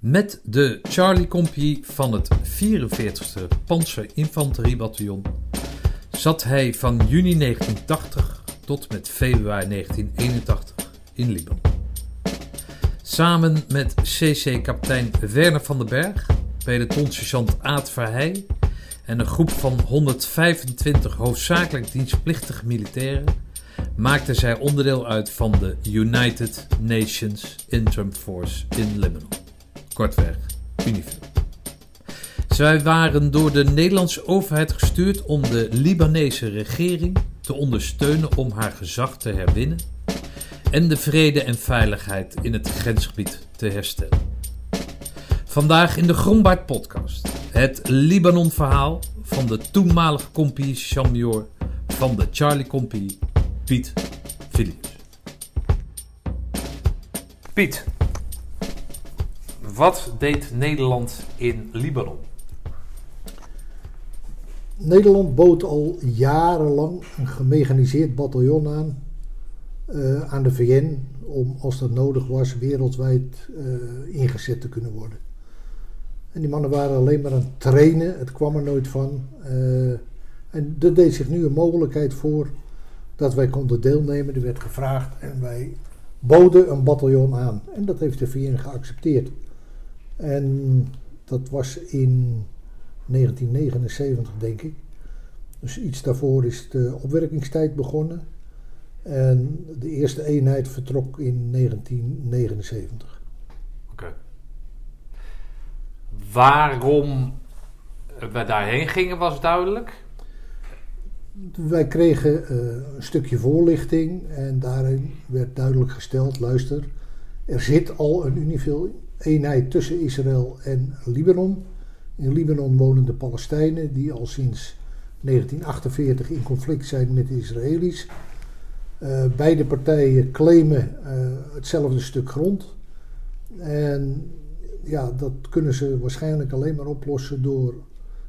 Met de Charlie Compagnie van het 44e Panzerinfanteriebataljon zat hij van juni 1980 tot met februari 1981 in Libanon. Samen met CC-kapitein Werner van den Berg, pelotonsergeant Aad Verheij en een groep van 125 hoofdzakelijk dienstplichtige militairen maakten zij onderdeel uit van de United Nations Interim Force in Libanon. Kortweg, UNIFIL. Zij waren door de Nederlandse overheid gestuurd om de Libanese regering te ondersteunen om haar gezag te herwinnen en de vrede en veiligheid in het grensgebied te herstellen. Vandaag in de Grombaard podcast het Libanon-verhaal van de toenmalige compie Chambior van de Charlie Compie, Piet Philips. Piet, wat deed Nederland in Libanon? Nederland bood al jarenlang een gemechaniseerd bataljon aan uh, aan de VN om, als dat nodig was, wereldwijd uh, ingezet te kunnen worden. En die mannen waren alleen maar aan het trainen, het kwam er nooit van. Uh, en er deed zich nu een mogelijkheid voor dat wij konden deelnemen. Er werd gevraagd en wij boden een bataljon aan. En dat heeft de VN geaccepteerd. En dat was in 1979, denk ik. Dus iets daarvoor is de opwerkingstijd begonnen. En de eerste eenheid vertrok in 1979. Oké. Waarom we daarheen gingen was duidelijk? Wij kregen uh, een stukje voorlichting en daarin werd duidelijk gesteld: luister, er zit al een eenheid tussen Israël en Libanon. In Libanon wonen de Palestijnen die al sinds 1948 in conflict zijn met de Israëli's. Uh, beide partijen claimen uh, hetzelfde stuk grond. En ja, dat kunnen ze waarschijnlijk alleen maar oplossen door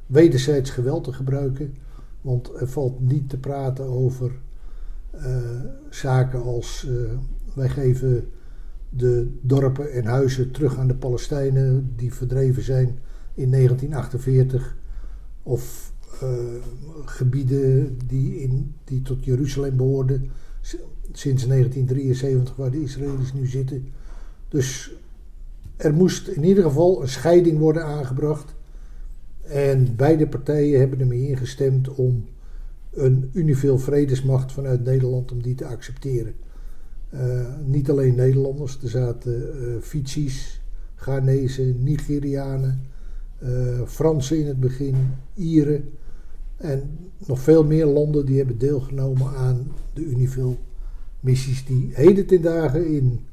wederzijds geweld te gebruiken. Want er valt niet te praten over uh, zaken als wij geven de dorpen en huizen terug aan de Palestijnen die verdreven zijn in 1948. Of gebieden die, in, die tot Jeruzalem behoorden sinds 1973 waar de Israëli's nu zitten. Dus er moest in ieder geval een scheiding worden aangebracht. En beide partijen hebben ermee ingestemd om een universeel vredesmacht vanuit Nederland om die te accepteren. Uh, niet alleen Nederlanders, er zaten uh, Fiji's, Ghanese, Nigerianen, uh, Fransen in het begin, Ieren en nog veel meer landen die hebben deelgenomen aan de Unifil missies die heden ten dagen in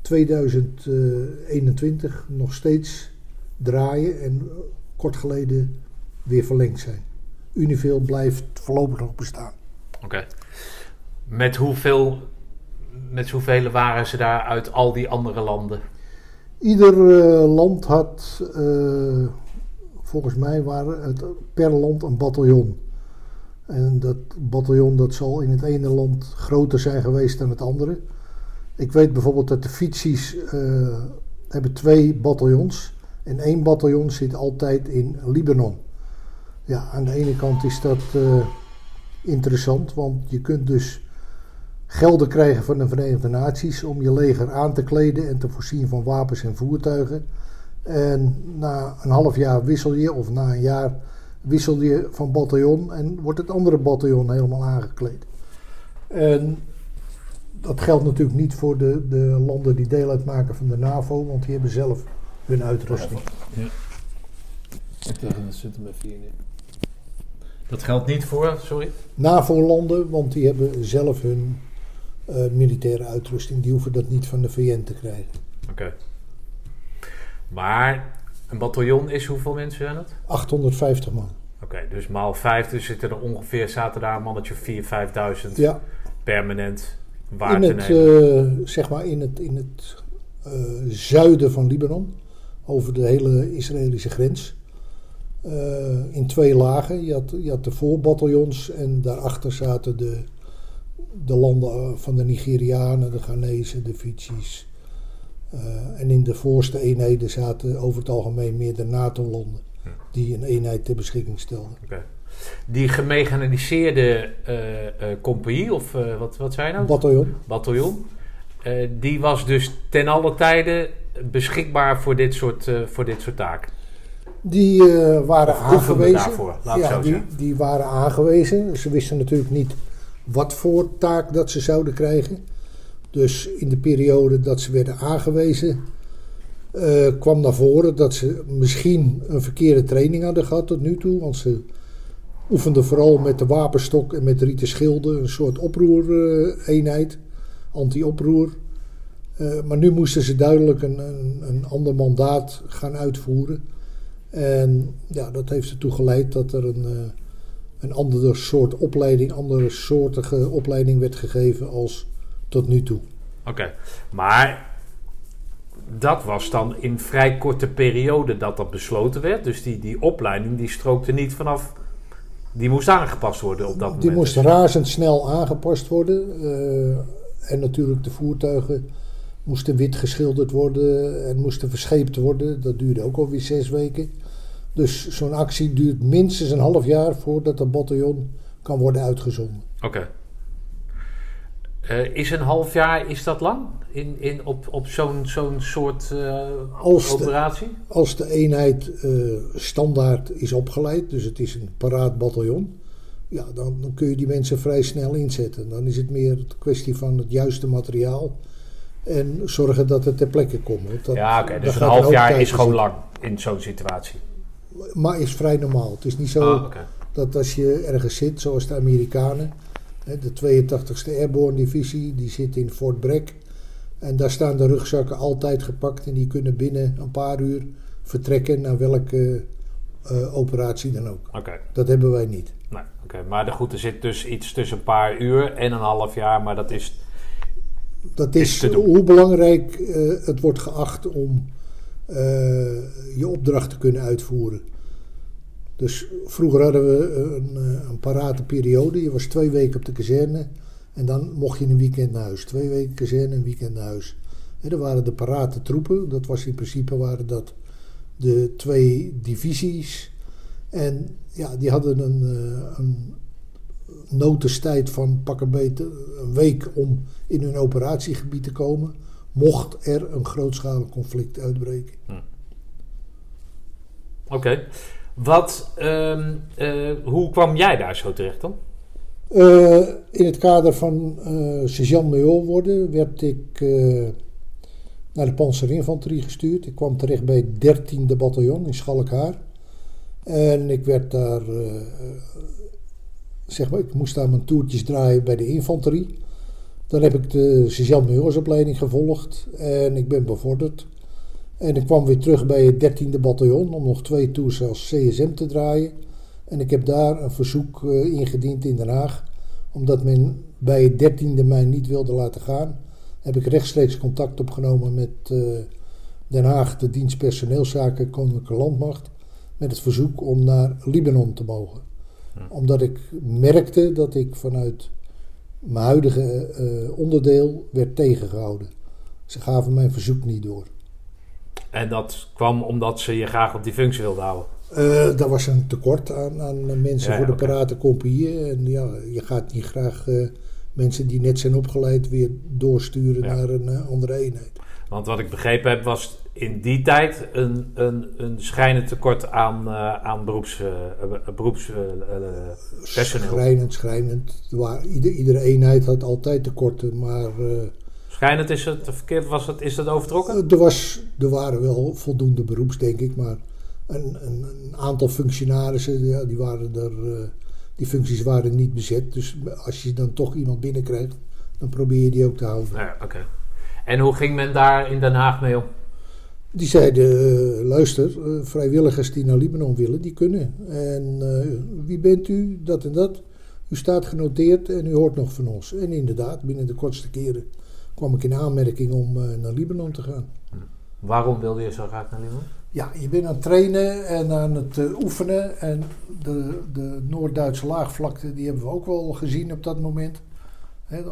2021 nog steeds draaien en kort geleden weer verlengd zijn. Unifil blijft voorlopig nog bestaan. Oké. Met hoeveel met hoeveel waren ze daar uit al die andere landen? Ieder uh, land had, uh, volgens mij waren het per land een bataljon. En dat bataljon dat zal in het ene land groter zijn geweest dan het andere. Ik weet bijvoorbeeld dat de Fitsi's uh, hebben twee bataljons. En één bataljon zit altijd in Libanon. Ja, aan de ene kant is dat interessant, want je kunt dus gelden krijgen van de Verenigde Naties om je leger aan te kleden en te voorzien van wapens en voertuigen. En na een half jaar wissel je, of na een jaar wissel je van bataljon en wordt het andere bataljon helemaal aangekleed. En dat geldt natuurlijk niet voor de, de landen die deel uitmaken van de NAVO, want die hebben zelf hun uitrusting. Ja. Dat geldt niet voor, sorry? NAVO-landen, want die hebben zelf hun uh, militaire uitrusting. Die hoeven dat niet van de VN te krijgen. Oké. Maar een bataljon is hoeveel mensen zijn het? 850 man. Oké, dus maal 5, dus zitten er ongeveer, zaten daar een mannetje 4.000, 5.000 ja. permanent waar in het, uh, zeg maar in het, in het uh, zuiden van Libanon, over de hele Israëlische grens. Uh, in twee lagen. Je had, je had de voorbataljons en daarachter zaten de, de landen van de Nigerianen, de Ghanese, de Fiji's, en in de voorste eenheden zaten over het algemeen meer de NATO-landen die een eenheid ter beschikking stelden. Die gemechaniseerde uh, compagnie, of wat, wat zijn nou? Bataljon. Bataljon. die was dus ten alle tijde beschikbaar voor dit soort, voor dit soort taken. Die waren aangewezen. Daarvoor, laat ja, die, die waren aangewezen. Ze wisten natuurlijk niet wat voor taak dat ze zouden krijgen. Dus in de periode dat ze werden aangewezen, uh, kwam naar voren dat ze misschien een verkeerde training hadden gehad tot nu toe. Want ze oefenden vooral met de wapenstok en met rieten schilden, een soort oproereenheid, anti-oproer. Uh, maar nu moesten ze duidelijk een, een, een, ander mandaat gaan uitvoeren. En ja, dat heeft ertoe geleid dat er een, uh, een andere soort opleiding, andere soortige opleiding werd gegeven als tot nu toe. Oké, maar dat was dan in vrij korte periode dat dat besloten werd. Dus die, die opleiding die strookte niet vanaf. Die moest aangepast worden op dat moment. Die moest razendsnel aangepast worden. Uh, en natuurlijk de voertuigen moesten wit geschilderd worden en moesten verscheept worden. Dat duurde ook alweer zes weken. Dus zo'n actie duurt minstens een half jaar voordat een bataljon kan worden uitgezonden. Oké. Uh, is een half jaar, is dat lang? In, in, op, op zo'n zo'n soort uh, operatie? De, als de eenheid uh, standaard is opgeleid, dus het is een paraat bataljon, ja, dan, dan, kun je die mensen vrij snel inzetten. Dan is het meer een kwestie van het juiste materiaal en zorgen dat het ter plekke komt. Dat, ja, oké, dus een half jaar is gewoon lang in zo'n situatie. Maar is vrij normaal. Het is niet zo ah, okay. dat als je ergens zit, zoals de Amerikanen de 82e Airborne Divisie, die zit in Fort Bragg. En daar staan de rugzakken altijd gepakt en die kunnen binnen een paar uur vertrekken naar welke uh, operatie dan ook. Okay. Dat hebben wij niet. Nee, oké. Maar goed, er zit dus iets tussen een paar uur en een half jaar, maar dat is. Dat is, is hoe belangrijk uh, het wordt geacht om uh, je opdracht te kunnen uitvoeren. Dus vroeger hadden we een, eh, een parate periode. Je was twee weken op de kazerne en dan mocht je een weekend naar huis. Twee weken kazerne, een weekend naar huis. En er waren de parate troepen. Dat was in principe waren dat de twee divisies. En ja, die hadden een, uh, een van pak een beetje een week om in hun operatiegebied te komen. Mocht er een grootschalig conflict uitbreken. Hm. Oké. Wat, uh, uh, hoe kwam jij daar zo terecht dan? Uh, in het kader van uh, sergeant-major worden werd ik naar de panzerinfanterie gestuurd. Ik kwam terecht bij het 13e bataljon in Schalkhaar. En ik werd daar, zeg maar, ik moest daar mijn toertjes draaien bij de infanterie. Dan heb ik de sergeant-majorsopleiding gevolgd en ik ben bevorderd. En ik kwam weer terug bij het 13e bataljon om nog twee tours als CSM te draaien. En ik heb daar een verzoek uh, ingediend in Den Haag. Omdat men bij het 13e mij niet wilde laten gaan, heb ik rechtstreeks contact opgenomen met uh, Den Haag, de dienst personeelszaken Koninklijke Landmacht. Met het verzoek om naar Libanon te mogen. Omdat ik merkte dat ik vanuit mijn huidige uh, onderdeel werd tegengehouden. Ze gaven mijn verzoek niet door. En dat kwam omdat ze je graag op die functie wilden houden? Uh, er was een tekort aan, aan mensen voor de okay. parate kopieën. En ja, je gaat niet graag uh, mensen die net zijn opgeleid weer doorsturen ja. naar een andere eenheid. Want wat ik begrepen heb was in die tijd een, een, een schrijnend tekort aan, aan beroeps, beroepspersoneel. schrijnend, schrijnend. Waar, ieder, iedere eenheid had altijd tekorten, maar Schijnend is het verkeerd, was het, is dat overtrokken? Eh, er, was, er waren wel voldoende beroeps, denk ik, maar een, een, een aantal functionarissen, ja, die, waren er, uh, die functies waren niet bezet. Dus als je dan toch iemand binnenkrijgt, dan probeer je die ook te houden. Ja, oké. En hoe ging men daar in Den Haag mee om? Die zeiden, uh, luister, vrijwilligers die naar Libanon willen, die kunnen. En wie bent u, dat en dat. U staat genoteerd en u hoort nog van ons. En inderdaad, binnen de kortste keren kwam ik in aanmerking om naar Libanon te gaan. Hm. Waarom wilde je zo graag naar Libanon? Ja, je bent aan het trainen en aan het uh, oefenen. En de, de Noord-Duitse laagvlakte, die hebben we ook wel gezien op dat moment.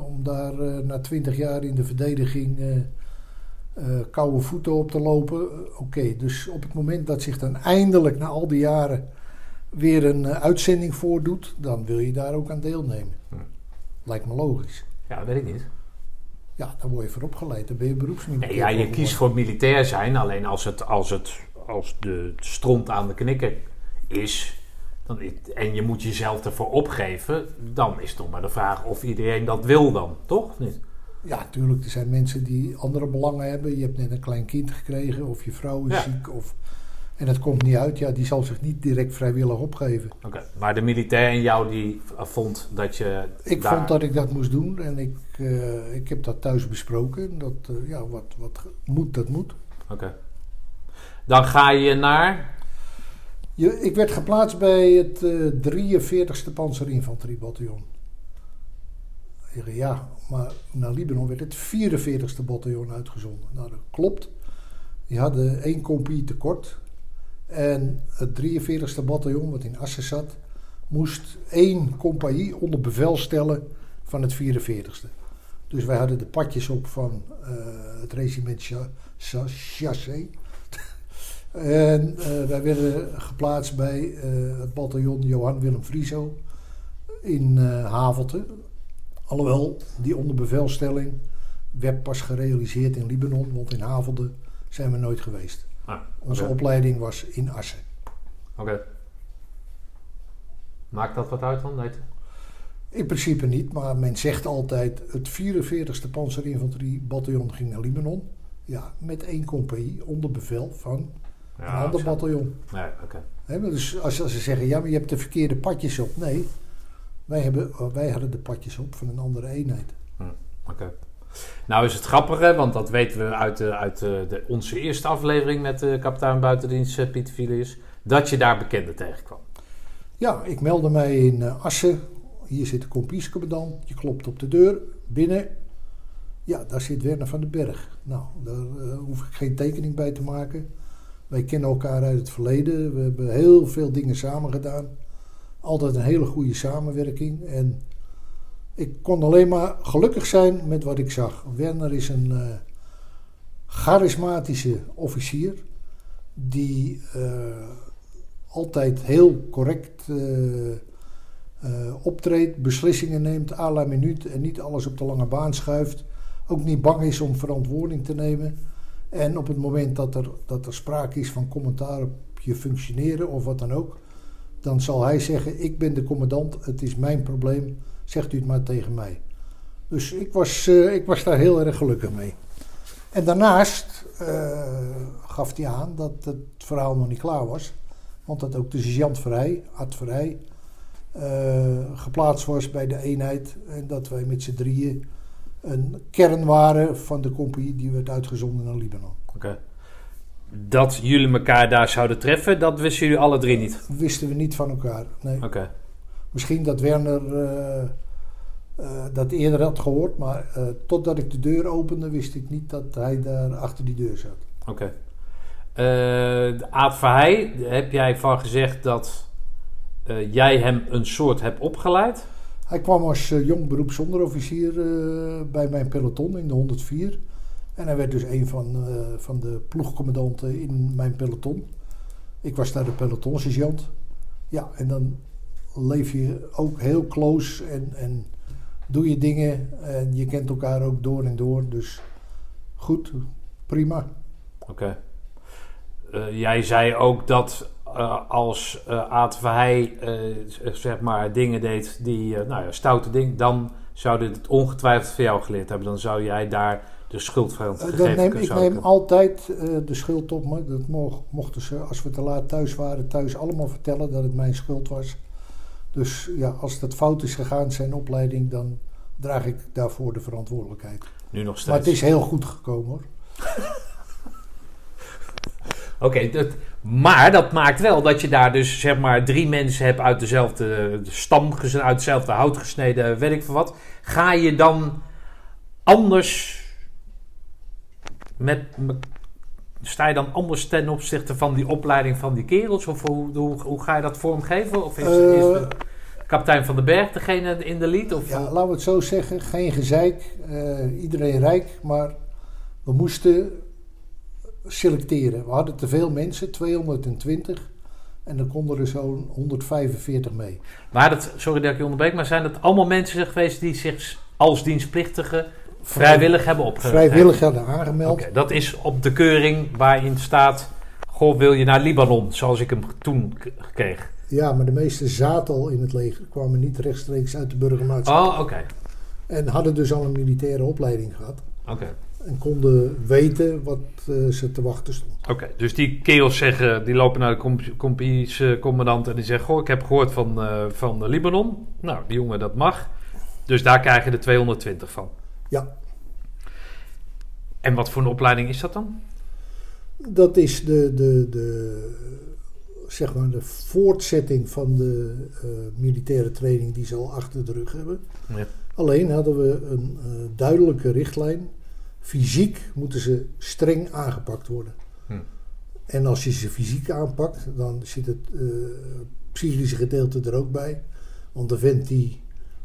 om daar uh, na twintig jaar in de verdediging eh, koude voeten op te lopen. Eh, Oké, dus op het moment dat zich dan eindelijk na al die jaren weer een eh, uitzending voordoet, dan wil je daar ook aan deelnemen. Hm. Lijkt me logisch. Ja, dat weet ik niet. Ja, dan word je voor opgeleid, dan ben je beroepsmilitair. Nee, ja, je kiest voor militair zijn. Alleen als het, als het als de stront aan de knikker is. Dan, en je moet jezelf ervoor opgeven. Dan is nog maar de vraag of iedereen dat wil dan. Toch? Niet? Ja, natuurlijk. Er zijn mensen die andere belangen hebben. Je hebt net een klein kind gekregen of je vrouw is Ja. ziek. Of, en het komt niet uit. Ja, die zal zich niet direct vrijwillig opgeven. Oké. Maar de militair in jou die vond dat je. Ik daar- vond dat ik dat moest doen en ik, eh, ik heb dat thuis besproken. Dat, eh, ja, wat, wat moet, dat moet. Oké. Dan ga je naar. Je, ik werd geplaatst bij het eh 43ste Panzerinfanteriebataljon. Ja, maar naar Libanon werd het 44ste bataljon uitgezonden. Nou, dat klopt. Die hadden één compie tekort. En het 43ste bataljon, wat in Assen zat, moest één compagnie onder bevel stellen van het 44ste. Dus wij hadden de padjes op van eh, het regiment Cha- Cha- Chassé. En eh, wij werden geplaatst bij eh, het bataljon Johan Willem Frieso in eh Havelte. Alhoewel, die onderbevelstelling werd pas gerealiseerd in Libanon, want in Havelte zijn we nooit geweest. Ah, Onze opleiding was in Assen. Oké. Maakt dat wat uit dan? Nee. In principe niet, maar men zegt altijd het 44ste Panzerinfanteriebataljon ging naar Libanon. Ja, met één compagnie onder bevel van een ander bataljon. Nee, oké. Dus als, als ze zeggen, ja, maar je hebt de verkeerde padjes op. Nee, wij, hebben, wij hadden de padjes op van een andere eenheid. Oké. Nou is het grappige, want dat weten we uit, de, uit de, de- onze eerste aflevering met de kapitein buitendienst eh, Pieter Filius, dat je daar bekenden tegenkwam. Ja, ik meldde mij in eh, Assen. Hier zit de kompiescommandant. Je klopt op de deur. Binnen. Ja, daar zit Werner van den Berg. Nou, daar eh, hoef ik geen tekening bij te maken. Wij kennen elkaar uit het verleden. We hebben heel veel dingen samen gedaan. Altijd een hele goede samenwerking. En ik kon alleen maar gelukkig zijn met wat ik zag. Werner is een eh, charismatische officier. Die eh, altijd heel correct eh, optreedt, beslissingen neemt à la minuut en niet alles op de lange baan schuift. Ook niet bang is om verantwoording te nemen. En op het moment dat er, dat er sprake is van commentaar op je functioneren of wat dan ook, dan zal hij zeggen: Ik ben de commandant, het is mijn probleem, zegt u het maar tegen mij. Dus ik was, eh, ik was daar heel erg gelukkig mee. En daarnaast eh, gaf hij aan dat het verhaal nog niet klaar was. Want dat ook de sergeant Verheij, Art Verheij, eh, geplaatst was bij de eenheid. En dat wij met z'n drieën een kern waren van de compagnie die werd uitgezonden naar Libanon. Oké. Dat jullie elkaar daar zouden treffen, dat wisten jullie alle drie niet. Wisten we niet van elkaar. Nee. Oké. Misschien dat Werner eh, eh, dat eerder had gehoord, maar eh, totdat ik de deur opende wist ik niet dat hij daar achter die deur zat. Oké. Aad Verheij, heb jij van gezegd dat jij hem een soort hebt opgeleid? Hij kwam als jong beroepsonderofficier bij mijn peloton in de 104. En hij werd dus een van, eh, van de ploegcommandanten in mijn peloton. Ik was daar de pelotonsergeant. Ja, en dan leef je ook heel close en, en doe je dingen. En je kent elkaar ook door en door. Dus goed, prima. Oké. Eh, jij zei ook dat eh, als z- zeg maar dingen deed die, nou ja, stoute dingen, dan zouden het ongetwijfeld van jou geleerd hebben. Dan zou jij daar de schuld van Eh, neem, ik neem altijd eh, de schuld op me. Dat mo- mochten ze, als we te laat thuis waren, thuis allemaal vertellen dat het mijn schuld was. Dus ja, als dat fout is gegaan, zijn opleiding, dan draag ik daarvoor de verantwoordelijkheid. Nu nog steeds. Maar het is heel goed gekomen hoor. Oké, maar dat maakt wel dat je daar dus zeg maar drie mensen hebt uit dezelfde stam, uit hetzelfde hout gesneden, weet ik veel wat. Ga je dan anders met, me- sta je dan anders ten opzichte van die opleiding van die kerels? Of hoe, hoe, hoe ga je dat vormgeven? Of is, Eh, is de kapitein van den Berg degene in de lead? Of, Ja, laten we het zo zeggen, geen gezeik, eh, iedereen rijk, maar we moesten selecteren. We hadden te veel mensen, 220. En dan konden er zo'n 145 mee. Maar dat, sorry dat ik je onderbreek, maar zijn dat allemaal mensen geweest die zich als dienstplichtige vrijwillig hebben opgegeven? Vrijwillig hadden aangemeld. Dat is op de keuring waarin staat: Goh, wil je naar Libanon? Zoals ik hem toen kreeg. Ja, maar de meeste zaten al in het leger, kwamen niet rechtstreeks uit de burgermaatschappij. Oh, oké. En hadden dus al een militaire opleiding gehad. Oké. En konden weten wat eh, ze te wachten stond. Oké, dus die keels zeggen, die lopen naar de comp- compagniescommandant en die zeggen: Goh, ik heb gehoord van, eh, van Libanon. Nou, die jongen, dat mag. Dus daar krijg je de 220 van. Ja, En wat voor een opleiding is dat dan? dat is de, de, de, zeg maar de voortzetting van de eh, militaire training die ze al achter de rug hebben. Ja. Alleen hadden we een eh, duidelijke richtlijn. Fysiek moeten ze streng aangepakt worden. Hm. En als je ze fysiek aanpakt, dan zit het eh, psychische gedeelte er ook bij. Want de vent die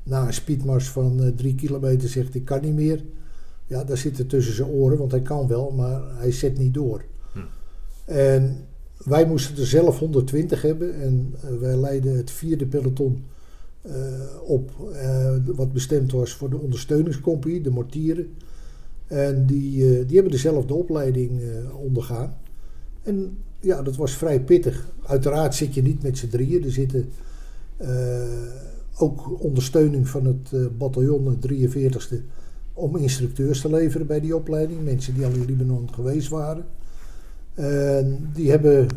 na een speedmars van eh, drie kilometer zegt ik kan niet meer. Ja, daar zit het tussen zijn oren, want hij kan wel, maar hij zet niet door. Hm. En wij moesten er zelf 120 hebben en eh, wij leidden het vierde peloton eh, op, wat bestemd was voor de ondersteuningscompagnie, de mortieren. En die, die hebben dezelfde opleiding ondergaan. En ja, dat was vrij pittig. Uiteraard zit je niet met z'n drieën. Er zitten ook ondersteuning van het eh, bataljon, het 43ste, om instructeurs te leveren bij die opleiding. Mensen die al in Libanon geweest waren. En die hebben,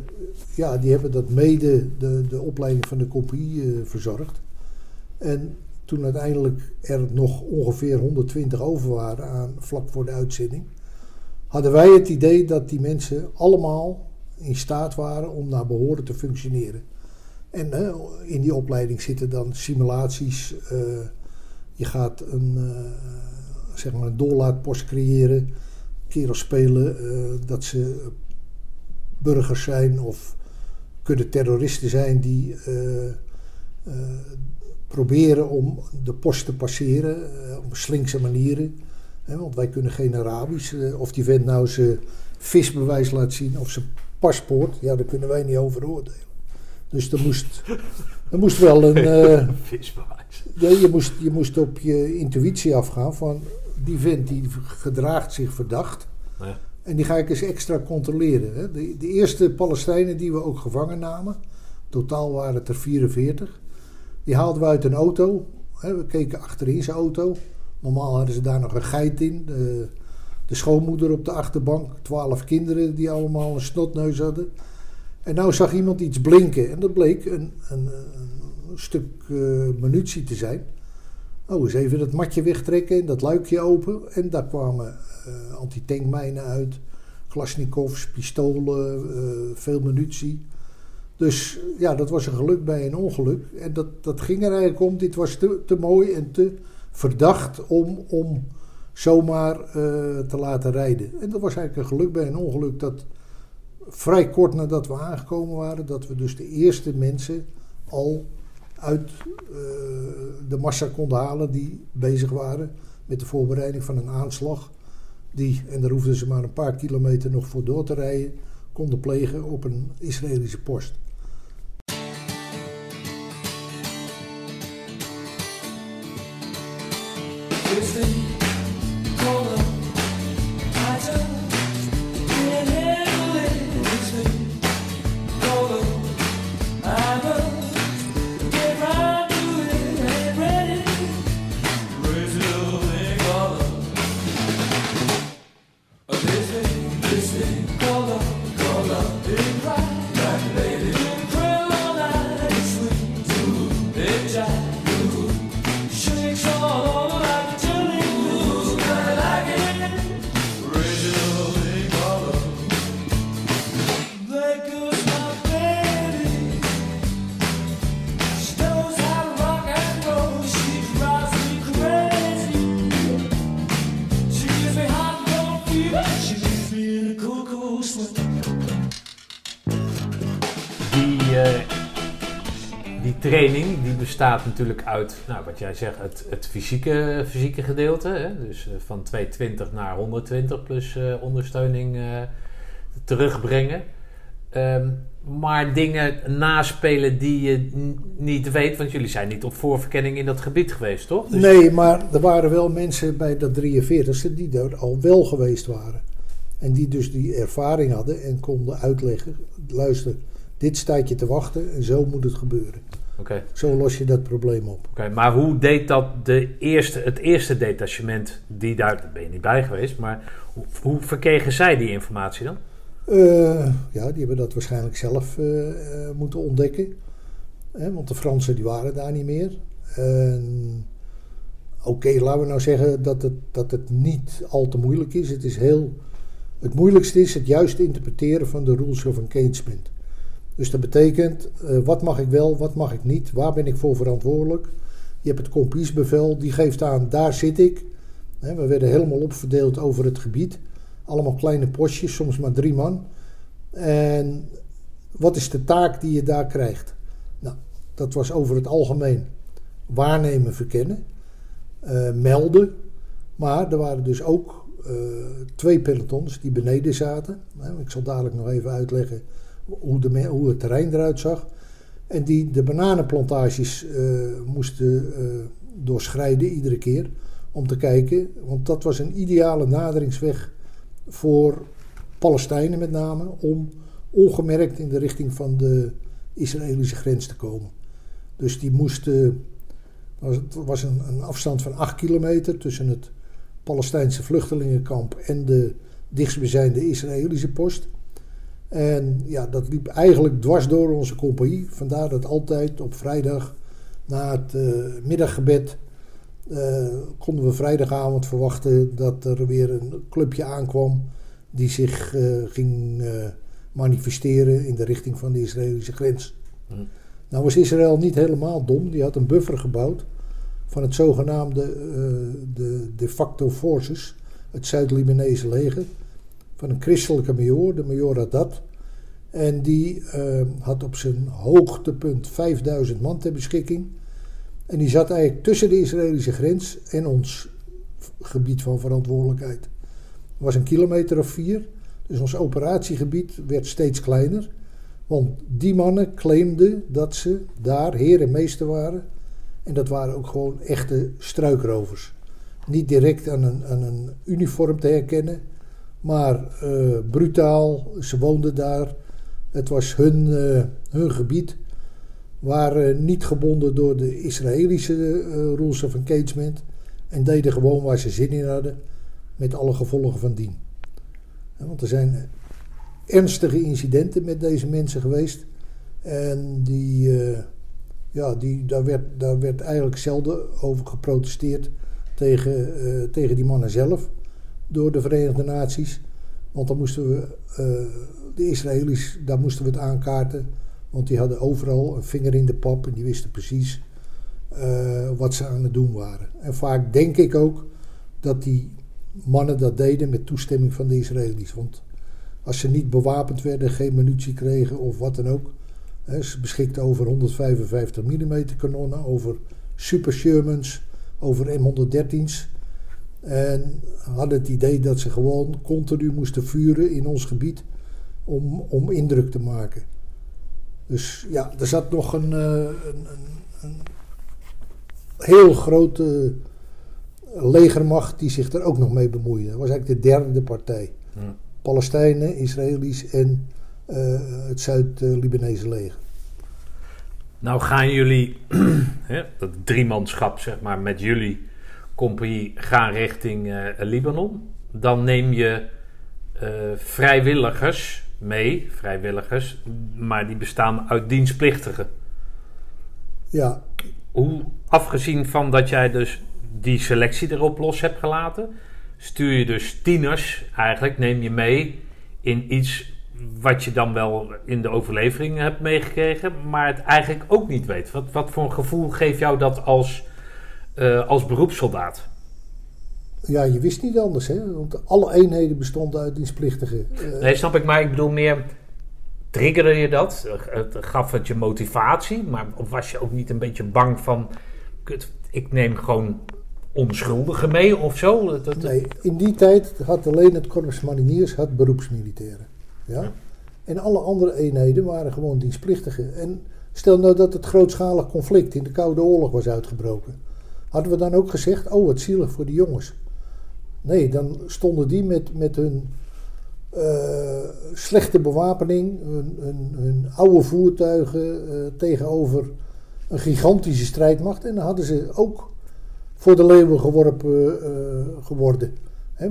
ja, die hebben dat mede de, de opleiding van de compagnie eh, verzorgd. En toen uiteindelijk er nog ongeveer 120 over waren aan vlak voor de uitzending, hadden wij het idee dat die mensen allemaal in staat waren om naar behoren te functioneren. En in die opleiding zitten dan simulaties. eh, je gaat een, eh, zeg maar een doorlaatpost creëren. Kerels spelen eh, dat ze burgers zijn of kunnen terroristen zijn die proberen om de post te passeren op slinkse manieren. Hè, want wij kunnen geen Arabisch. of die vent nou zijn visbewijs laat zien of zijn paspoort. Ja, daar kunnen wij niet over oordelen. Dus er moest, er moest wel een... ja, je, moest, je moest op je intuïtie afgaan van die vent die gedraagt zich verdacht. Ja. En die ga ik eens extra controleren. Hè. De, de eerste Palestijnen die we ook gevangen namen, totaal waren het er 44, die haalden we uit een auto. Hè. We keken achterin zijn auto. Normaal hadden ze daar nog een geit in. De, de schoonmoeder op de achterbank, twaalf kinderen die allemaal een snotneus hadden. En nou zag iemand iets blinken en dat bleek een, een, een stuk eh, munitie te zijn. Oh, eens even dat matje wegtrekken en dat luikje open. En daar kwamen eh antitankmijnen uit, glasnikovs, pistolen, eh, veel munitie. Dus ja, dat was een geluk bij een ongeluk. En dat, dat ging er eigenlijk om. Dit was te, mooi en te verdacht om, om zomaar eh, te laten rijden. En dat was eigenlijk een geluk bij een ongeluk dat vrij kort nadat we aangekomen waren, dat we dus de eerste mensen al uit eh, de massa konden halen die bezig waren met de voorbereiding van een aanslag. Die, en daar hoefden ze maar een paar kilometer nog voor door te rijden, konden plegen op een Israëlische post. Bestaat natuurlijk uit, nou, wat jij zegt, het, het fysieke, fysieke gedeelte. Hè? Dus eh, van 220 naar 120 plus eh, ondersteuning. eh, terugbrengen. Ehm, maar dingen naspelen die je niet weet, want jullie zijn niet op voorverkenning in dat gebied geweest, toch? Dus nee, maar er waren wel mensen bij dat 43ste die daar al wel geweest waren. En die dus die ervaring hadden en konden uitleggen: luister, dit staat je te wachten en zo moet het gebeuren. Okay. Zo los je dat probleem op. Oké, maar hoe deed dat de eerste, het eerste detachement, die daar, daar ben je niet bij geweest, maar hoe, hoe verkregen zij die informatie dan? Uh, ja, die hebben dat waarschijnlijk zelf uh, uh, moeten ontdekken. want de Fransen die waren daar niet meer. Oké, laten we nou zeggen dat het, dat het niet al te moeilijk is. Het, is heel, het moeilijkste is het juist interpreteren van de rules of engagement. Dus dat betekent, wat mag ik wel, wat mag ik niet, waar ben ik voor verantwoordelijk. Je hebt het compiesbevel, die geeft aan, daar zit ik. we werden helemaal opverdeeld over het gebied. Allemaal kleine postjes, soms maar drie man. En wat is de taak die je daar krijgt? Nou, dat was over het algemeen waarnemen, verkennen, uh, melden. Maar er waren dus ook uh, twee pelotons die beneden zaten. Ik zal dadelijk nog even uitleggen hoe, hoe het terrein eruit zag. En die de bananenplantages uh, moesten doorschrijden iedere keer. Om te kijken, want dat was een ideale naderingsweg voor Palestijnen met name om ongemerkt in de richting van de Israëlische grens te komen. Dus die moesten. Het was een, een afstand van 8 kilometer tussen het Palestijnse vluchtelingenkamp en de dichtstbijzijnde Israëlische post. En ja, dat liep eigenlijk dwars door onze compagnie. Vandaar dat altijd op vrijdag na het uh, middaggebed uh, konden we vrijdagavond verwachten dat er weer een clubje aankwam die zich uh, ging manifesteren in de richting van de Israëlische grens. Hm. Nou was Israël niet helemaal dom, die had een buffer gebouwd van het zogenaamde de de facto forces, het Zuid-Libanese leger, van een christelijke major, de major Haddad. En die had op zijn hoogtepunt 5000 man ter beschikking. En die zat eigenlijk tussen de Israëlische grens en ons gebied van verantwoordelijkheid. Het was een kilometer of vier. Dus ons operatiegebied werd steeds kleiner. Want die mannen claimden dat ze daar heer en meester waren. En dat waren ook gewoon echte struikrovers. Niet direct aan een, aan een uniform te herkennen, maar uh, brutaal. Ze woonden daar. Het was hun, uh, hun gebied waren niet gebonden door de Israëlische uh, rules of engagement en deden gewoon waar ze zin in hadden, met alle gevolgen van dien. want er zijn ernstige incidenten met deze mensen geweest en die, ja, die, daar, werd, daar werd eigenlijk zelden over geprotesteerd tegen, tegen die mannen zelf door de Verenigde Naties. Want dan moesten we, de Israëli's, daar moesten we het aankaarten want die hadden overal een vinger in de pap en die wisten precies uh, wat ze aan het doen waren. En vaak denk ik ook dat die mannen dat deden met toestemming van de Israëli's. Want als ze niet bewapend werden, geen munitie kregen of wat dan ook. Hè, ze beschikten over 155 mm kanonnen, over Super Shermans, over M113's. En hadden het idee dat ze gewoon continu moesten vuren in ons gebied om, om indruk te maken. Dus ja, er zat nog een, uh, een, een, heel grote legermacht die zich er ook nog mee bemoeide. Dat was eigenlijk de derde partij. Palestijnen, Israëli's en uh, het Zuid-Libanese leger. Nou gaan jullie, hè, dat driemanschap zeg maar, met jullie compagnie gaan richting uh, Libanon. Dan neem je vrijwilligers mee, vrijwilligers, maar die bestaan uit dienstplichtigen. Ja. Hoe, afgezien van dat jij dus die selectie erop los hebt gelaten, stuur je dus tieners, eigenlijk neem je mee in iets wat je dan wel in de overlevering hebt meegekregen, maar het eigenlijk ook niet weet. Wat, wat voor een gevoel geeft jou dat als, uh, als beroepssoldaat? Ja, je wist niet anders, hè? Want alle eenheden bestonden uit dienstplichtigen. Uh, nee, snap ik, maar ik bedoel meer. Triggerde je dat? Het gaf het je motivatie? Maar of was je ook niet een beetje bang van. Kut, ik neem gewoon onschuldigen mee of zo? Dat, nee, in die tijd had alleen het Corps Mariniers had beroepsmilitairen. Ja? En alle andere eenheden waren gewoon dienstplichtigen. En stel nou dat het grootschalig conflict in de Koude Oorlog was uitgebroken. Hadden we dan ook gezegd, oh wat zielig voor die jongens. Nee, dan stonden die met, met hun eh, slechte bewapening, hun, oude voertuigen eh, tegenover een gigantische strijdmacht. En dan hadden ze ook voor de leeuwen geworpen eh, geworden.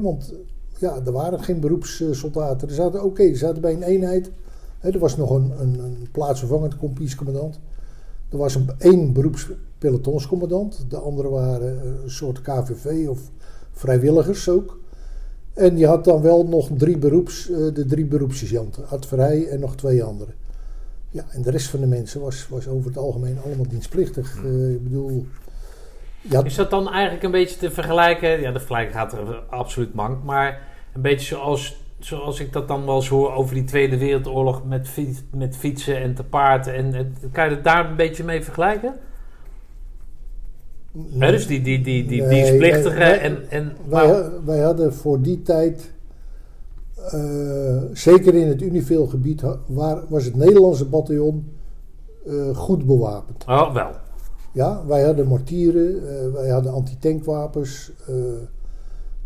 Want ja, er waren geen beroepssoldaten. Er zaten, oké, er zaten bij een eenheid. Er was nog een, een, een plaatsvervangend kompiescommandant. Er was een, één beroepspelotonscommandant. De andere waren een soort KVV of vrijwilligers ook. En je had dan wel nog drie beroeps, eh, de drie beroepssergeanten. Adverij en nog twee anderen. Ja, en de rest van de mensen was, was over het algemeen allemaal dienstplichtig. Uh, ik bedoel... Ja. Is dat dan eigenlijk een beetje te vergelijken? Ja, de vergelijking gaat er absoluut mank. Maar een beetje zoals, zoals ik dat dan wel eens hoor over die Tweede Wereldoorlog met, fiets, met fietsen en te paard. En, en, kan je het daar een beetje mee vergelijken? Nee, dus die, die, die, die dienstplichtige en... en wij, wij hadden voor die tijd, uh, zeker in het Unifil-gebied, was het Nederlandse bataljon uh, goed bewapend. Oh, wel. Ja, wij hadden mortieren, uh, wij hadden antitankwapens.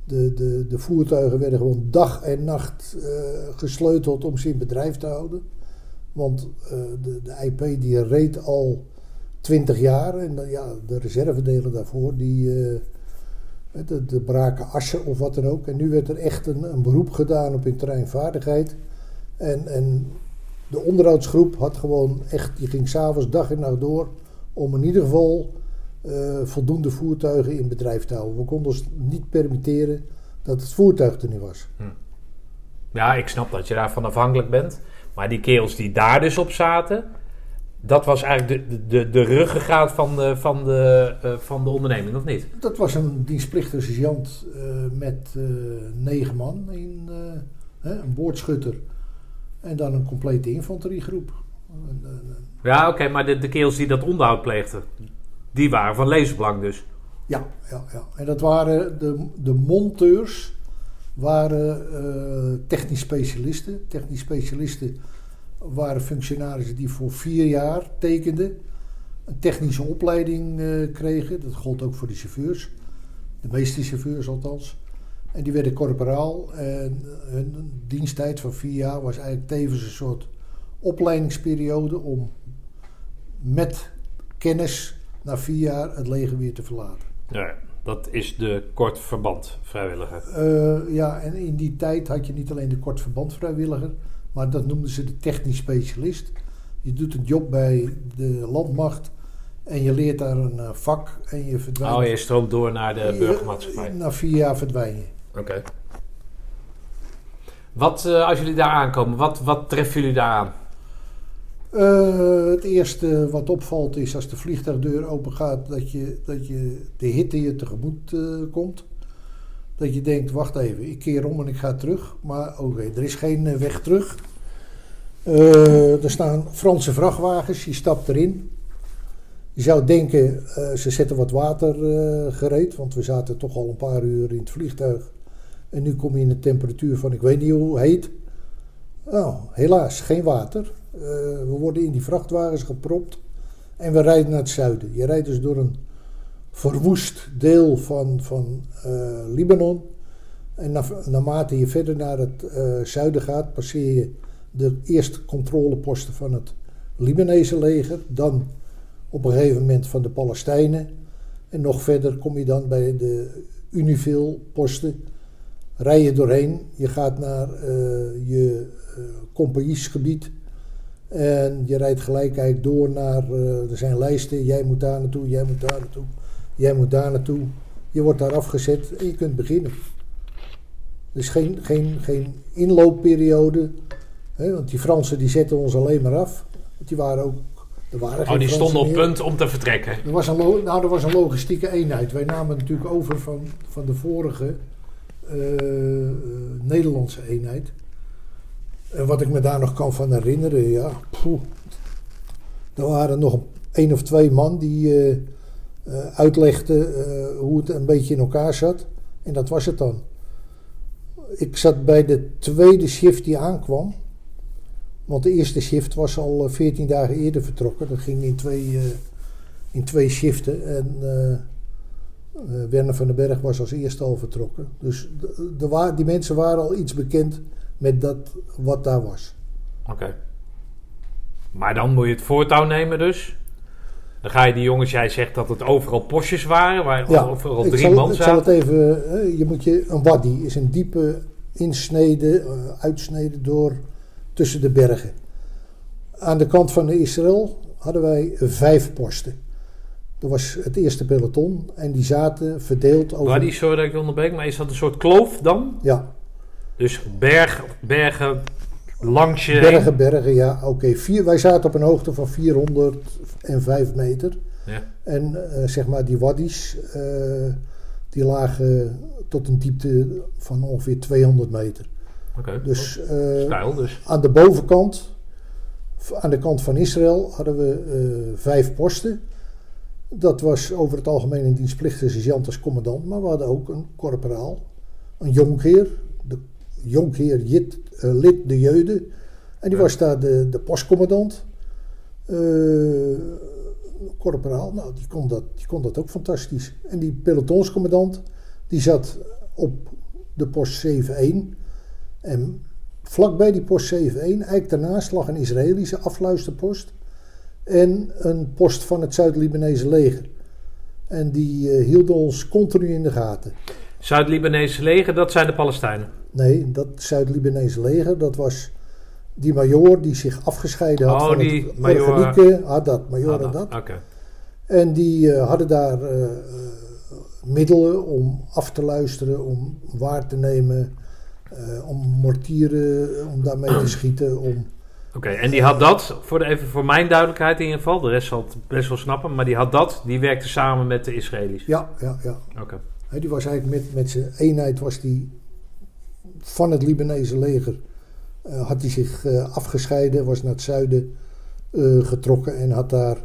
de, de, de voertuigen werden gewoon dag en nacht gesleuteld om ze in bedrijf te houden. Want de, de IP die reed al 20 jaar. En dan, ja, de reservedelen daarvoor, die, uh, de, de braken assen of wat dan ook. En nu werd er echt een, een beroep gedaan op hun terreinvaardigheid. En, en de onderhoudsgroep had gewoon echt, die ging s'avonds dag en nacht door om in ieder geval uh, voldoende voertuigen in bedrijf te houden. We konden ons niet permitteren dat het voertuig er niet was. Hm. Ja, ik snap dat je daarvan afhankelijk bent. Maar die kerels die daar dus op zaten, dat was eigenlijk de, de, de ruggengraat van de, van, de, uh, van de onderneming, of niet? Dat was een dienstplichtige sergeant uh, met uh, negen man, in, een boordschutter en dan een complete infanteriegroep. ja, oké, maar de, de keels die dat onderhoud pleegden, die waren van levensbelang dus? Ja, ja, ja. en dat waren de, de monteurs, waren technisch specialisten. Technisch specialisten waren functionarissen die voor vier jaar tekenden. Een technische opleiding uh, kregen. Dat gold ook voor de chauffeurs. De meeste chauffeurs althans. En die werden corporaal. En hun diensttijd van vier jaar was eigenlijk tevens een soort opleidingsperiode om met kennis na vier jaar het leger weer te verlaten. Ja, dat is de kort verband vrijwilliger. Uh, ja, en in die tijd had je niet alleen de kort verband vrijwilliger, maar dat noemden ze de technisch specialist. Je doet een job bij de landmacht en je leert daar een uh, vak en je verdwijnt. Oh, je stroomt door naar de burgermaatschappij. Na vier jaar verdwijn je. Oké. Wat, uh, als jullie daar aankomen, wat, wat treffen jullie daar aan? Uh, het eerste wat opvalt is als de vliegtuigdeur open gaat, dat je, dat je de hitte je tegemoet uh, komt. Dat je denkt, wacht even, ik keer om en ik ga terug. Maar oké, er is geen eh, weg terug. Uh, er staan Franse vrachtwagens, je stapt erin. Je zou denken, uh, ze zetten wat water gereed, want we zaten toch al een paar uur in het vliegtuig. En nu kom je in een temperatuur van, ik weet niet hoe heet. Nou, helaas, geen water. we worden in die vrachtwagens gepropt en we rijden naar het zuiden. Je rijdt dus door een verwoest deel van, van uh, Libanon. En na, naarmate je verder naar het uh, zuiden gaat, passeer je de eerste controleposten van het Libanese leger. Dan op een gegeven moment van de Palestijnen. En nog verder kom je dan bij de Unifil-posten. Rij je doorheen, je gaat naar uh, je uh, compagniesgebied. En je rijdt gelijk door naar, er zijn lijsten, jij moet daar naartoe, jij moet daar naartoe. Jij moet daar naartoe. Je wordt daar afgezet en je kunt beginnen. Dus geen, geen, geen inloopperiode. Hè, want die Fransen die zetten ons alleen maar af. Want die waren ook. Er waren oh, die stonden op punt om te vertrekken. Er was, een nou, er was een logistieke eenheid. Wij namen natuurlijk over van, van de vorige uh, Nederlandse eenheid. En wat ik me daar nog kan van herinneren, ja. Poeh, er waren nog een, een of twee man die. Uh, uitlegde uh, hoe het een beetje in elkaar zat. En dat was het dan. Ik zat bij de tweede shift die aankwam. Want de eerste shift was al eh, 14 dagen eerder vertrokken. Dat ging in twee, eh, in twee shiften. En eh, eh, Werner van den Berg was als eerste al vertrokken. Dus de, de die mensen waren al iets bekend met dat wat daar was. Oké. Maar dan moet je het voortouw nemen dus. Dan ga je die jongens, jij zegt dat het overal postjes waren, waar Ja, overal drie zal, man ik zal het zaten. even. eh, je moet je een wadi is een diepe insnede, eh, uitsnede door tussen de bergen. Aan de kant van Israël hadden wij vijf posten. Dat was het eerste peloton en die zaten verdeeld over. Waar die, sorry dat ik onderbreek, maar is dat een soort kloof dan? Ja, Dus berg, bergen langs je bergen, bergen, ja, oké. Vier- wij zaten op een hoogte van 405 meter. Ja. En eh, zeg maar die waddies, eh, die lagen tot een diepte van ongeveer 200 meter. Oké, Dus stijl dus. aan de bovenkant, aan de kant van Israël, hadden we vijf posten. Dat was over het algemeen een dienstplichtige sergeant als commandant, maar we hadden ook een korporaal, een jonkheer, de jonkheer Jit, eh, Lid de Jeude. En die Ja. was daar de, de postcommandant. Korporaal, nou, die kon, dat, die kon dat ook fantastisch. En die pelotonscommandant, die zat op de post 7-1. En vlakbij die post 7-1, eigenlijk daarnaast lag een Israëlische afluisterpost. En een post van het Zuid-Libanese leger. En die eh, hielden ons continu in de gaten. Zuid-Libanese leger, dat zijn de Palestijnen. Nee, dat Zuid-Libanese leger, dat was die major die zich afgescheiden had Oh, van die het major- Haddad, major Haddad. Oké. En die eh, hadden daar eh, eh, middelen om af te luisteren, om waar te nemen, om mortieren, om daarmee te schieten. Om, Oké, en die had dat, voor de, even voor mijn duidelijkheid in ieder geval, de rest zal het best wel snappen, maar die had dat, die werkte samen met de Israëli's. ja, ja, ja. Oké. Hè, die was eigenlijk met, met zijn eenheid was die van het Libanese leger. eh, had hij zich eh, afgescheiden, was naar het zuiden eh, getrokken en had daar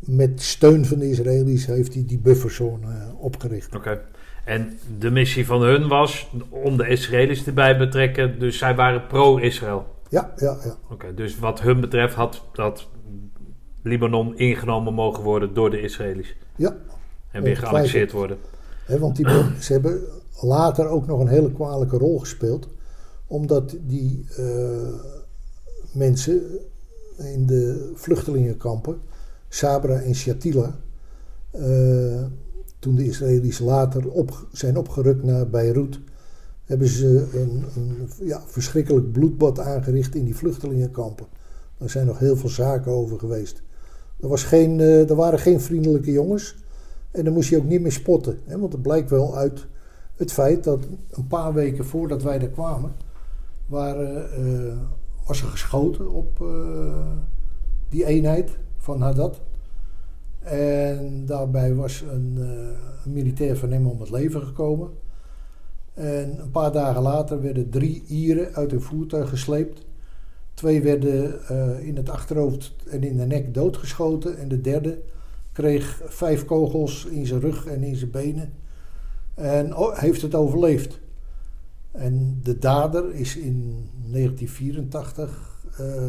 met steun van de Israëli's heeft hij die bufferzone opgericht. Oké. En de missie van hun was om de Israëli's erbij te betrekken, dus zij waren pro-Israël. Ja, ja, ja. Oké, dus wat hun betreft had dat Libanon ingenomen mogen worden door de Israëli's. Ja. En weer geannexeerd worden. Hè, want die, ze hebben later ook nog een hele kwalijke rol gespeeld. Omdat die eh, mensen in de vluchtelingenkampen, Sabra en Shatila, eh, toen de Israëli's later op, zijn opgerukt naar Beirut, hebben ze een, ja, verschrikkelijk bloedbad aangericht in die vluchtelingenkampen. Daar zijn nog heel veel zaken over geweest. Er, was geen, eh, er waren geen vriendelijke jongens. En dan moest je ook niet meer spotten. Hè? Want het blijkt wel uit het feit dat een paar weken voordat wij er kwamen, waren, eh, was er geschoten op eh, die eenheid van Haddad. En daarbij was een, eh, een militair van hem om het leven gekomen. En een paar dagen later werden drie Ieren uit hun voertuig gesleept. Twee werden in het achterhoofd en in de nek doodgeschoten. En de derde kreeg vijf kogels in zijn rug en in zijn benen. En o- heeft het overleefd. En de dader is in 1984 eh,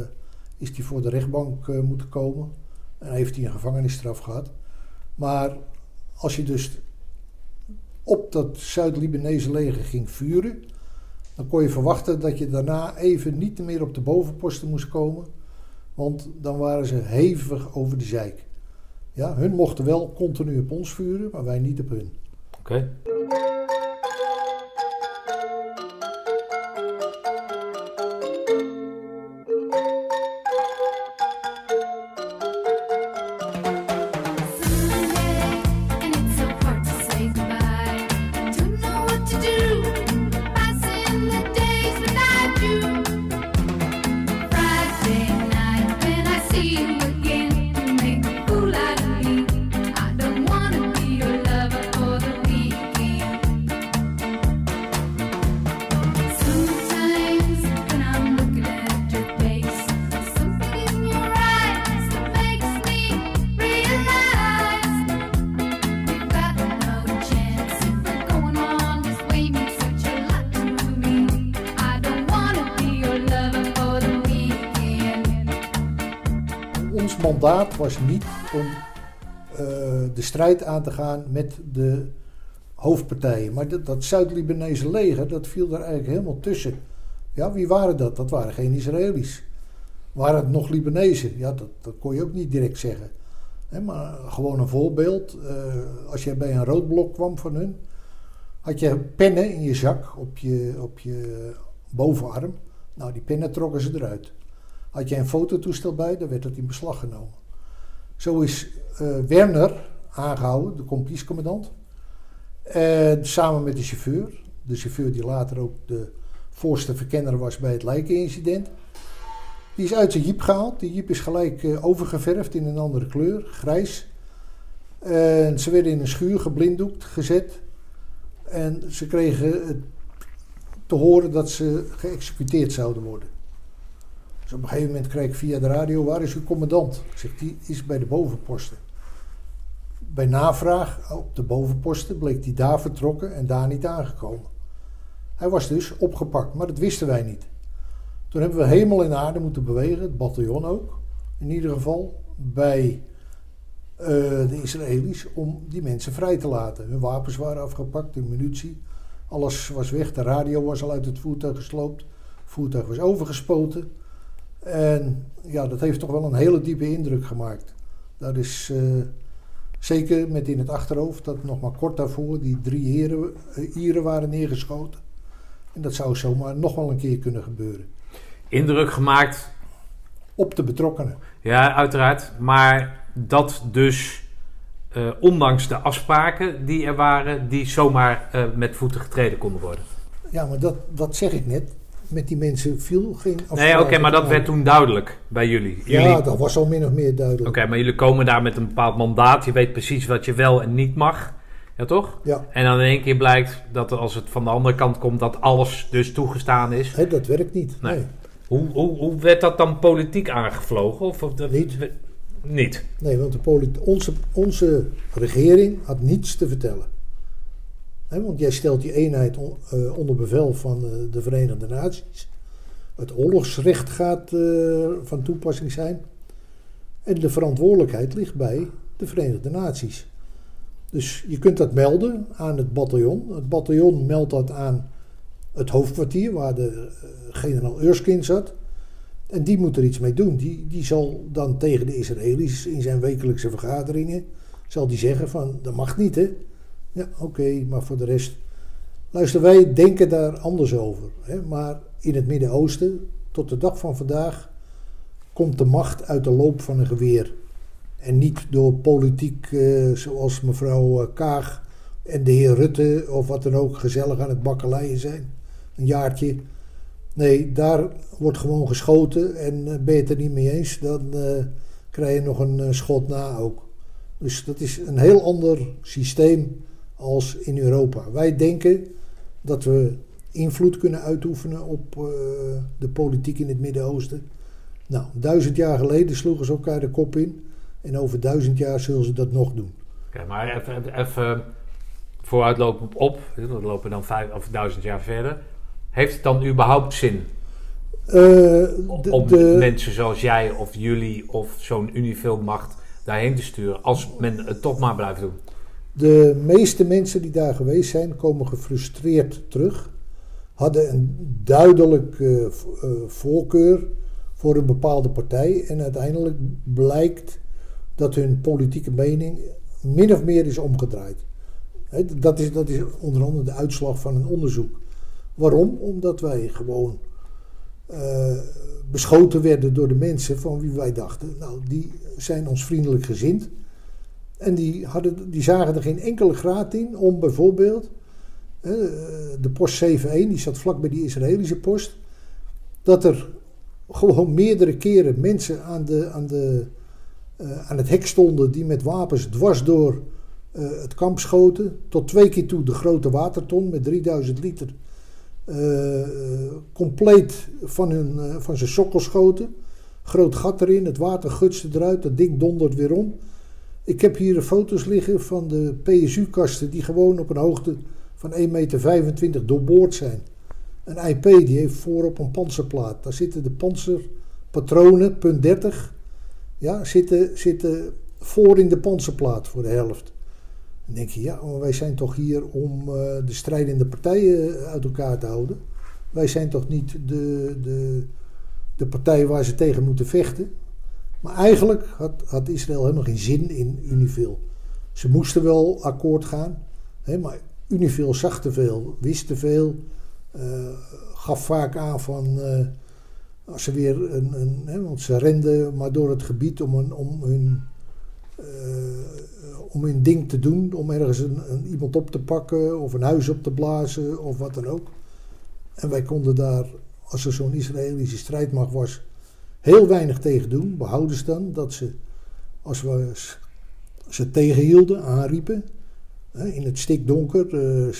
is die voor de rechtbank eh, moeten komen. En heeft hij een gevangenisstraf gehad. Maar als je dus op dat Zuid-Libanese leger ging vuren, dan kon je verwachten dat je daarna even niet meer op de bovenposten moest komen. Want dan waren ze hevig over de zeik. Ja, hun mochten wel continu op ons vuren, maar wij niet op hun. Oké. Was niet om eh, de strijd aan te gaan met de hoofdpartijen. Maar dat, dat Zuid-Libanese leger, dat viel daar eigenlijk helemaal tussen. Ja, wie waren dat? Dat waren geen Israëli's. Waren het nog Libanezen? Ja, dat, dat kon je ook niet direct zeggen. Maar gewoon een voorbeeld. eh, als je bij een roodblok kwam van hun, had je pennen in je zak op je, op je bovenarm. Nou, die pennen trokken ze eruit. Had je een fototoestel bij, dan werd dat in beslag genomen. Zo is eh, Werner aangehouden, de compliescommandant. En samen met de chauffeur. De chauffeur die later ook de voorste verkenner was bij het lijkenincident. Die is uit zijn jeep gehaald. Die jeep is gelijk eh, overgeverfd in een andere kleur, grijs. En ze werden in een schuur geblinddoekt gezet. En ze kregen te horen dat ze geëxecuteerd zouden worden. Dus op een gegeven moment kreeg ik via de radio, waar is uw commandant? Ik zeg, die is bij de bovenposten. Bij navraag op de bovenposten bleek hij daar vertrokken en daar niet aangekomen. Hij was dus opgepakt, maar dat wisten wij niet. Toen hebben we hemel en aarde moeten bewegen, het bataljon ook, in ieder geval, bij eh, de Israëli's, om die mensen vrij te laten. Hun wapens waren afgepakt, hun munitie, alles was weg, de radio was al uit het voertuig gesloopt, het voertuig was overgespoten. En ja, dat heeft toch wel een hele diepe indruk gemaakt. Dat is eh, zeker met in het achterhoofd dat nog maar kort daarvoor die drie heren, eh, Ieren waren neergeschoten. En dat zou zomaar nog wel een keer kunnen gebeuren. Indruk gemaakt, Op de betrokkenen. ja, uiteraard. Maar dat dus, eh, ondanks de afspraken die er waren, die zomaar met voeten getreden konden worden. Ja, maar dat, dat zeg ik net. Met die mensen viel geen Nee, oké, maar dat werd toen duidelijk bij jullie. Ja, jullie dat was al min of meer duidelijk. Oké, maar jullie komen daar met een bepaald mandaat. Je weet precies wat je wel en niet mag. Ja, toch? Ja, En dan in één keer blijkt dat als het van de andere kant komt, dat alles dus toegestaan is. hè, dat werkt niet. Nee. Nee. Hoe, hoe, hoe werd dat dan politiek aangevlogen? Of, of dat, Niet. Niet. Nee, want de onze, onze regering had niets te vertellen. Want jij stelt die eenheid eh, onder bevel van eh, de Verenigde Naties. Het oorlogsrecht gaat eh, van toepassing zijn. En de verantwoordelijkheid ligt bij de Verenigde Naties. Dus je kunt dat melden aan het bataljon. Het bataljon meldt dat aan het hoofdkwartier waar de generaal Erskine zat. En die moet er iets mee doen. Die, die zal dan tegen de Israëli's in zijn wekelijkse vergaderingen... zal die zeggen van, dat mag niet hè. Ja, oké, maar voor de rest... Luister, wij denken daar anders over. Hè? Maar in het Midden-Oosten, tot de dag van vandaag... komt de macht uit de loop van een geweer. En niet door politiek eh, zoals mevrouw eh, Kaag en de heer Rutte... of wat dan ook gezellig aan het bakkeleien zijn. Een jaartje... Nee, daar wordt gewoon geschoten en eh, ben je het er niet mee eens, dan krijg je nog een schot na ook. Dus dat is een heel ander systeem als in Europa. Wij denken dat we invloed kunnen uitoefenen op eh, de politiek in het Midden-Oosten. Nou, duizend jaar geleden sloegen ze elkaar de kop in en over duizend jaar zullen ze dat nog doen. Oké, maar even, even vooruitlopen op. We lopen dan vijf of duizend jaar verder. Heeft het dan überhaupt zin Eh, de- om de- mensen zoals jij of jullie of zo'n Unifilm-macht daarheen te sturen als men het toch maar blijft doen? De meeste mensen die daar geweest zijn, komen gefrustreerd terug. Hadden een duidelijk eh, eh, voorkeur voor een bepaalde partij. En uiteindelijk blijkt dat hun politieke mening min of meer is omgedraaid. Dat, is, dat is onder andere de uitslag van een onderzoek. Waarom? Omdat wij gewoon eh, beschoten werden door de mensen van wie wij dachten, nou, die zijn ons vriendelijk gezind. En die, hadden, die zagen er geen enkele graad in om bijvoorbeeld de post 71, die zat vlak bij die Israëlische post, dat er gewoon meerdere keren mensen aan, de, aan, de, eh, aan het hek stonden die met wapens dwars door eh, het kamp schoten. Tot twee keer toe de grote waterton met 3000 liter eh, compleet van, hun, van zijn sokkel schoten. Groot gat erin, het water gutste eruit, dat ding dondert weer om. Ik heb hier foto's liggen van de PSU-kasten die gewoon op een hoogte van 1,25 meter doorboord zijn. Een IP die heeft voorop een panzerplaat. Daar zitten de panzerpatronen, punt 30. ja, zitten, zitten voor in de panzerplaat voor de helft. Dan denk je, ja, maar wij zijn toch hier om eh, de strijdende partijen uit elkaar te houden. Wij zijn toch niet de, de, de partij waar ze tegen moeten vechten. Maar eigenlijk had, had Israël helemaal geen zin in Unifil. Ze moesten wel akkoord gaan, hè, maar Unifil zag te veel, wist te veel, eh, gaf vaak aan van eh, als ze weer een, een hè, want ze renden maar door het gebied om, een, om hun eh, om hun ding te doen, om ergens een, iemand op te pakken of een huis op te blazen of wat dan ook. En wij konden daar, als er zo'n Israëlische strijdmacht was, heel weinig tegen doen. Behouden ze dan dat ze, als we ze tegenhielden, aanriepen, hè, in het stikdonker, eh,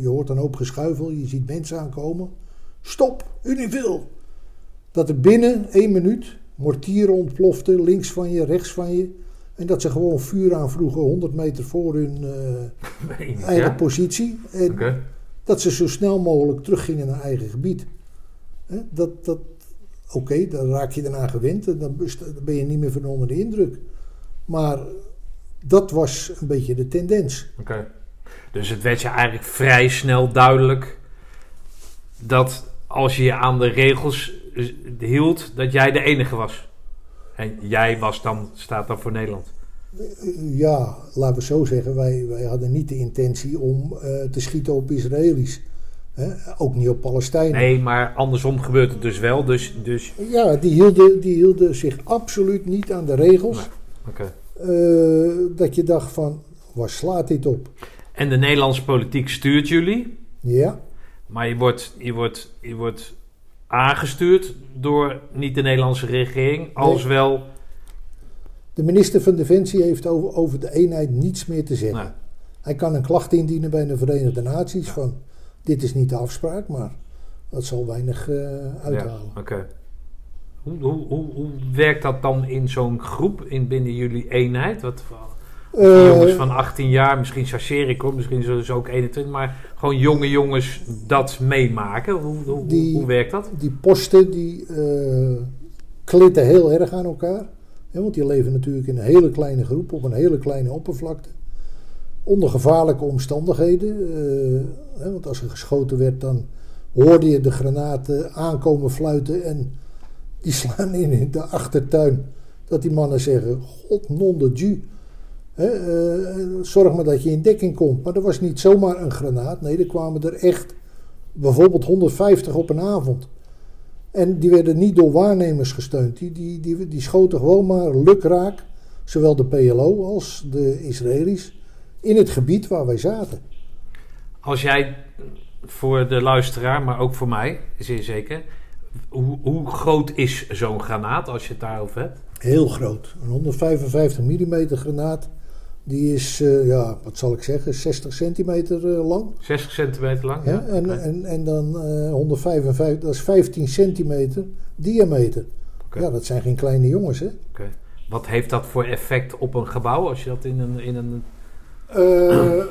je, hoort een hoop geschuifel, je ziet mensen aankomen. Stop, Univil! Dat er binnen één minuut mortieren ontploften, links van je, rechts van je. En dat ze gewoon vuur aanvroegen 100 meter voor hun eh, eigen ja? positie. En dat ze zo snel mogelijk teruggingen naar eigen gebied. Hè, Dat, dat, Oké, dan raak je eraan gewend en dan ben je niet meer van onder de indruk. Maar dat was een beetje de tendens. Oké. Dus het werd je eigenlijk vrij snel duidelijk dat als je je aan de regels hield, dat jij de enige was. En jij was dan, staat dan voor Nederland. Ja, laten we zo zeggen, wij, wij hadden niet de intentie om eh, te schieten op Israëli's. Ook niet op Palestijnen. Nee, maar andersom gebeurt het dus wel. Dus, dus Ja, die hielden, die hielden zich absoluut niet aan de regels. oké. Eh, dat je dacht van, waar slaat dit op? En de Nederlandse politiek stuurt jullie, Ja, maar je wordt, je wordt, je wordt aangestuurd door niet de Nederlandse regering, als wel. de minister van Defensie heeft over, over de eenheid niets meer te zeggen. Hij kan een klacht indienen bij de Verenigde Naties van, dit is niet de afspraak, maar dat zal weinig eh, uithalen. Ja, oké. Hoe, hoe, hoe, hoe werkt dat dan in zo'n groep, in binnen jullie eenheid? Wat, Eh, jongens van 18 jaar, misschien chargeer ik hoor, misschien zullen ze ook 21, maar gewoon jonge jongens dat meemaken. Hoe, hoe, Die- hoe werkt dat? die posten die eh, klitten heel erg aan elkaar. Hè, want die leven natuurlijk in een hele kleine groep op een hele kleine oppervlakte. Onder gevaarlijke omstandigheden. eh, hè, want als er geschoten werd, dan hoorde je de granaten aankomen fluiten. En die slaan in de achtertuin. Dat die mannen zeggen: God non de Dieu. Eh, zorg maar dat je in dekking komt. Maar er was niet zomaar een granaat. Nee, er kwamen er echt bijvoorbeeld 150 op een avond. En die werden niet door waarnemers gesteund. Die, die, die, die schoten gewoon maar lukraak, zowel de PLO als de Israëli's, in het gebied waar wij zaten. Als jij voor de luisteraar, maar ook voor mij, zeer zeker, hoe, hoe groot is zo'n granaat als je het daarover hebt? Heel groot. Een 155 mm granaat, die is, eh, ja, wat zal ik zeggen, 60 centimeter eh, lang. 60 centimeter lang? Ja? En, en, en dan eh 155, dat is 15 centimeter diameter. Ja, dat zijn geen kleine jongens, hè? Oké. Wat heeft dat voor effect op een gebouw als je dat in een. In een Eh,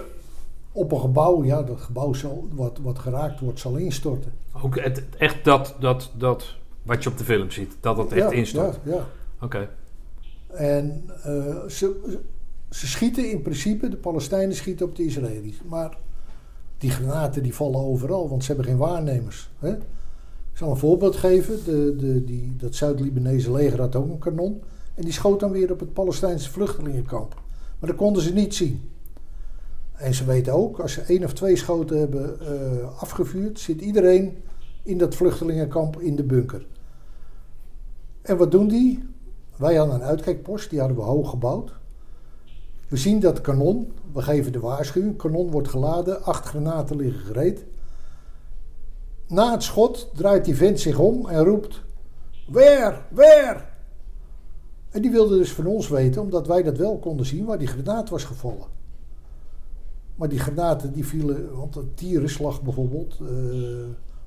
op een gebouw, ja, dat gebouw zal, wat, wat geraakt wordt, zal instorten. ook het, echt dat, dat, dat wat je op de film ziet, dat het echt ja, instort. Ja, ja. Oké. En eh, ze, ze schieten in principe, de Palestijnen schieten op de Israëli's. Maar die granaten die vallen overal, want ze hebben geen waarnemers. Hè? Ik zal een voorbeeld geven. De, de, die, dat Zuid-Libanese leger had ook een kanon. En die schoot dan weer op het Palestijnse vluchtelingenkamp. Maar dat konden ze niet zien. En ze weten ook, als ze één of twee schoten hebben eh, afgevuurd, zit iedereen in dat vluchtelingenkamp in de bunker. En wat doen die? Wij hadden een uitkijkpost, die hadden we hoog gebouwd. We zien dat kanon, we geven de waarschuwing, kanon wordt geladen, acht granaten liggen gereed. Na het schot draait die vent zich om en roept: Where? Where? En die wilde dus van ons weten, omdat wij dat wel konden zien, waar die granaat was gevallen. Maar die granaten die vielen, want een tierenslag bijvoorbeeld, eh,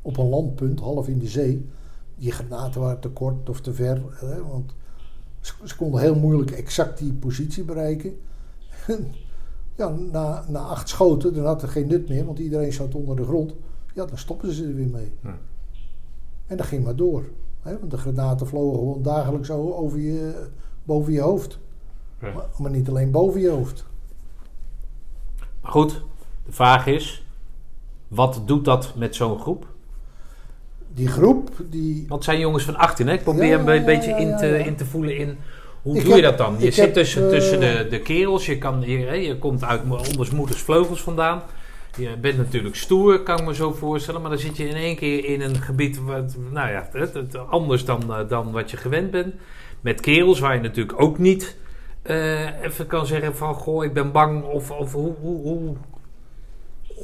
op een landpunt, half in de zee. Die granaten waren te kort of te ver, hè, want ze, ze konden heel moeilijk exact die positie bereiken. ja, na, na acht schoten, dan had er geen nut meer, want iedereen zat onder de grond. Ja, dan stopten ze er weer mee. En dat ging maar door. Hè, want de granaten vlogen gewoon dagelijks over je, boven je hoofd. Ja. Maar, maar niet alleen boven je hoofd. Maar goed, de vraag is: wat doet dat met zo'n groep? Die groep, die... Want het zijn jongens van 18, hè? Ik probeer Ja, hem een ja, beetje ja, in, te, in te voelen in. Hoe Ik doe je dat dan? Je zit heb, tussen, eh, tussen de, de kerels, je, kan, je, komt uit onders moeders vleugels vandaan. Je bent natuurlijk stoer, kan ik me zo voorstellen. Maar dan zit je in één keer in een gebied wat, nou ja, het, het- anders dan, eh, dan wat je gewend bent. Met kerels waar je natuurlijk ook niet eh, even kan zeggen van... Goh, ik ben bang of, of hoe, hoe, hoe...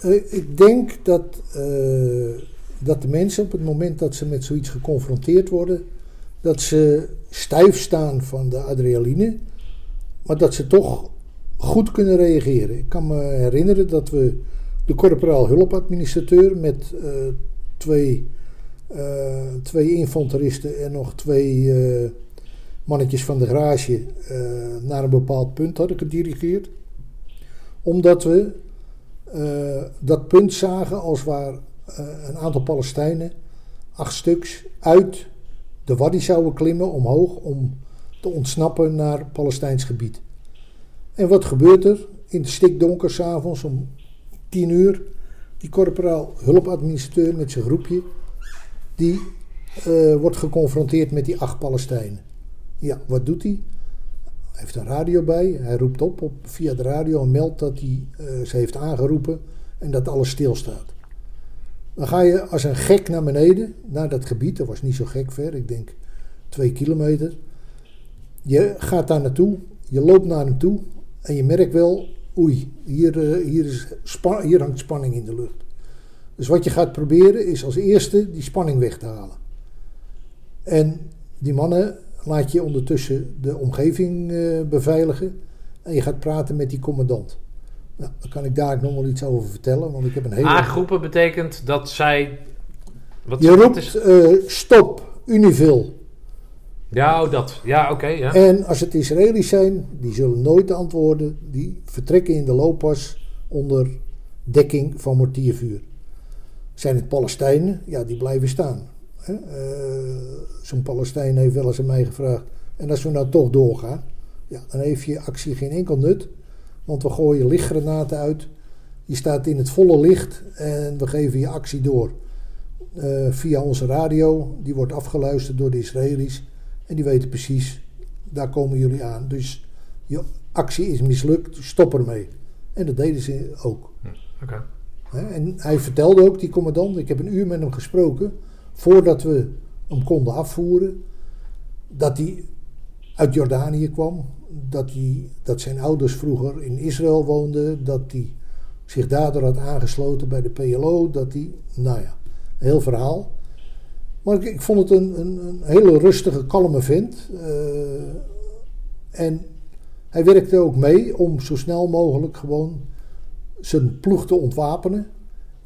Eh, ik denk dat, eh, dat de mensen op het moment dat ze met zoiets geconfronteerd worden, dat ze stijf staan van de adrenaline, maar dat ze toch goed kunnen reageren. Ik kan me herinneren dat we de corporaal hulpadministrateur met twee, twee infanteristen en nog twee mannetjes van de garage eh, naar een bepaald punt hadden gedirigeerd. Omdat we eh, dat punt zagen als waar eh, een aantal Palestijnen, acht stuks, uit de wadi zouden klimmen omhoog om te ontsnappen naar Palestijns gebied. En wat gebeurt er? In de stikdonker s'avonds om tien uur, die corporaal hulpadministrateur met zijn groepje, die wordt geconfronteerd met die acht Palestijnen. Ja, wat doet hij? Hij heeft een radio bij. Hij roept op, op via de radio en meldt dat hij eh, ze heeft aangeroepen en dat alles stilstaat. Dan ga je als een gek naar beneden, naar dat gebied. Dat was niet zo gek ver, ik denk twee kilometer. Je gaat daar naartoe, je loopt naar hem toe en je merkt wel, oei, hier, eh, hier, is hier hangt spanning in de lucht. Dus wat je gaat proberen is als eerste die spanning weg te halen. En die mannen laat je ondertussen de omgeving eh, beveiligen. En je gaat praten met die commandant. Nou, daar kan ik daar nog wel iets over vertellen. Want ik heb een hele... Aangroepen betekent dat zij... Wat, je roept is- eh, stop, Univil. Ja, oh, dat. Ja, oké. ja. En als het Israëli's zijn, die zullen nooit antwoorden. Die vertrekken in de looppas onder dekking van mortiervuur. Zijn het Palestijnen? Ja, die blijven staan. Eh, Zo'n Palestijn heeft wel eens aan mij gevraagd. En als we nou toch doorgaan, ja, dan heeft je actie geen enkel nut. Want we gooien lichtgranaten uit. Je staat in het volle licht en we geven je actie door. Eh, via onze radio, die wordt afgeluisterd door de Israëli's. En die weten precies, daar komen jullie aan. Dus je actie is mislukt, stop ermee. En dat deden ze ook. Oké. Hè, En hij vertelde ook, die commandant, ik heb een uur met hem gesproken, voordat we hem konden afvoeren, dat hij uit Jordanië kwam, dat, hij, dat zijn ouders vroeger in Israël woonden, dat hij zich daardoor had aangesloten bij de PLO, dat hij, nou ja, een heel verhaal. Maar ik, ik vond het een, een, een hele rustige, kalme vent. eh, en hij werkte ook mee om zo snel mogelijk gewoon zijn ploeg te ontwapenen.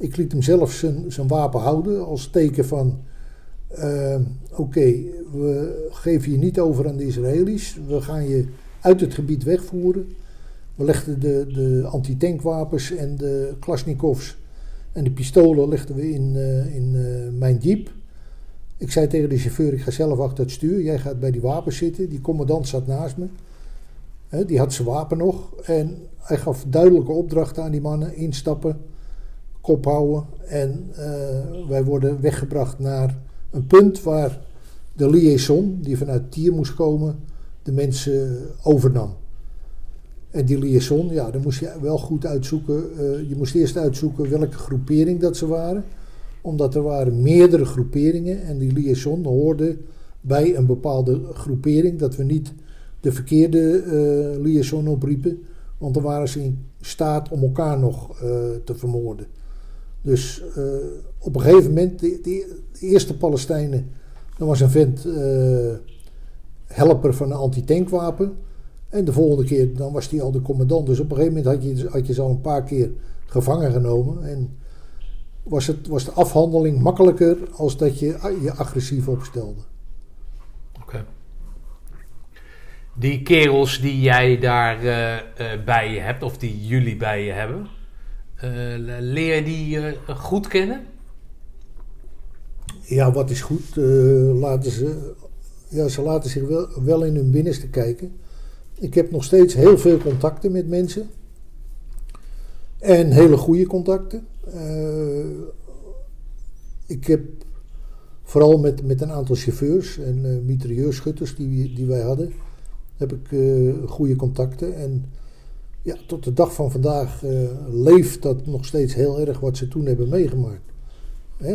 Ik liet hem zelf zijn, zijn wapen houden als teken van... eh, Oké, we geven je niet over aan de Israëli's. We gaan je uit het gebied wegvoeren. We legden de, de antitankwapens en de Klasnikovs en de pistolen legden we in, eh, in eh, mijn jeep. Ik zei tegen de chauffeur, ik ga zelf achter het stuur. Jij gaat bij die wapens zitten. Die commandant zat naast me. Die had zijn wapen nog. En hij gaf duidelijke opdrachten aan die mannen. Instappen, kop houden. En eh, wij worden weggebracht naar een punt waar de liaison, die vanuit Tier moest komen, de mensen overnam. En die liaison, ja, dan moest je wel goed uitzoeken. eh, je moest eerst uitzoeken welke groepering dat ze waren. Omdat er waren meerdere groeperingen en die liaison hoorde bij een bepaalde groepering. Dat we niet de verkeerde eh liaison opriepen. Want dan waren ze in staat om elkaar nog te vermoorden. Dus eh, op een gegeven moment, de, de, eerste Palestijnen, dan was een vent eh, helper van een antitankwapen. En de volgende keer, dan was hij al de commandant. Dus op een gegeven moment had je, had je ze al een paar keer gevangen genomen. En was, het, was de afhandeling makkelijker als dat je je agressief opstelde. Oké. Die kerels die jij daar eh, bij je hebt, of die jullie bij je hebben, leer je die eh, goed kennen? Ja, wat is goed? Eh, laten ze ja, ze laten zich wel, wel in hun binnenste kijken. Ik heb nog steeds heel veel contacten met mensen. En hele goede contacten. Eh, ik heb vooral met, met een aantal chauffeurs en eh mitrailleurschutters die, die wij hadden, heb ik eh, goede contacten. En ja, tot de dag van vandaag eh, leeft dat nog steeds heel erg wat ze toen hebben meegemaakt.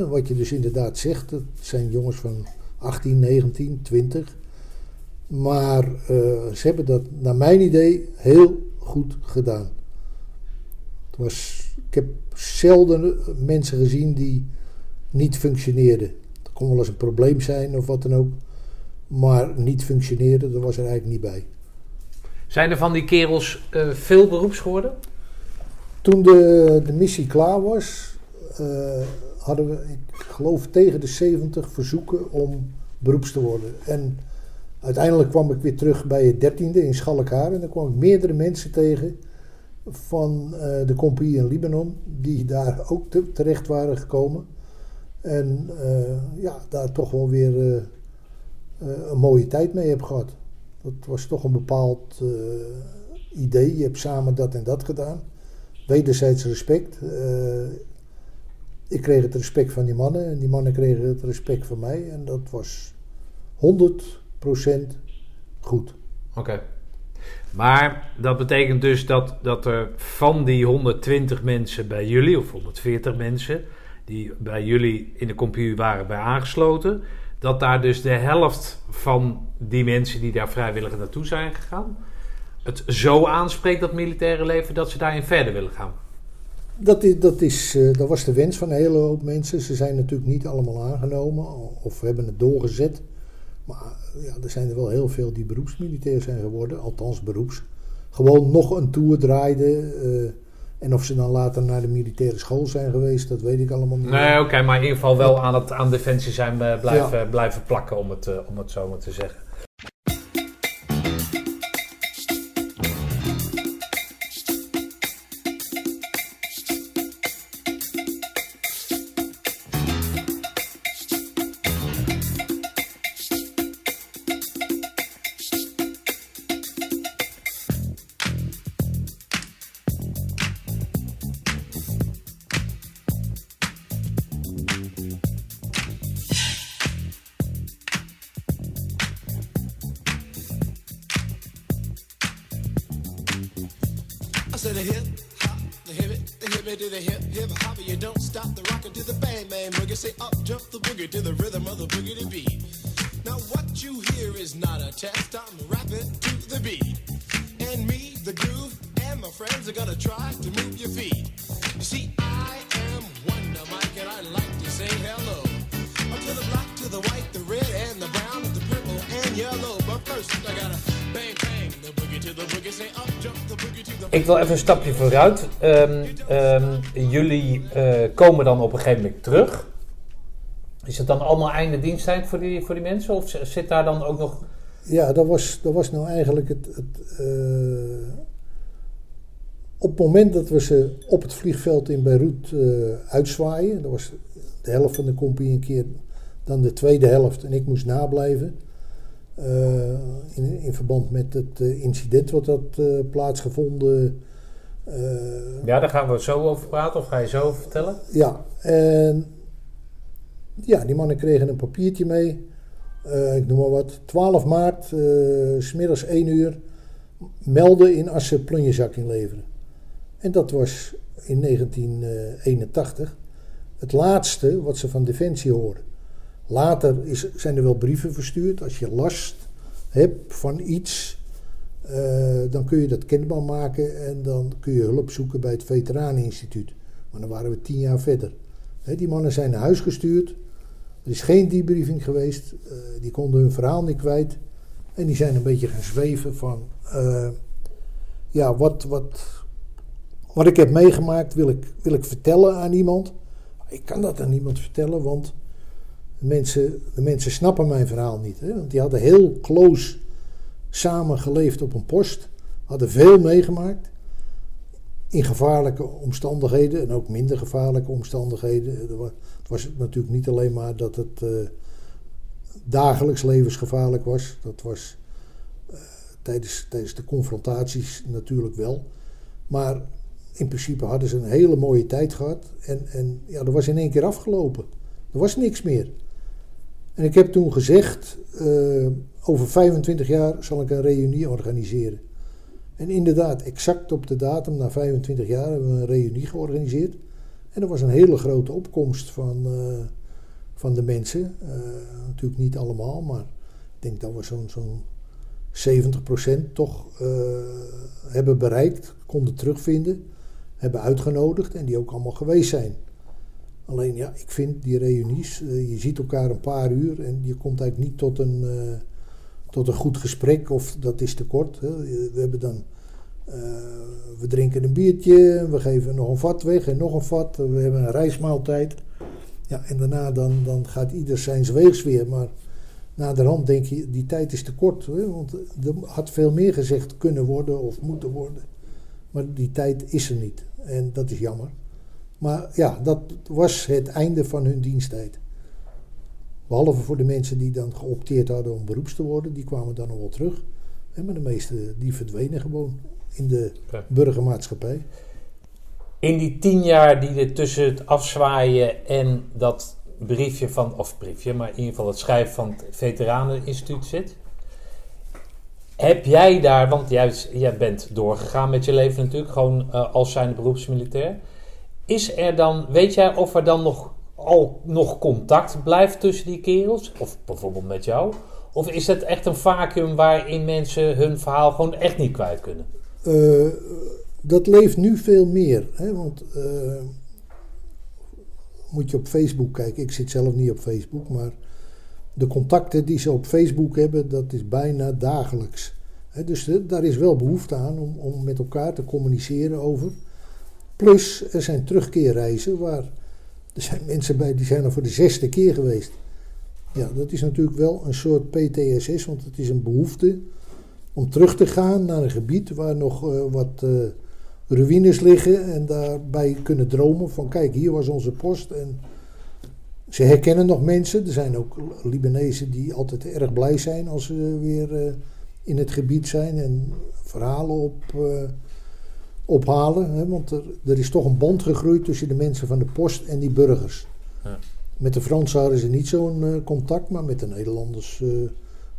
Wat je dus inderdaad zegt, dat zijn jongens van 18, 19, 20. Maar eh, ze hebben dat, naar mijn idee, heel goed gedaan. Het was, ik heb zelden mensen gezien die niet functioneerden. Dat kon wel eens een probleem zijn of wat dan ook. Maar niet functioneerde, dat was er eigenlijk niet bij. Zijn er van die kerels eh, veel beroeps geworden? Toen de, de missie klaar was, eh, hadden we, ik geloof, tegen de 70 verzoeken om beroeps te worden. En uiteindelijk kwam ik weer terug bij het dertiende in Schalkhaar. En dan kwam ik meerdere mensen tegen van eh, de compagnie in Libanon, die daar ook te- terecht waren gekomen. En ja, daar toch wel weer een mooie tijd mee heb gehad. Dat was toch een bepaald eh, idee. Je hebt samen dat en dat gedaan. Wederzijds respect. Eh, ik kreeg het respect van die mannen en die mannen kregen het respect van mij. En dat was 100% goed. Oké. Maar dat betekent dus dat, dat er van die 120 mensen bij jullie, of 140 mensen, die bij jullie in de compagnie waren bij aangesloten, dat daar dus de helft van die mensen die daar vrijwillig naartoe zijn gegaan, het zo aanspreekt, dat militaire leven, dat ze daarin verder willen gaan. Dat, is, dat, is, eh, dat was de wens van een hele hoop mensen. Ze zijn natuurlijk niet allemaal aangenomen of hebben het doorgezet. Maar ja, er zijn er wel heel veel die beroepsmilitair zijn geworden, althans beroeps. Gewoon nog een tour draaiden. eh, en of ze dan later naar de militaire school zijn geweest, dat weet ik allemaal niet. Nee, oké, maar in ieder geval wel aan, het, aan defensie zijn eh, blijven, Ja. blijven plakken, om het, eh, om het zo maar te zeggen. Wil even een stapje vooruit. Ehm, ehm, jullie eh, komen dan op een gegeven moment terug. Is het dan allemaal einde diensttijd voor die, voor die mensen? Of zit daar dan ook nog... Ja, dat was, dat was nou eigenlijk het. het eh, op het moment dat we ze op het vliegveld in Beirut eh, uitzwaaien, dat was de helft van de compagnie een keer, dan de tweede helft en ik moest nablijven. Eh, in, in verband met het eh, incident wat had eh, plaatsgevonden. Ja, daar gaan we zo over praten. Of ga je zo over vertellen? ja, en ja, die mannen kregen een papiertje mee. Ik noem maar wat. 12 maart, eh smiddags 1 uur, melden in Assen plunjezak inleveren. En dat was in 1981 het laatste wat ze van Defensie hoorden. Later is, zijn er wel brieven verstuurd. Als je last hebt van iets, eh, dan kun je dat kenbaar maken en dan kun je hulp zoeken bij het Veteraneninstituut. Maar dan waren we tien jaar verder. Die mannen zijn naar huis gestuurd. Er is geen debriefing geweest. eh, die konden hun verhaal niet kwijt. En die zijn een beetje gaan zweven van... eh, ja, wat, wat, wat ik heb meegemaakt wil ik, wil ik vertellen aan iemand. Ik kan dat aan niemand vertellen, want de mensen, de mensen snappen mijn verhaal niet. Hè? Want die hadden heel close samen geleefd op een post. Hadden veel meegemaakt in gevaarlijke omstandigheden en ook minder gevaarlijke omstandigheden. Het was natuurlijk niet alleen maar dat het, eh, dagelijks levensgevaarlijk was. Dat was eh, tijdens, tijdens de confrontaties natuurlijk wel. Maar in principe hadden ze een hele mooie tijd gehad. En, en ja, dat was in één keer afgelopen. Er was niks meer. En ik heb toen gezegd, eh, over 25 jaar zal ik een reunie organiseren. En inderdaad, exact op de datum, na 25 jaar, hebben we een reunie georganiseerd. En er was een hele grote opkomst van, eh, van de mensen. Eh, natuurlijk niet allemaal, maar ik denk dat we zo'n zo'n 70% toch hebben bereikt, konden terugvinden, hebben uitgenodigd en die ook allemaal geweest zijn. Alleen ja, ik vind die reunies, eh, je ziet elkaar een paar uur en je komt eigenlijk niet tot een, eh, tot een goed gesprek of dat is te kort. Hè. We hebben dan, eh, we drinken een biertje, we geven nog een vat weg en nog een vat, we hebben een reismaaltijd. Ja, en daarna dan, dan gaat ieder zijn weegs weer, maar na de hand denk je, die tijd is te kort. Hè, want er had veel meer gezegd kunnen worden of moeten worden. Maar die tijd is er niet en dat is jammer. Maar ja, dat was het einde van hun diensttijd. Behalve voor de mensen die dan geopteerd hadden om beroeps te worden, die kwamen dan nog wel terug. Maar de meeste die verdwenen gewoon in de burgermaatschappij. In die tien jaar die er tussen het afzwaaien en dat briefje van, of briefje, maar in ieder geval het schrijven van het Veteraneninstituut zit. Heb jij daar, want jij, jij bent doorgegaan met je leven natuurlijk, gewoon eh, als zijnde beroepsmilitair. Is er dan, weet jij of er dan nog, al nog contact blijft tussen die kerels? Of bijvoorbeeld met jou? Of is het echt een vacuüm waarin mensen hun verhaal gewoon echt niet kwijt kunnen? Eh, dat leeft nu veel meer. Hè, want eh, moet je op Facebook kijken. Ik zit zelf niet op Facebook, maar de contacten die ze op Facebook hebben, dat is bijna dagelijks. Dus eh, daar is wel behoefte aan om, om met elkaar te communiceren over. Plus, er zijn terugkeerreizen waar er zijn mensen bij die zijn er voor de zesde keer geweest. Ja, dat is natuurlijk wel een soort PTSS, want het is een behoefte om terug te gaan naar een gebied waar nog eh, wat eh, ruïnes liggen en daarbij kunnen dromen van kijk, hier was onze post. En ze herkennen nog mensen. Er zijn ook Libanezen die altijd erg blij zijn als ze weer eh, in het gebied zijn en verhalen op, ophalen. Hè, want er, er is toch een band gegroeid tussen de mensen van de post en die burgers. Ja. Met de Fransen hadden ze niet zo'n eh, contact, maar met de Nederlanders eh,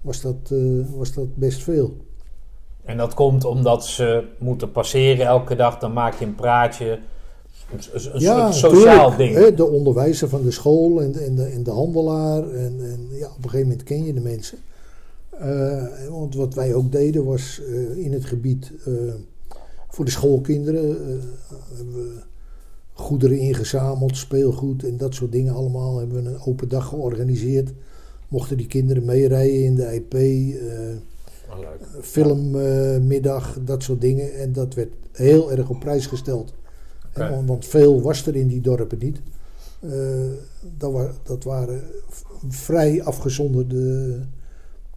was, dat, eh, was dat best veel. En dat komt omdat ze moeten passeren elke dag, dan maak je een praatje. Een, een soort sociaal tuurlijk, ding. hè, de onderwijzer van de school en de, en de, en de handelaar. En, en ja, op een gegeven moment ken je de mensen. Want wat wij ook deden was in het gebied voor de schoolkinderen. eh, hebben we goederen ingezameld, speelgoed en dat soort dingen allemaal. Hebben we een open dag georganiseerd. Mochten die kinderen meerijden in de IP. eh, Oh, leuk. filmmiddag, dat soort dingen. En dat werd heel erg op prijs gesteld. En want, veel was er in die dorpen niet. Eh, dat, wa- dat waren vrij afgezonderde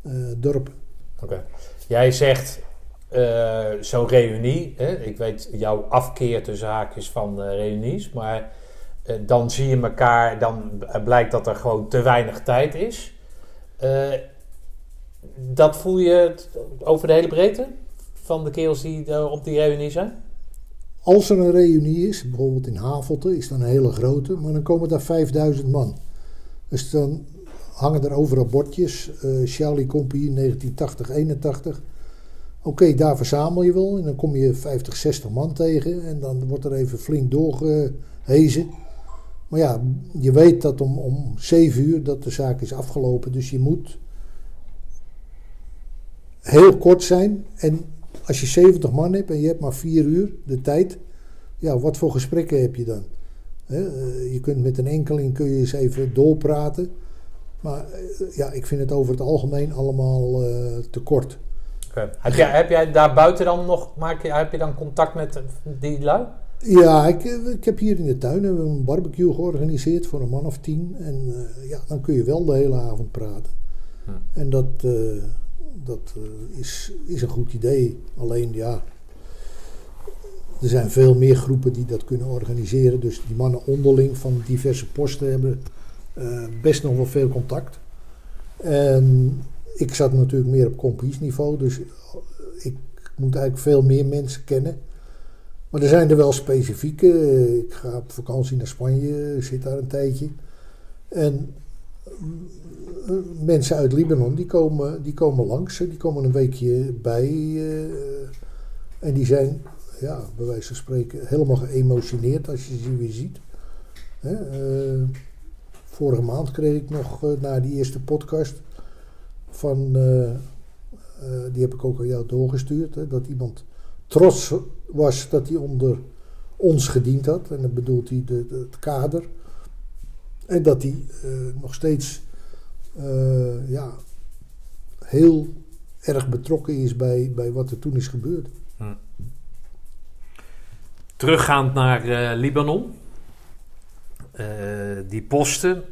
eh, dorpen. Oké. Jij zegt eh, zo'n reunie. Hè? Ik weet jouw afkeer tussen haakjes van eh, reunies. Maar eh, dan zie je elkaar. Dan blijkt dat er gewoon te weinig tijd is. Dat voel je over de hele breedte van de kerels die op die reunie zijn? Als er een reunie is, bijvoorbeeld in Havelte, is dan een hele grote, maar dan komen daar 5000 man. Dus dan hangen er overal bordjes, eh Charlie Compagnie 1980-81. Oké, daar verzamel je wel en dan kom je 50, 60 man tegen en dan wordt er even flink doorgehezen. Maar ja, je weet dat om, om 7 uur dat de zaak is afgelopen, dus je moet heel kort zijn en als je 70 man hebt en je hebt maar 4 uur de tijd, ja, wat voor gesprekken heb je dan? Eh, je kunt met een enkeling kun je eens even doorpraten. Maar eh, ja, ik vind het over het algemeen allemaal eh, te kort. Heb, jij, heb jij daar buiten dan nog, maak je, heb je dan contact met eh, die lui? Ja, ik, eh, ik heb hier in de tuin hebben we een barbecue georganiseerd voor een man of tien. En eh, ja, dan kun je wel de hele avond praten. Hm. En dat, eh, dat is, is een goed idee. Alleen ja, er zijn veel meer groepen die dat kunnen organiseren. Dus die mannen onderling van diverse posten hebben eh, best nog wel veel contact. En ik zat natuurlijk meer op kompiesniveau, dus ik moet eigenlijk veel meer mensen kennen. Maar er zijn er wel specifieke. Ik ga op vakantie naar Spanje, zit daar een tijdje. En eh, mensen uit Libanon, die komen, die komen langs. Die komen een weekje bij. eh, en die zijn, ja, bij wijze van spreken, helemaal geëmotioneerd als je ze weer ziet. Eh, vorige maand kreeg ik nog, na die eerste podcast, van, eh, eh, die heb ik ook aan jou doorgestuurd, hè, dat iemand trots was dat hij onder ons gediend had. En dan bedoelt hij de, het kader. En dat hij eh, nog steeds ja, heel erg betrokken is bij, bij wat er toen is gebeurd. Teruggaand naar Libanon. Die posten,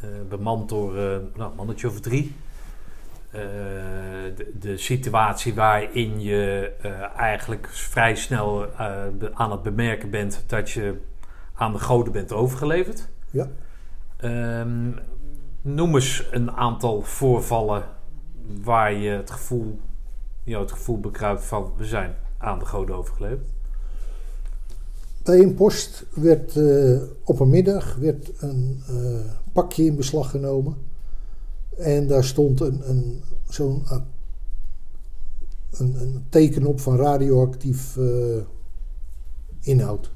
eh, bemand door nou, een mannetje of drie. Eh, de, de situatie waarin je eh, eigenlijk vrij snel eh, be- aan het bemerken bent dat je aan de goden bent overgeleverd. Ja. Ehm, noem eens een aantal voorvallen waar je het gevoel, jou het gevoel bekruipt van we zijn aan de goden overgeleverd. Bij een post werd op een middag werd een pakje in beslag genomen. En daar stond een, een, zo'n ah, een, een teken op van radioactief eh, inhoud.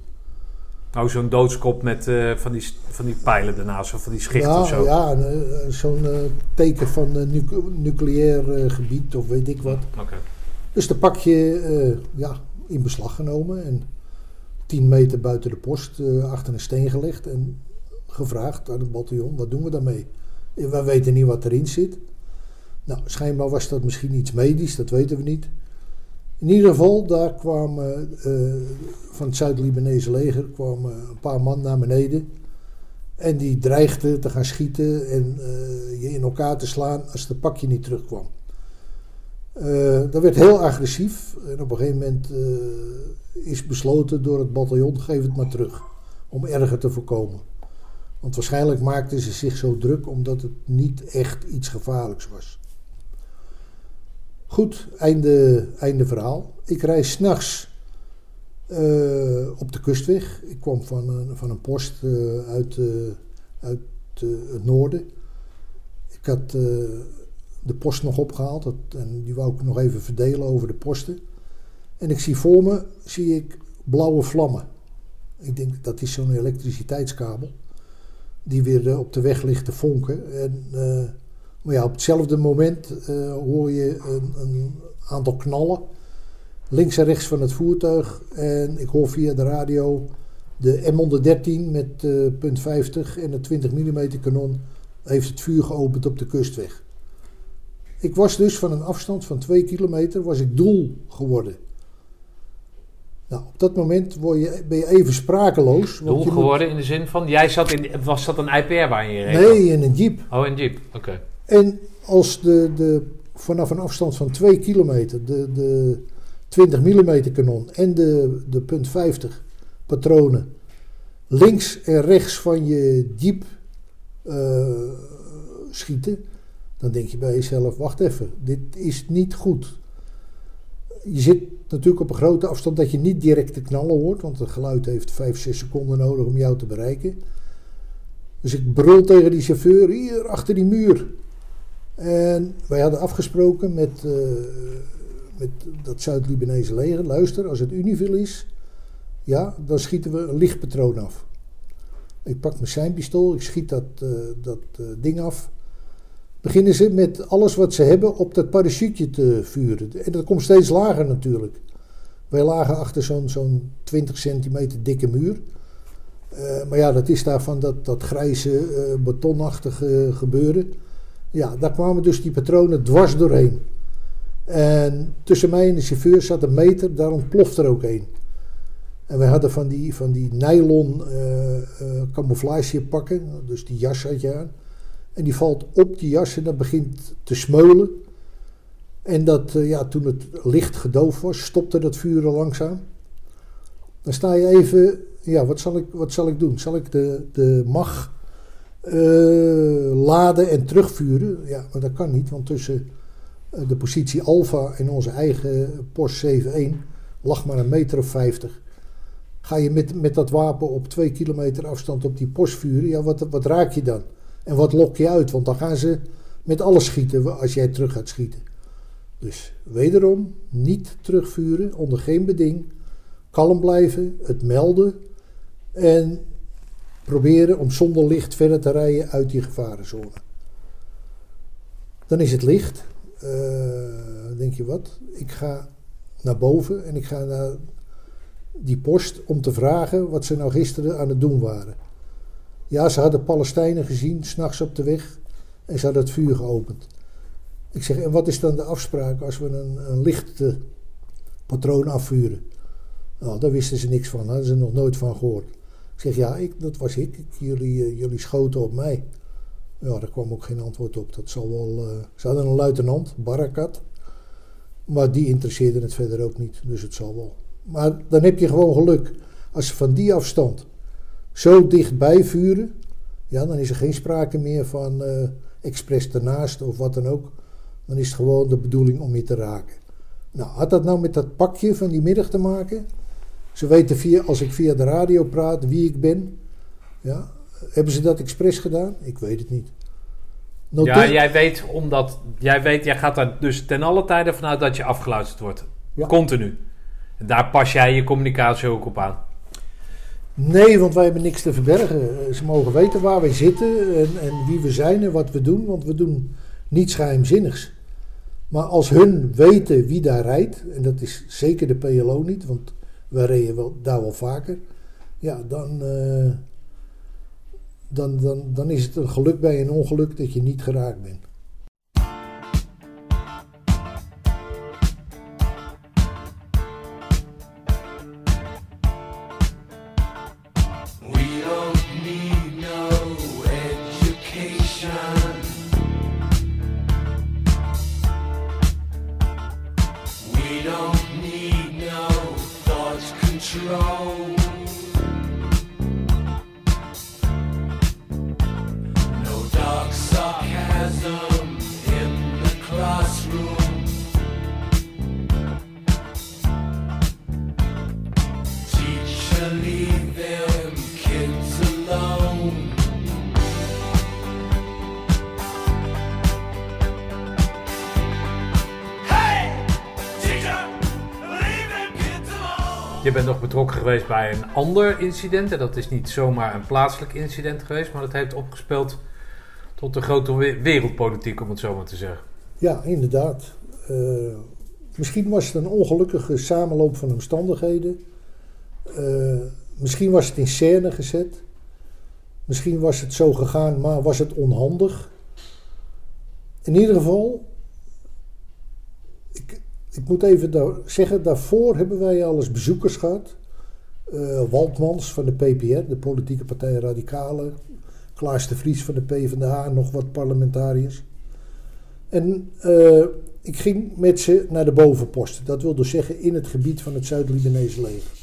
Nou, zo'n doodskop met eh, van, die, van die pijlen ernaast of van die schichten ja, of zo. ja eh, zo'n eh, teken van eh, nuc- nucleair eh, gebied of weet ik wat. Oké. Dus de pakje eh, ja, in beslag genomen en 10 meter buiten de post eh, achter een steen gelegd en gevraagd aan het bataljon, wat doen we daarmee? Eh, We weten niet wat erin zit. Nou, schijnbaar was dat misschien iets medisch, dat weten we niet. In ieder geval, daar kwamen eh, van het Zuid-Libanese leger kwamen een paar man naar beneden. En die dreigden te gaan schieten en eh, je in elkaar te slaan als het pakje niet terugkwam. Eh, dat werd heel agressief. En op een gegeven moment eh, is besloten door het bataljon: geef het maar terug. Om erger te voorkomen. Want waarschijnlijk maakten ze zich zo druk omdat het niet echt iets gevaarlijks was. Goed, einde, einde verhaal. Ik reis s'nachts eh op de kustweg. Ik kwam van een, van een post eh, uit, eh, uit het noorden. Ik had de post nog opgehaald. Dat, en die wou ik nog even verdelen over de posten. En ik zie voor me zie ik blauwe vlammen. Ik denk dat is zo'n elektriciteitskabel. Die weer eh, op de weg ligt te vonken. En, eh, maar ja, op hetzelfde moment eh, hoor je een, een aantal knallen. Links en rechts van het voertuig. En ik hoor via de radio de M113 met punt 50 en een 20 mm kanon heeft het vuur geopend op de kustweg. Ik was dus van een afstand van 2 kilometer was ik doel geworden. Nou, op dat moment word je, ben je even sprakeloos. Doel je moet- geworden in de zin van, jij zat in, was dat een IPR waar je reed? Nee, in een jeep. Oh, een jeep, oké. En als de, de, vanaf een afstand van 2 kilometer de, de 20 mm kanon en de, de punt 50 patronen links en rechts van je jeep eh, schieten, dan denk je bij jezelf, wacht even, dit is niet goed. Je zit natuurlijk op een grote afstand dat je niet direct de knallen hoort, want het geluid heeft 5, 6 seconden nodig om jou te bereiken. Dus ik brul tegen die chauffeur, hier achter die muur. En wij hadden afgesproken met, eh, met dat Zuid-Libanese leger, luister, als het Univil is, ja, dan schieten we een lichtpatroon af. Ik pak mijn seinpistool, ik schiet dat, eh, dat eh, ding af. Beginnen ze met alles wat ze hebben op dat parachute te vuren. En dat komt steeds lager natuurlijk. Wij lagen achter zo'n zo'n 20 centimeter dikke muur. Eh, maar ja, dat is daar van dat, dat grijze eh, betonachtige gebeuren. Ja, daar kwamen dus die patronen dwars doorheen. En tussen mij en de chauffeur zat een meter, daar ontplofte er ook een. En wij hadden van die, van die nylon eh eh, camouflage pakken, dus die jas had je aan. En die valt op die jas en dat begint te smeulen. En dat, eh, ja, toen het licht gedoofd was, stopte dat vuren langzaam. Dan sta je even, ja, wat zal ik, wat zal ik doen? Zal ik de, de mag Eh, laden en terugvuren, ja, maar dat kan niet, want tussen eh, de positie Alpha en onze eigen Porsche 71 lag maar een meter of 50. Ga je met, met dat wapen op twee kilometer afstand op die Porsche vuren, ja, wat, wat raak je dan? En wat lok je uit? Want dan gaan ze met alles schieten als jij terug gaat schieten. Dus wederom niet terugvuren, onder geen beding. Kalm blijven, het melden en proberen om zonder licht verder te rijden uit die gevarenzone. Dan is het licht. Dan denk je wat? Ik ga naar boven en ik ga naar die post om te vragen wat ze nou gisteren aan het doen waren. Ja, ze hadden Palestijnen gezien, s'nachts op de weg, en ze hadden het vuur geopend. Ik zeg, en wat is dan de afspraak als we een, een lichte patroon afvuren? Nou, daar wisten ze niks van, hadden ze nog nooit van gehoord. Ik zeg, ja, ik, dat was ik. Ik- Jullie, eh, jullie schoten op mij. Ja, daar kwam ook geen antwoord op. Dat zal wel... eh, ze hadden een luitenant, Barakat. Maar die interesseerde het verder ook niet. Dus het zal wel. Maar dan heb je gewoon geluk. Als ze van die afstand zo dichtbij vuren... Ja, dan is er geen sprake meer van eh expres ernaast of wat dan ook. Dan is het gewoon de bedoeling om je te raken. Nou, had dat nou met dat pakje van die middag te maken? Ze weten via, als ik via de radio praat wie ik ben. Ja, hebben ze dat expres gedaan? Ik weet het niet. Noteer- Ja, jij weet, omdat jij weet, jij gaat daar dus ten alle tijde vanuit dat je afgeluisterd wordt. Ja. Continu. En daar pas jij je communicatie ook op aan. Nee, want wij hebben niks te verbergen. Eh, Ze mogen weten waar wij zitten en, en wie we zijn en wat we doen, want we doen niets geheimzinnigs. Maar als hun weten wie daar rijdt, en dat is zeker de PLO niet, want wij reden wel, daar wel vaker, ja, dan, eh, dan, dan, dan is het een geluk bij een ongeluk dat je niet geraakt bent. Geweest bij een ander incident. En dat is niet zomaar een plaatselijk incident geweest, maar dat heeft opgespeeld tot de grote we- wereldpolitiek, om het zo maar te zeggen. Ja, inderdaad. Eh, misschien was het een ongelukkige samenloop van omstandigheden. Eh, misschien was het in scène gezet. Misschien was het zo gegaan, maar was het onhandig. In ieder geval, ik, ik moet even daar zeggen, daarvoor hebben wij al eens bezoekers gehad. Eh, Waldmans van de PPR, de politieke partij Radicale. Klaas de Vries van de PvdA, nog wat parlementariërs. En eh, ik ging met ze naar de bovenposten. Dat wil dus zeggen in het gebied van het Zuid-Libanese leger.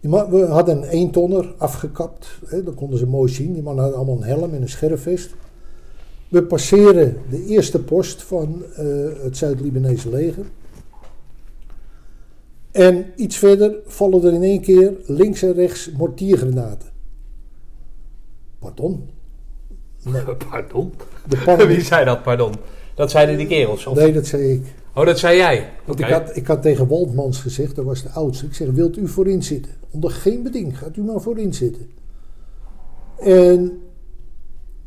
Man- we hadden een eentonner afgekapt. Hè, dat konden ze mooi zien. Die mannen hadden allemaal een helm en een scherfvest. We passeren de eerste post van eh, het Zuid-Libanese leger. En iets verder vallen er in één keer links en rechts mortiergranaten. Pardon? Nee, Pardon? Wie zei dat, pardon? Dat zeiden die kerels. Of... Nee, dat zei ik. Oh, dat zei jij. Want ik, had, ik had tegen Waldmans gezegd, dat was de oudste. Ik zeg, wilt u voorin zitten? Onder geen beding, gaat u maar voorin zitten. En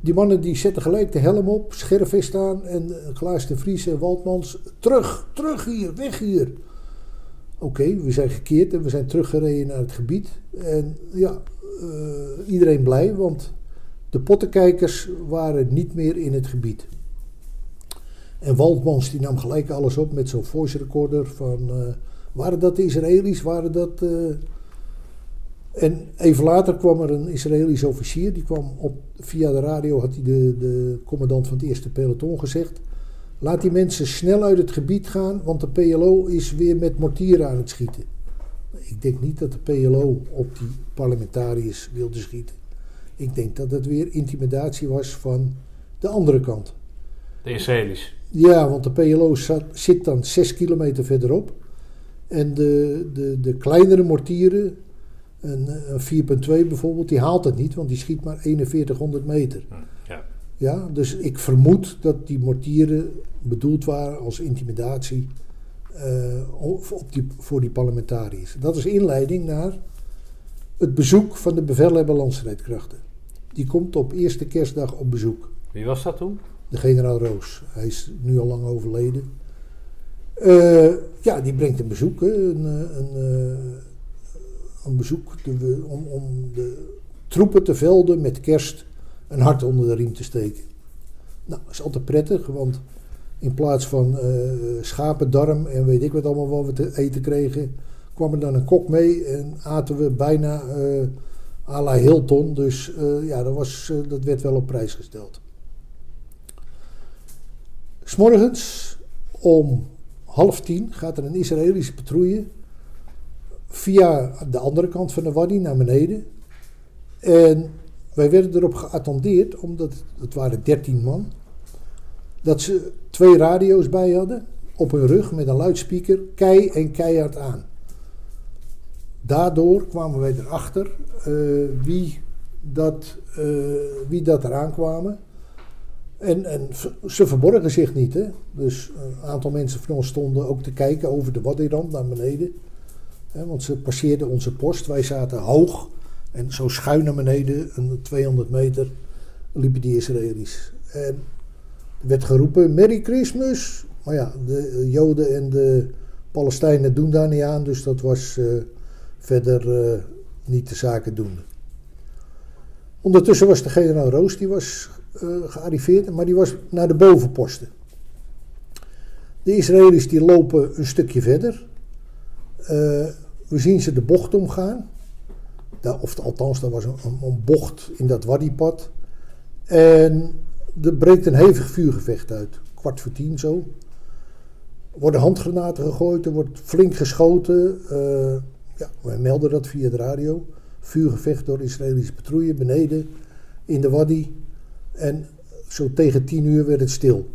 die mannen die zetten gelijk de helm op, scherfvest aan. En eh, Klaas de Vries en Waldmans, terug, terug hier, weg hier. Oké, we zijn gekeerd en we zijn teruggereden naar het gebied. En ja, eh, iedereen blij, want de pottenkijkers waren niet meer in het gebied. En Waldmans die nam gelijk alles op met zo'n voice recorder van... eh, waren dat de Israëli's? Waren dat... eh, En even later kwam er een Israëlisch officier. Die kwam op, via de radio, had hij de, de commandant van het eerste peloton gezegd... Laat die mensen snel uit het gebied gaan, want de PLO is weer met mortieren aan het schieten. Ik denk niet dat de PLO op die parlementariërs wilde schieten. Ik denk dat het weer intimidatie was van de andere kant. De Israëli's. Ja, want de PLO zat, zit dan 6 kilometer verderop. En de, de, de kleinere mortieren, een, een 4.2 bijvoorbeeld, die haalt het niet, want die schiet maar 4100 meter. Ja, dus ik vermoed dat die mortieren bedoeld waren als intimidatie eh, op die, voor die parlementariërs. Dat is inleiding naar het bezoek van de bevelhebber landstrijdkrachten. Die komt op eerste kerstdag op bezoek. Wie was dat toen? De generaal Roos. Hij is nu al lang overleden. Eh, ja, die brengt een bezoek. Een, eh, een, een bezoek om, om de troepen te velden met kerst een hart onder de riem te steken. Nou, dat is altijd prettig, want in plaats van eh schapendarm en weet ik wat allemaal wat we te eten kregen, kwam er dan een kok mee en aten we bijna eh à la Hilton. Dus eh, ja, dat, was, dat werd wel op prijs gesteld. S'morgens om half tien gaat er een Israëlische patrouille via de andere kant van de Wadi naar beneden. En wij werden erop geattendeerd, omdat het waren 13 man, dat ze twee radio's bij hadden op hun rug met een luidspreker, kei en keihard aan. Daardoor kwamen wij erachter eh, wie, dat, eh, wie dat eraan kwamen. En, en ze verborgen zich niet. Hè? Dus een aantal mensen van ons stonden ook te kijken over de Waddirand naar beneden. Hè, want ze passeerden onze post. Wij zaten hoog. En zo schuin naar beneden, een 200 meter, liepen die Israëli's. En er werd geroepen, Merry Christmas. Maar ja, de Joden en de Palestijnen doen daar niet aan. Dus dat was eh, verder eh, niet de zaken doen. Ondertussen was de generaal Roos, die was eh, gearriveerd, maar die was naar de bovenposten. De Israëli's die lopen een stukje verder. We zien ze de bocht omgaan. Daar, of althans, daar was een, een, bocht in dat waddipad. En er breekt een hevig vuurgevecht uit. Kwart voor tien zo. Er worden handgranaten gegooid, er wordt flink geschoten. Eh, ja, wij melden dat via de radio. Vuurgevecht door Israëlische patrouille beneden in de wadi. En zo tegen tien uur werd het stil.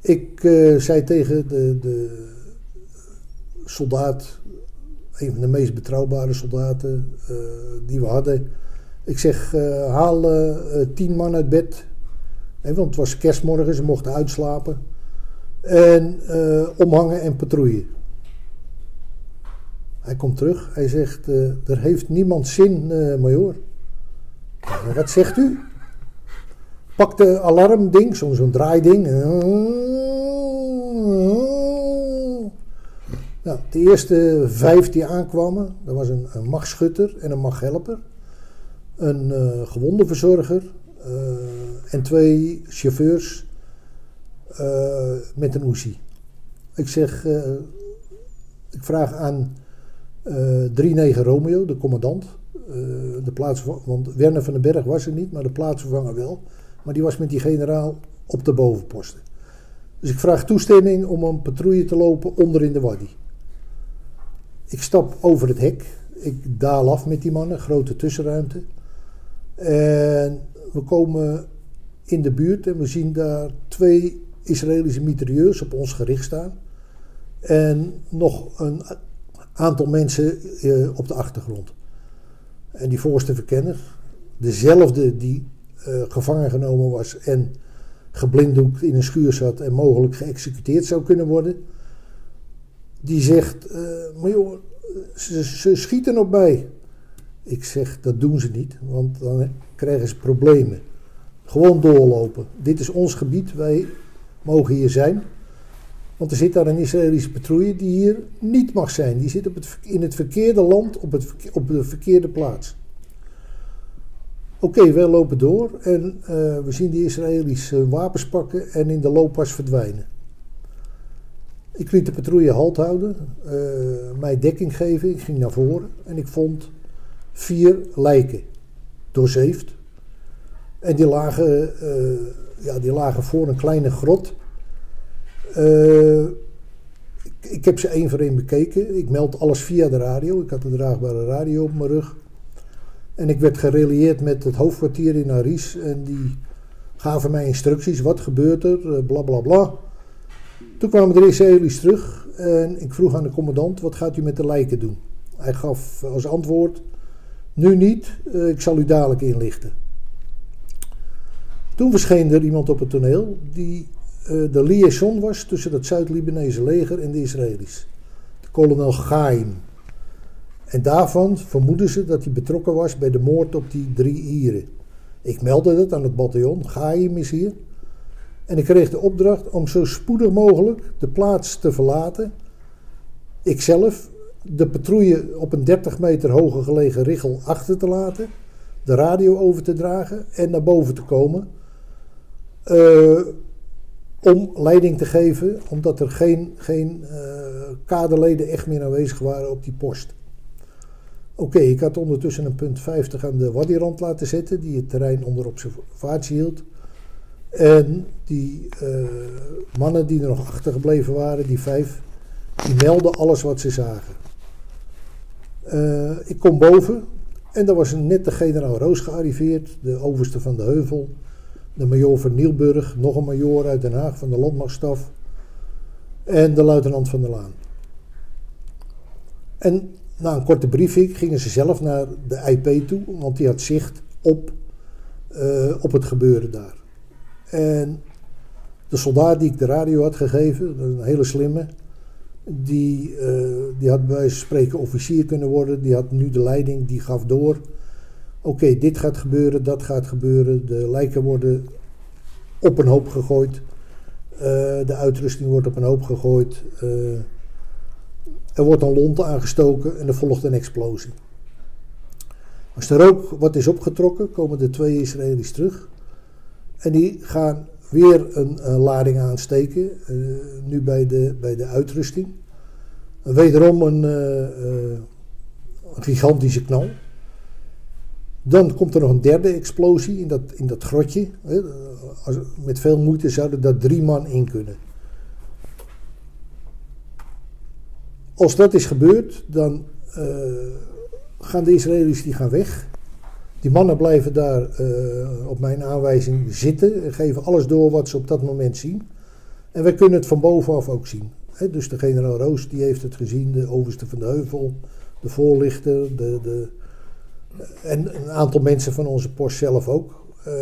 Ik eh, zei tegen de, de soldaat, een van de meest betrouwbare soldaten eh, die we hadden. Ik zeg, eh, haal eh, tien man uit bed. Hè, want het was kerstmorgen, ze mochten uitslapen. En omhangen en patrouille. Hij komt terug, hij zegt, er heeft niemand zin, major. "Maar Wat zegt u? Pak de alarmding, zo'n zo'n draaiding. De eerste vijf die aankwamen, dat was een, een machtschutter en een machthelper. Een eh gewondenverzorger eh, en twee chauffeurs eh, met een Uzi. Ik zeg, ik vraag aan eh 39 Romeo, de commandant, de plaatsver- want Werner van den Berg was er niet, maar de plaatsvervanger wel. Maar die was met die generaal op de bovenposten. Dus ik vraag toestemming om een patrouille te lopen onder in de wadi. Ik stap over het hek. Ik daal af met die mannen, grote tussenruimte. En we komen in de buurt en we zien daar twee Israëlische mitrailleurs op ons gericht staan. En nog een aantal mensen eh, op de achtergrond. En die voorste verkenner, dezelfde die eh, gevangen genomen was en geblinddoekt in een schuur zat en mogelijk geëxecuteerd zou kunnen worden, die zegt: eh maar joh, ze, schieten op mij. Ik zeg: dat doen ze niet, want dan krijgen ze problemen. Gewoon doorlopen. Dit is ons gebied, wij mogen hier zijn. Want er zit daar een Israëlische patrouille die hier niet mag zijn. Die zit op het, in het verkeerde land, op, het, op de verkeerde plaats. Oké, wij lopen door en eh, we zien die Israëli's wapens pakken en in de looppas verdwijnen. Ik liet de patrouille halt houden, eh, mij dekking geven, ik ging naar voren en ik vond vier lijken, doorzeefd. En die lagen, eh, ja, die lagen voor een kleine grot. Eh, ik, heb ze één voor één bekeken. Ik meld alles via de radio. Ik had een draagbare radio op mijn rug. En ik werd gerelieerd met het hoofdkwartier in Aris. En die gaven mij instructies. Wat gebeurt er? Eh, Bla bla bla. Toen kwamen de Israëli's terug. En ik vroeg aan de commandant. Wat gaat u met de lijken doen? Hij gaf als antwoord. Nu niet. eh, ik zal u dadelijk inlichten. Toen verscheen er iemand op het toneel. Die eh, de liaison was tussen het Zuid-Libanese leger en de Israëli's. De kolonel Gaim. En daarvan vermoeden ze dat hij betrokken was bij de moord op die drie Ieren. Ik meldde dat aan het bataljon. Gaim is hier. En ik kreeg de opdracht om zo spoedig mogelijk de plaats te verlaten. Ikzelf de patrouille op een 30 meter hoger gelegen richel achter te laten. De radio over te dragen en naar boven te komen. Eh, om leiding te geven, omdat er geen, geen eh, kaderleden echt meer aanwezig waren op die post. Oké, ik had ondertussen een punt 50 aan de Wadirand laten zetten, die het terrein onder observatie hield. En die eh, mannen die er nog achtergebleven waren, die vijf, die melden alles wat ze zagen. Eh, ik kom boven en daar was een nette generaal Roos gearriveerd, de overste van de Heuvel, de major van Nielburg, nog een major uit Den Haag van de landmachtstaf en de luitenant van der Laan. En na een korte briefing gingen ze zelf naar de IP toe, want die had zicht op, eh, op het gebeuren daar. En de soldaat die ik de radio had gegeven, een hele slimme, die, eh, die had bij spreken officier kunnen worden. Die had nu de leiding, die gaf door. Oké, dit gaat gebeuren, dat gaat gebeuren. De lijken worden op een hoop gegooid. Eh, de uitrusting wordt op een hoop gegooid. Eh, er wordt een lont aangestoken en er volgt een explosie. Als er ook wat is opgetrokken, komen de twee Israëli's terug. En die gaan weer een, eh, lading aansteken, eh, nu bij de, bij de uitrusting. Wederom een, eh, een gigantische knal. Dan komt er nog een derde explosie in dat, in dat grotje. Met veel moeite zouden daar drie man in kunnen. Als dat is gebeurd, dan gaan de Israëli's die gaan weg. Die mannen blijven daar eh, op mijn aanwijzing zitten en geven alles door wat ze op dat moment zien. En wij kunnen het van bovenaf ook zien. Hè, dus de generaal Roos die heeft het gezien, de overste van de Heuvel, de voorlichter, de, de, en een aantal mensen van onze post zelf ook. Eh,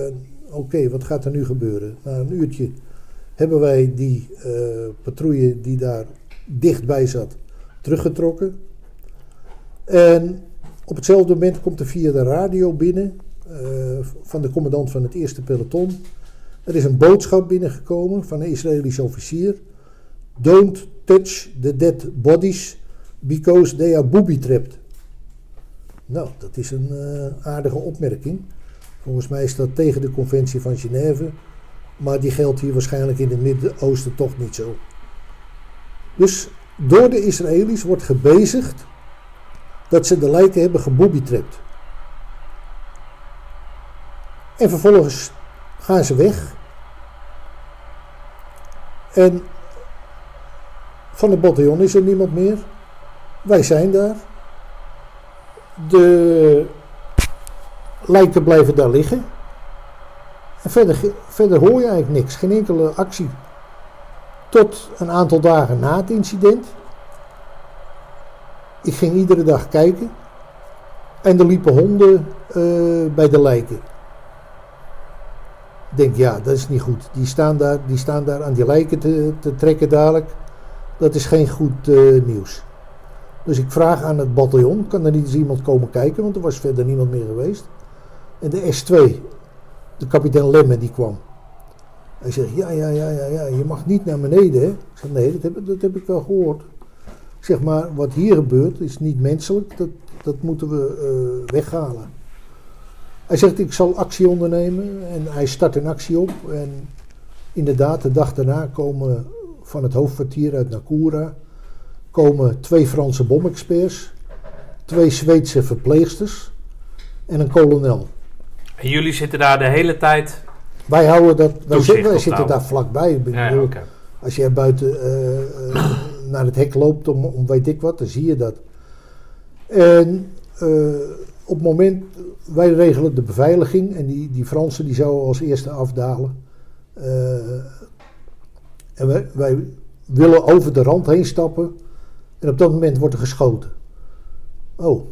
Oké, wat gaat er nu gebeuren? Na een uurtje hebben wij die eh, patrouille die daar dichtbij zat teruggetrokken. En op hetzelfde moment komt er via de radio binnen eh, van de commandant van het eerste peloton. Er is een boodschap binnengekomen van een Israëlische officier. Don't touch the dead bodies because they are booby-trapped. Nou, dat is een eh, aardige opmerking. Volgens mij is dat tegen de conventie van Genève. Maar die geldt hier waarschijnlijk in het Midden-Oosten toch niet zo. Dus door de Israëli's wordt gebezigd dat ze de lijken hebben geboobytrapt. En vervolgens gaan ze weg. En van het bataljon is er niemand meer. Wij zijn daar. De lijken blijven daar liggen. En verder, verder hoor je eigenlijk niks. Geen enkele actie. Tot een aantal dagen na het incident. Ik ging iedere dag kijken. En er liepen honden eh, bij de lijken. Ik denk, ja, dat is niet goed. Die staan daar, die staan daar aan die lijken te, te trekken dadelijk. Dat is geen goed eh, nieuws. Dus ik vraag aan het bataljon, kan er niet eens iemand komen kijken, want er was verder niemand meer geweest. En de S2, de kapitein Lemme, die kwam. Hij zegt, ja, ja, ja, ja, ja, je mag niet naar beneden, hè? Ik zeg, nee, dat heb, dat heb ik wel gehoord. Zeg, maar wat hier gebeurt is niet menselijk, dat, dat moeten we eh, weghalen. Hij zegt, ik zal actie ondernemen en hij start een actie op. En inderdaad, de dag daarna komen van het hoofdkwartier uit Nakura komen twee Franse bomexperts, twee Zweedse verpleegsters en een kolonel. En jullie zitten daar de hele tijd. Wij houden dat, wij, zitten, wij zitten daar vlakbij. Ja. Als je buiten eh, eh, naar het hek loopt om, om weet ik wat, dan zie je dat. En eh, op het moment, wij regelen de beveiliging en die, die Fransen die zouden als eerste afdalen. Eh, en wij, willen over de rand heen stappen en op dat moment wordt er geschoten. Oh,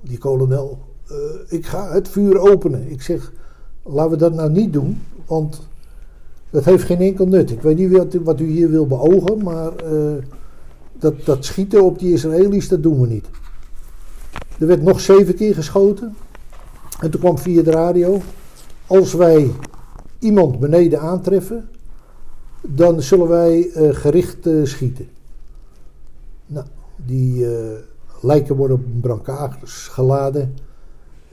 die kolonel, eh, ik ga het vuur openen. Ik zeg, laten we dat nou niet doen, want dat heeft geen enkel nut. Ik weet niet wat, u- hier wil beogen, maar eh, dat, dat schieten op die Israëli's, dat doen we niet. Er werd nog zeven keer geschoten. En toen kwam via de radio, als wij iemand beneden aantreffen, dan zullen wij eh, gericht eh, schieten. Nou, die lijken worden op brancards geladen.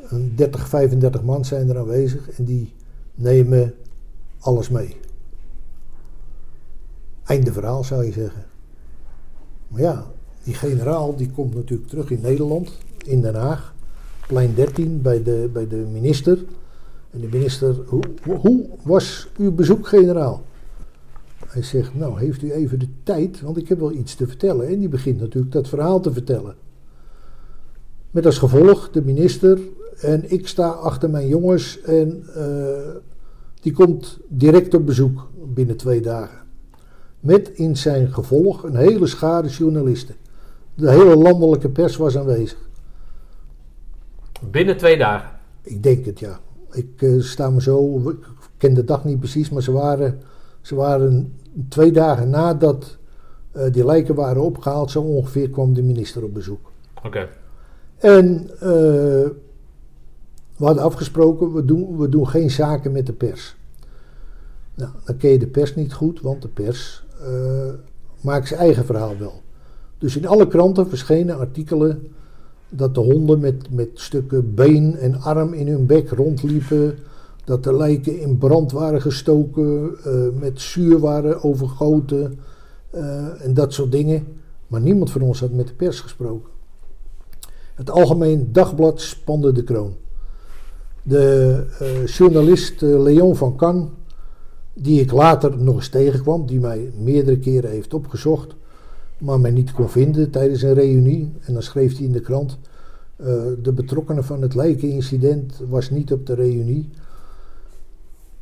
Een 30, 35 man zijn er aanwezig en die nemen alles mee. Einde verhaal zou je zeggen. Maar ja, die generaal die komt natuurlijk terug in Nederland, in Den Haag, plein 13 bij de, bij de minister. En de minister, hoe, hoe was uw bezoek, generaal? Hij zegt, nou heeft u even de tijd, want ik heb wel iets te vertellen. En die begint natuurlijk dat verhaal te vertellen. Met als gevolg de minister en ik sta achter mijn jongens en eh, die komt direct op bezoek binnen twee dagen. Met in zijn gevolg een hele schare journalisten. De hele landelijke pers was aanwezig. Binnen twee dagen. Ik denk het ja. Ik eh, sta me zo, ik ken de dag niet precies, maar ze waren, ze waren twee dagen nadat eh, die lijken waren opgehaald, zo ongeveer kwam de minister op bezoek. Oké. En eh, we hadden afgesproken, we doen, we doen geen zaken met de pers. Nou, dan ken je de pers niet goed, want de pers maakt zijn eigen verhaal wel. Dus in alle kranten verschenen artikelen dat de honden met, met stukken been en arm in hun bek rondliepen. Dat de lijken in brand waren gestoken, eh, met zuur waren overgoten eh, en dat soort dingen. Maar niemand van ons had met de pers gesproken. Het Algemeen Dagblad spande de kroon. De eh, journalist eh, Leon van Kan, die ik later nog eens tegenkwam, die mij meerdere keren heeft opgezocht, maar mij niet kon vinden tijdens een reunie. En dan schreef hij in de krant, eh, de betrokkenen van het lijkenincident was niet op de reunie.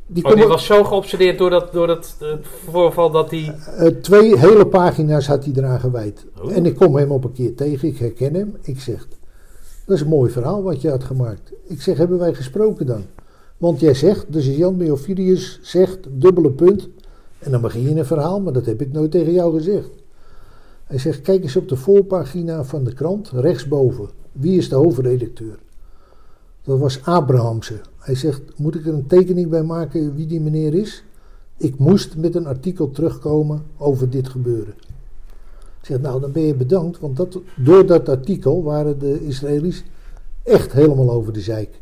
Die Oh, die was zo geobsedeerd door dat, door dat voorval dat hij... eh, twee hele pagina's had hij eraan gewijd. Oh. En ik kom hem op een keer tegen, ik herken hem. Ik zeg, dat is een mooi verhaal wat je had gemaakt. Ik zeg, hebben wij gesproken dan? Want jij zegt, dus Jan Meophilius zegt, dubbele punt. En dan begin je een verhaal, maar dat heb ik nooit tegen jou gezegd. Hij zegt, kijk eens op de voorpagina van de krant, rechtsboven. Wie is de hoofdredacteur? Dat was Abrahamse. Hij zegt, moet ik er een tekening bij maken wie die meneer is? Ik moest met een artikel terugkomen over dit gebeuren. Ik zeg, nou dan ben je bedankt, want dat, door dat artikel waren de Israëli's echt helemaal over de zeik.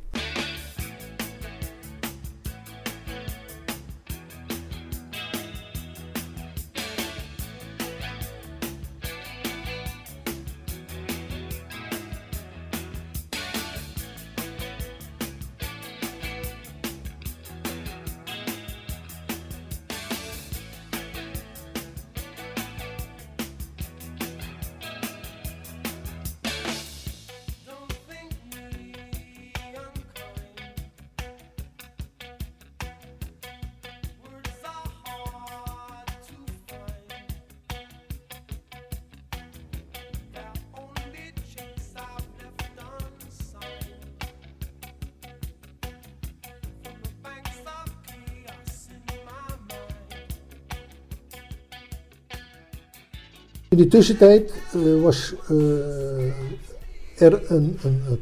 In de tussentijd eh, was eh, er een, een, een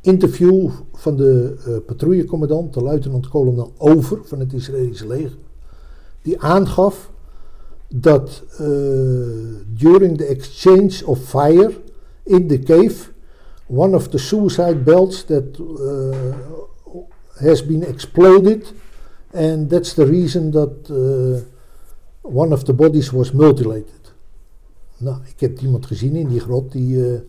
interview van de eh, patrouillecommandant, de luitenant-kolonel Over van het Israëlische leger, die aangaf dat during the exchange of fire in the cave, one of the suicide belts that uh, has been exploded, and that's the reason that one of the bodies was mutilated. Nou, ik heb iemand gezien in die grot die eh,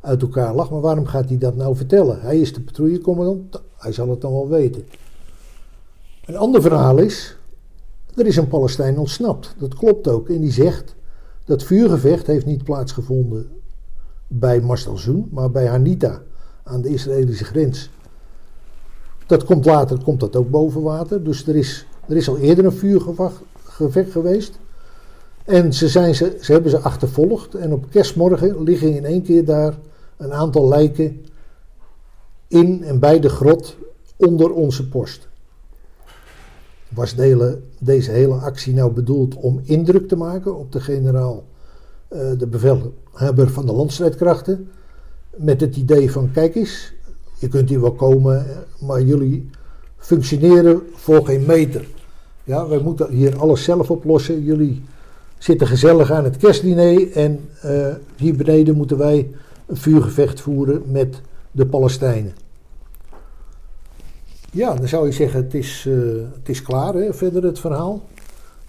uit elkaar lag, maar waarom gaat hij dat nou vertellen? Hij is de patrouillecommandant, hij zal het dan wel weten. Een ander verhaal is, er is een Palestijn ontsnapt. Dat klopt ook. En die zegt, dat vuurgevecht heeft niet plaatsgevonden bij Marstalzoen, maar bij Hanita aan de Israëlische grens. Dat komt later, komt dat ook boven water. Dus er is, er is al eerder een vuurgevecht geweest. En ze, zijn ze, ze hebben ze achtervolgd. En op kerstmorgen liggen in één keer daar een aantal lijken in en bij de grot onder onze post. Was de deze hele actie nou bedoeld om indruk te maken op de generaal, eh, de bevelhebber van de landstrijdkrachten? Met het idee van: kijk eens, je kunt hier wel komen, eh, maar jullie functioneren voor geen meter. Ja, wij moeten hier alles zelf oplossen. Jullie zitten gezellig aan het kerstdiner en eh, hier beneden moeten wij een vuurgevecht voeren met de Palestijnen. Ja, dan zou je zeggen, het is, eh, het is klaar, hè, verder het verhaal.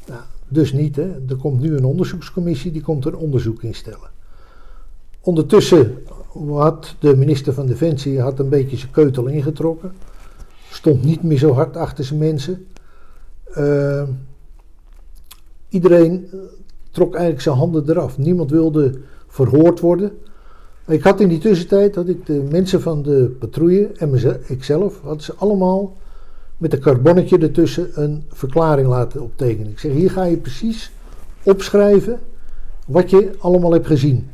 Nou, dus niet, hè. Er komt nu een onderzoekscommissie, die komt een onderzoek instellen. Ondertussen had de minister van Defensie had een beetje zijn keutel ingetrokken. Stond niet meer zo hard achter zijn mensen. Eh, iedereen eh, trok eigenlijk zijn handen eraf. Niemand wilde verhoord worden. Ik had in die tussentijd, had ik de mensen van de patrouille en ikzelf, hadden ze allemaal met een carbonnetje ertussen een verklaring laten optekenen. Ik zeg, hier ga je precies opschrijven wat je allemaal hebt gezien.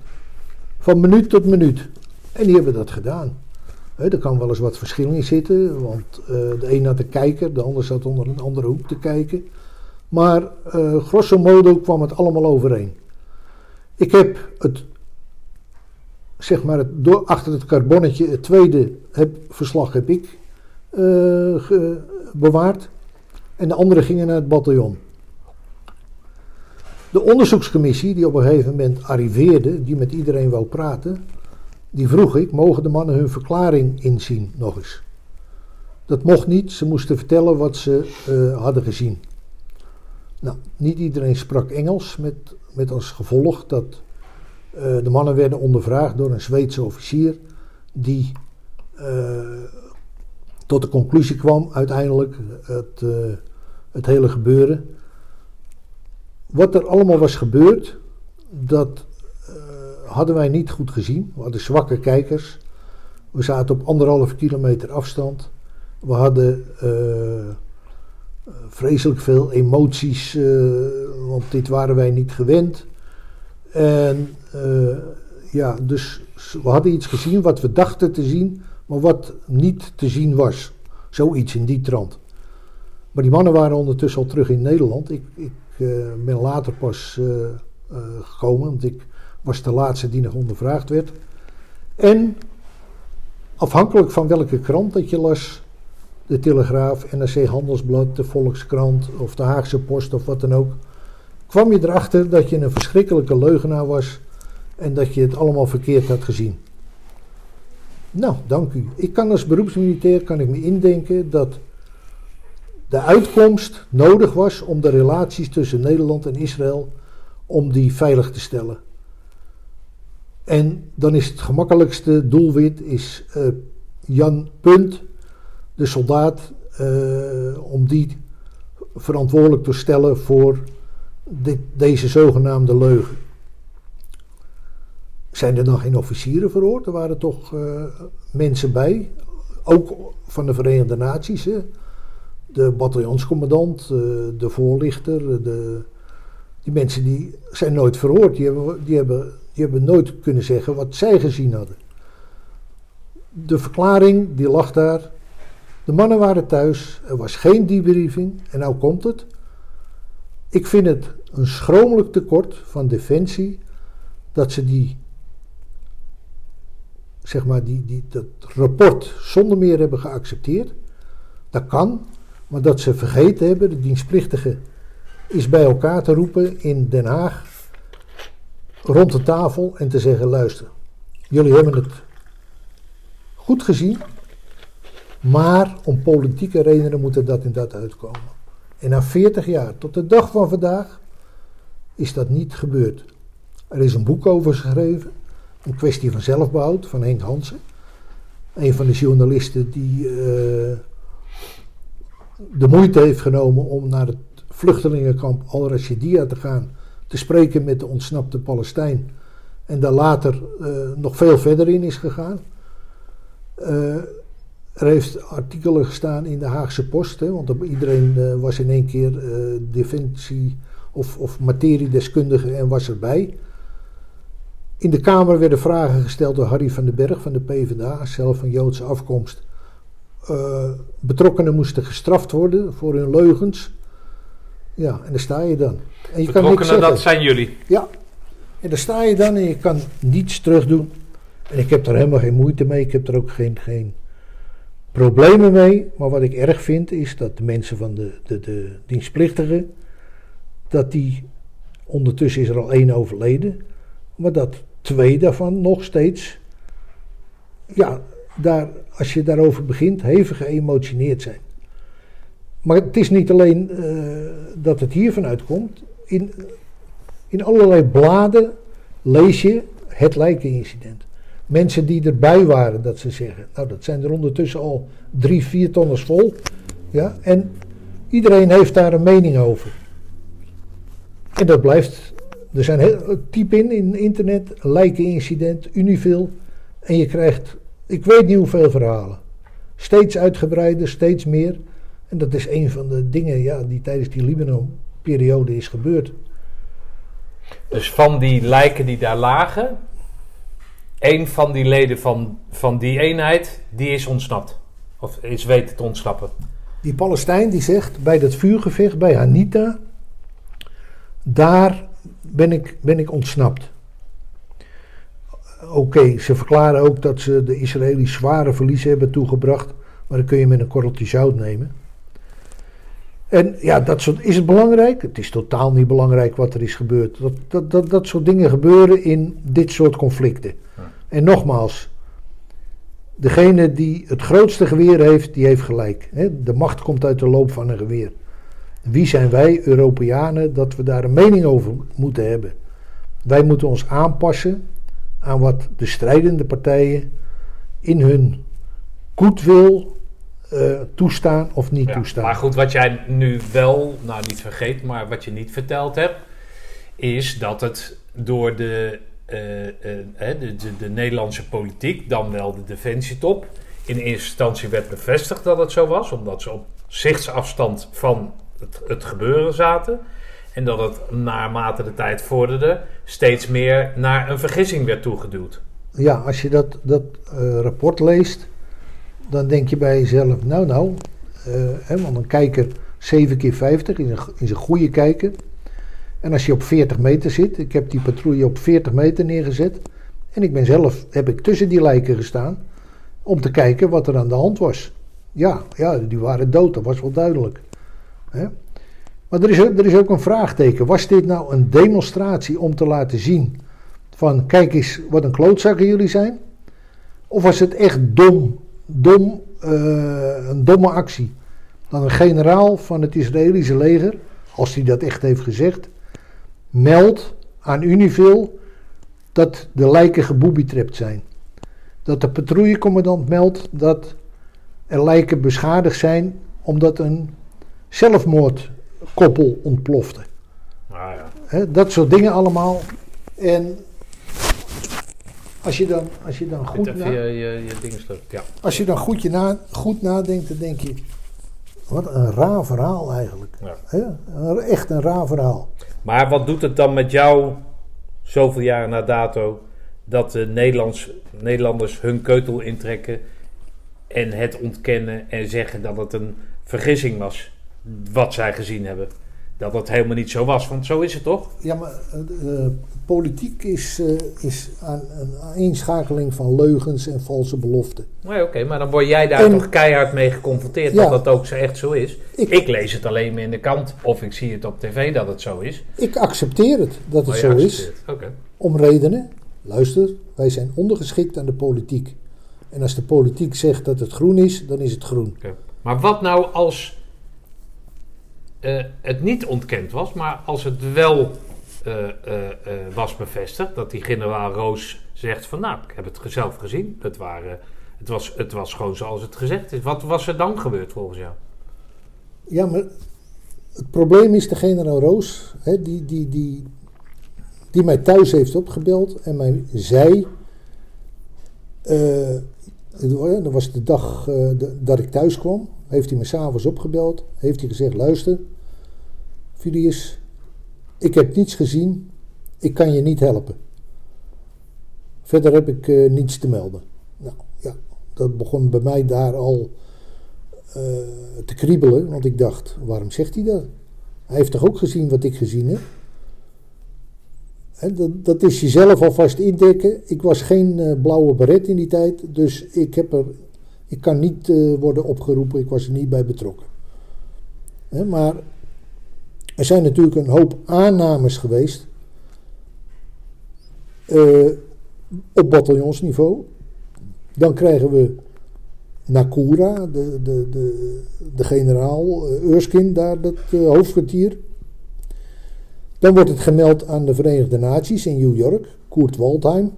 Van minuut tot minuut. En die hebben dat gedaan. Hè, er kan wel eens wat verschil in zitten, want eh, de een had te kijken, de ander zat onder een andere hoek te kijken. Maar eh, grosso modo kwam het allemaal overeen. Ik heb het, zeg maar, het, door, achter het carbonnetje, het tweede heb, verslag heb ik eh, bewaard. En de andere gingen naar het bataljon. De onderzoekscommissie, die op een gegeven moment arriveerde, die met iedereen wou praten, die vroeg ik, mogen de mannen hun verklaring inzien nog eens? Dat mocht niet, ze moesten vertellen wat ze eh, hadden gezien. Nou, niet iedereen sprak Engels, met, met als gevolg dat eh, de mannen werden ondervraagd door een Zweedse officier, die eh, tot de conclusie kwam uiteindelijk, het, eh, het hele gebeuren. Wat er allemaal was gebeurd, dat hadden wij niet goed gezien. We hadden zwakke kijkers. We zaten op anderhalf kilometer afstand. We hadden vreselijk veel emoties, eh, want dit waren wij niet gewend. En eh, ja, dus we hadden iets gezien wat we dachten te zien, maar wat niet te zien was. Zoiets in die trant. Maar die mannen waren ondertussen al terug in Nederland. Ik, ik eh, ben later pas gekomen, want ik was de laatste die nog ondervraagd werd. En afhankelijk van welke krant dat je las, de Telegraaf, NRC Handelsblad, de Volkskrant of de Haagse Post of wat dan ook, kwam je erachter dat je een verschrikkelijke leugenaar was en dat je het allemaal verkeerd had gezien. Nou, dank u. Ik kan als beroepsmilitair kan ik me indenken dat de uitkomst nodig was om de relaties tussen Nederland en Israël om die veilig te stellen. En dan is het gemakkelijkste doelwit is eh, Jan Punt, de soldaat, eh, om die verantwoordelijk te stellen voor dit, deze zogenaamde leugen. Zijn er dan geen officieren verhoord? Er waren toch eh, mensen bij, ook van de Verenigde Naties. De bataljonscommandant, eh, de voorlichter, de, die mensen die zijn nooit verhoord. Die hebben, die, hebben, die hebben nooit kunnen zeggen wat zij gezien hadden. De verklaring die lag daar. De mannen waren thuis, er was geen debriefing en nou komt het. Ik vind het een schromelijk tekort van Defensie dat ze die, zeg maar, die, die, dat rapport zonder meer hebben geaccepteerd. Dat kan, maar dat ze vergeten hebben, de dienstplichtige is bij elkaar te roepen in Den Haag rond de tafel en te zeggen: luister, jullie hebben het goed gezien, maar om politieke redenen moet er dat en dat uitkomen. En na 40 jaar, tot de dag van vandaag, is dat niet gebeurd. Er is een boek over geschreven, een kwestie van zelfbehoud, van Henk Hansen. Een van de journalisten die eh, de moeite heeft genomen om naar het vluchtelingenkamp Al-Rashidia te gaan, te spreken met de ontsnapte Palestijn. En daar later eh, nog veel verder in is gegaan. Eh, er heeft artikelen gestaan in de Haagse Post, hè, want iedereen eh, was in één keer eh, defensie of, of materiedeskundige en was erbij. In de Kamer werden vragen gesteld door Harry van den Berg van de PvdA, zelf van Joodse afkomst. Eh, betrokkenen moesten gestraft worden voor hun leugens. Ja, en daar sta je dan. En je kan niks Betrokkenen, zeggen. dat zijn jullie. Ja, en daar sta je dan en je kan niets terugdoen. En ik heb er helemaal geen moeite mee. Ik heb er ook geen, geen problemen mee. Maar wat ik erg vind is dat de mensen van de, de, de dienstplichtigen... dat die... Ondertussen is er al één overleden. Maar dat twee daarvan nog steeds... Ja, daar, als je daarover begint, hevig geëmotioneerd zijn. Maar het is niet alleen eh, dat het hier vanuit komt. In, in allerlei bladen lees je het lijkenincident. Mensen die erbij waren, dat ze zeggen. Nou, dat zijn er ondertussen al drie, vier tonners vol. Ja, en iedereen heeft daar een mening over. En dat blijft. Er zijn heel, typ in in internet, lijkenincident, Univil. En je krijgt, ik weet niet hoeveel verhalen. Steeds uitgebreider, steeds meer. En dat is een van de dingen ja, die tijdens die Libanon-periode is gebeurd. Dus van die lijken die daar lagen, één van die leden van, van die eenheid, die is ontsnapt. Of is weten te ontsnappen. Die Palestijn die zegt bij dat vuurgevecht bij Hanita, daar ben ik, ben ik ontsnapt. Oké, ze verklaren ook dat ze de Israëli's zware verliezen hebben toegebracht, maar dat kun je met een korreltje zout nemen. En ja, dat soort, is het belangrijk? Het is totaal niet belangrijk wat er is gebeurd. Dat, dat, dat, dat soort dingen gebeuren in dit soort conflicten. En nogmaals, degene die het grootste geweer heeft, die heeft gelijk. De macht komt uit de loop van een geweer. Wie zijn wij, Europeanen, dat we daar een mening over moeten hebben? Wij moeten ons aanpassen aan wat de strijdende partijen in hun goedwil eh, toestaan of niet Ja, toestaan. Maar goed, wat jij nu wel, nou niet vergeet, maar wat je niet verteld hebt, is dat het door de, eh, eh, de, de, de Nederlandse politiek, dan wel de defensietop, in eerste instantie werd bevestigd dat het zo was, omdat ze op zichtsafstand van het, het gebeuren zaten. En dat het naarmate de tijd vorderde steeds meer naar een vergissing werd toegeduwd. Ja, als je dat, dat rapport leest, dan denk je bij jezelf, nou nou, eh, want een kijker 7 keer 50 is een, goede kijker. En als je op 40 meter zit, ik heb die patrouille op 40 meter neergezet. En ik ben zelf, heb ik tussen die lijken gestaan, om te kijken wat er aan de hand was. Ja, ja die waren dood, dat was wel duidelijk. Hè? Maar er is, er is ook een vraagteken. Was dit nou een demonstratie om te laten zien van kijk eens wat een klootzakken jullie zijn? Of was het echt dom, dom, eh, een domme actie? Dat een generaal van het Israëlische leger, als hij dat echt heeft gezegd, meldt aan Univil dat de lijken geboobytrapt zijn. Dat de patrouillecommandant meldt dat er lijken beschadigd zijn omdat een zelfmoordkoppel ontplofte. Nou ja. Dat soort dingen allemaal. En als je dan, als je dan goed, na, je, je, je dingen sleupt, ja. als je dan goed, je na, goed nadenkt, dan denk je... Wat een raar verhaal eigenlijk. Ja. Echt een raar verhaal. Maar wat doet het dan met jou, zoveel jaren na dato, dat de Nederlands, Nederlanders hun keutel intrekken en het ontkennen en zeggen dat het een vergissing was, wat zij gezien hebben? Dat het helemaal niet zo was, want zo is het toch? Ja, maar eh, eh, politiek is, eh, is aan, een aaneenschakeling van leugens en valse beloften. Nee, oké, maar dan word jij daar En- toch keihard mee geconfronteerd Ja. dat dat ook zo echt zo is. Ik- Ik, lees het alleen maar in de kant of ik zie het op tv dat het zo is. Ik accepteer het dat het je zo is. Oké. Om redenen. Luister, wij zijn ondergeschikt aan de politiek. En als de politiek zegt dat het groen is, dan is het groen. Maar wat nou als eh, het niet ontkend was, maar als het wel was bevestigd, dat die generaal Roos zegt van nou, ik heb het zelf gezien, het, waren, het, was, het was gewoon zoals het gezegd is. Wat was er dan gebeurd volgens jou? Ja, maar het probleem is de generaal Roos, hè, die, die, die, die mij thuis heeft opgebeld en mij zei: eh, Dat was de dag eh, dat ik thuis kwam. Heeft hij me s'avonds opgebeld. Heeft hij gezegd, luister, Filius, ik heb niets gezien. Ik kan je niet helpen. Verder heb ik eh, niets te melden. Nou ja, dat begon bij mij daar al eh, te kriebelen. Want ik dacht, waarom zegt hij dat? Hij heeft toch ook gezien wat ik gezien heb? Hè, dat, dat is jezelf alvast indekken. Ik was geen eh, blauwe beret in die tijd, dus ik, heb er, ik kan niet worden opgeroepen. Ik was er niet bij betrokken. Maar er zijn natuurlijk een hoop aannames geweest eh, op bataljonsniveau. Dan krijgen we Nakura, de, de, de, de generaal eh, Erskine, daar dat eh, hoofdkwartier. Dan wordt het gemeld aan de Verenigde Naties in New York. Kurt Waldheim,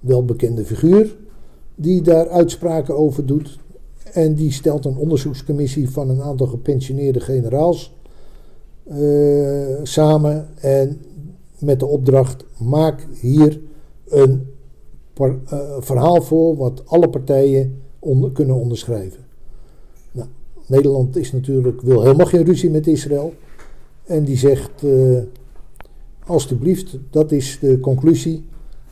welbekende figuur, die daar uitspraken over doet. En die stelt een onderzoekscommissie van een aantal gepensioneerde generaals samen. En met de opdracht: maak hier een eh, verhaal voor wat alle partijen onder, kunnen onderschrijven. Nou, Nederland is natuurlijk, wil helemaal geen ruzie met Israël. En die zegt, eh alstublieft, dat is de conclusie.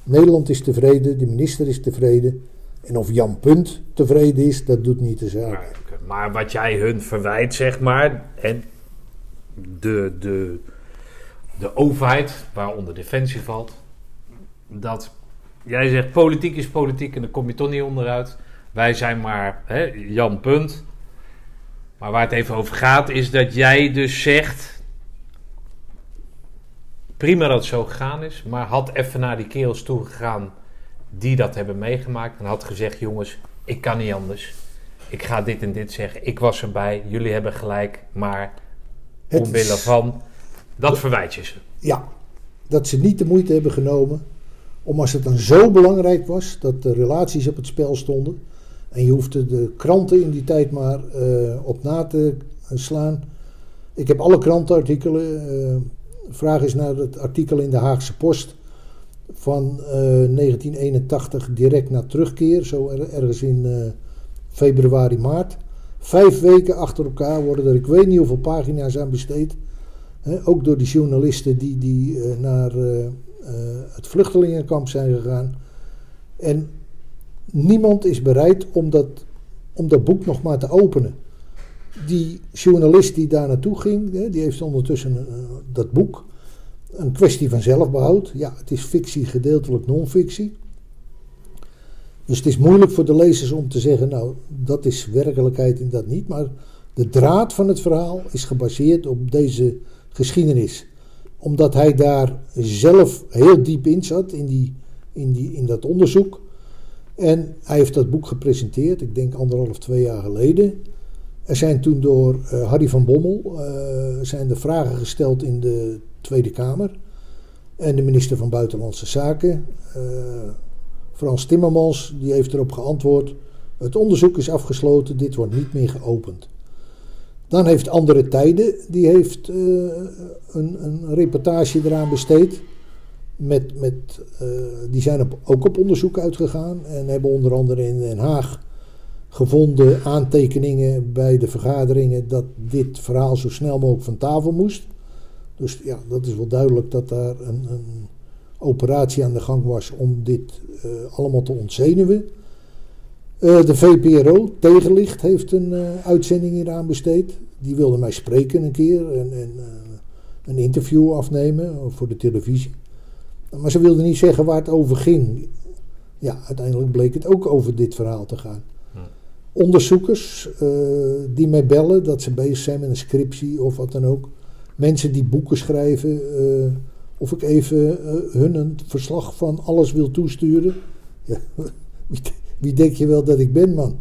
Nederland is tevreden, de minister is tevreden. En of Jan Punt tevreden is, dat doet niet de zaak. Maar, maar wat jij hun verwijt, zeg maar, en de, de, de overheid, waaronder Defensie valt, dat jij zegt politiek is politiek en daar kom je toch niet onderuit. Wij zijn maar hè, Jan Punt. Maar waar het even over gaat, is dat jij dus zegt. Prima dat het zo gegaan is, maar had even naar die kerels toegegaan die dat hebben meegemaakt. En had gezegd: jongens, ik kan niet anders. Ik ga dit en dit zeggen. Ik was erbij. Jullie hebben gelijk. Maar Het is- omwille van. Dat verwijt je ze. Ja, dat ze niet de moeite hebben genomen om als het dan zo belangrijk was dat de relaties op het spel stonden. En je hoefde de kranten in die tijd maar eh, op na te slaan. Ik heb alle krantenartikelen. eh, vraag is naar het artikel in de Haagse Post van eh, 1981 direct na terugkeer. Zo er- ergens in eh, februari, maart. Vijf weken achter elkaar worden er ik weet niet hoeveel pagina's aan besteed. Hè, ook door die journalisten die, die eh, naar eh, eh, het vluchtelingenkamp zijn gegaan. En niemand is bereid om dat, om dat boek nog maar te openen. Die journalist die daar naartoe ging, hè, die heeft ondertussen dat boek. Een kwestie van zelfbehoud. Ja, het is fictie, gedeeltelijk non-fictie. Dus het is moeilijk voor de lezers om te zeggen, nou, dat is werkelijkheid en dat niet. Maar de draad van het verhaal is gebaseerd op deze geschiedenis. Omdat hij daar zelf heel diep in zat, in, die, in, die, in dat onderzoek. En hij heeft dat boek gepresenteerd, ik denk anderhalf, twee jaar geleden. Er zijn toen door eh, Harry van Bommel eh, zijn er vragen gesteld in de Tweede Kamer. En de minister van Buitenlandse Zaken, eh, Frans Timmermans, die heeft erop geantwoord. Het onderzoek is afgesloten, dit wordt niet meer geopend. Dan heeft Andere Tijden, die heeft eh, een, een reportage eraan besteed. Met, met, eh, die zijn ook op onderzoek uitgegaan en hebben onder andere in Den Haag gevonden aantekeningen bij de vergaderingen dat dit verhaal zo snel mogelijk van tafel moest. Dus ja, dat is wel duidelijk dat daar een, een operatie aan de gang was om dit eh, allemaal te ontzenuwen. Eh, de VPRO, Tegenlicht, heeft een eh, uitzending hieraan besteed. Die wilde mij spreken een keer en, en een interview afnemen voor de televisie. Maar ze wilden niet zeggen waar het over ging. Ja, uiteindelijk bleek het ook over dit verhaal te gaan. Onderzoekers eh, die mij bellen dat ze bezig zijn met een scriptie of wat dan ook. Mensen die boeken schrijven. Eh, of ik even eh, hun een verslag van alles wil toesturen. Wie, denk je wel dat ik ben, man?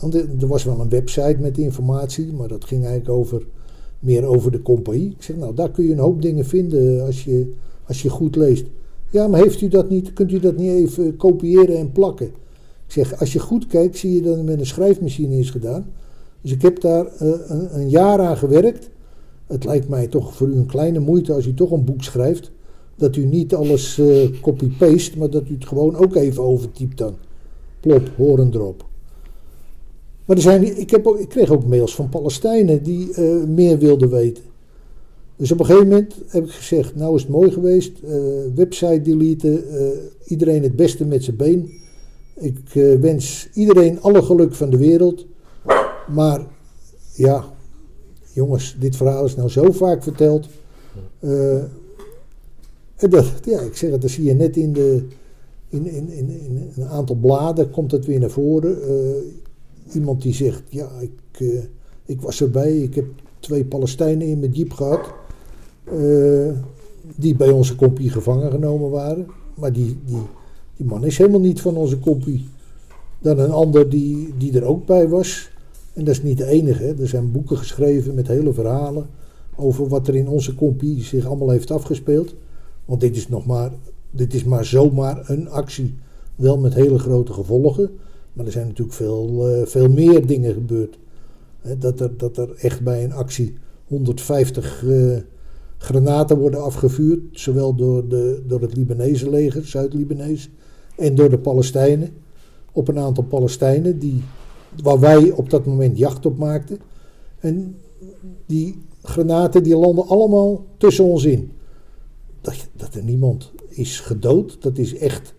Want er was wel een website met informatie, maar dat ging eigenlijk over, meer over de compagnie. Ik zeg, nou, daar kun je een hoop dingen vinden als je, als je goed leest. Ja, maar heeft u dat niet, kunt u dat niet even kopiëren en plakken? Ik zeg, als je goed kijkt, zie je dat het met een schrijfmachine is gedaan. Dus ik heb daar eh, een jaar aan gewerkt. Het lijkt mij toch voor u een kleine moeite als u toch een boek schrijft. Dat u niet alles eh, copy-paste, maar dat u het gewoon ook even overtypt dan. plop, horen erop. Maar er zijn, ik, heb ik kreeg ook mails van Palestijnen die eh, meer wilden weten. Dus op een gegeven moment heb ik gezegd, nou is het mooi geweest, eh, website deleten, iedereen het beste met zijn been. Ik wens iedereen alle geluk van de wereld. Maar ja, jongens, dit verhaal is nou zo vaak verteld. Eh, en dat, ja, ik zeg het, dat zie je net in, de, in, in, in, in een aantal bladen, komt het weer naar voren. Eh, iemand die zegt, ja, ik, eh, ik was erbij, ik heb twee Palestijnen in mijn jeep gehad. eh, die bij onze compie gevangen genomen waren. Maar die, die, die man is helemaal niet van onze compie. Dan een ander die, die er ook bij was. En dat is niet de enige. Er zijn boeken geschreven met hele verhalen over wat er in onze compie zich allemaal heeft afgespeeld. Want dit is nog maar, dit is maar zomaar een actie. Wel met hele grote gevolgen. Maar er zijn natuurlijk veel, eh, veel meer dingen gebeurd. Dat, er, dat er echt bij een actie 150 eh, granaten worden afgevuurd. Zowel door, de, door het Libanese leger, Zuid-Libanees. En door de Palestijnen. Op een aantal Palestijnen die, waar wij op dat moment jacht op maakten. En die granaten die landen allemaal tussen ons in. Dat, dat er niemand is gedood, dat is echt,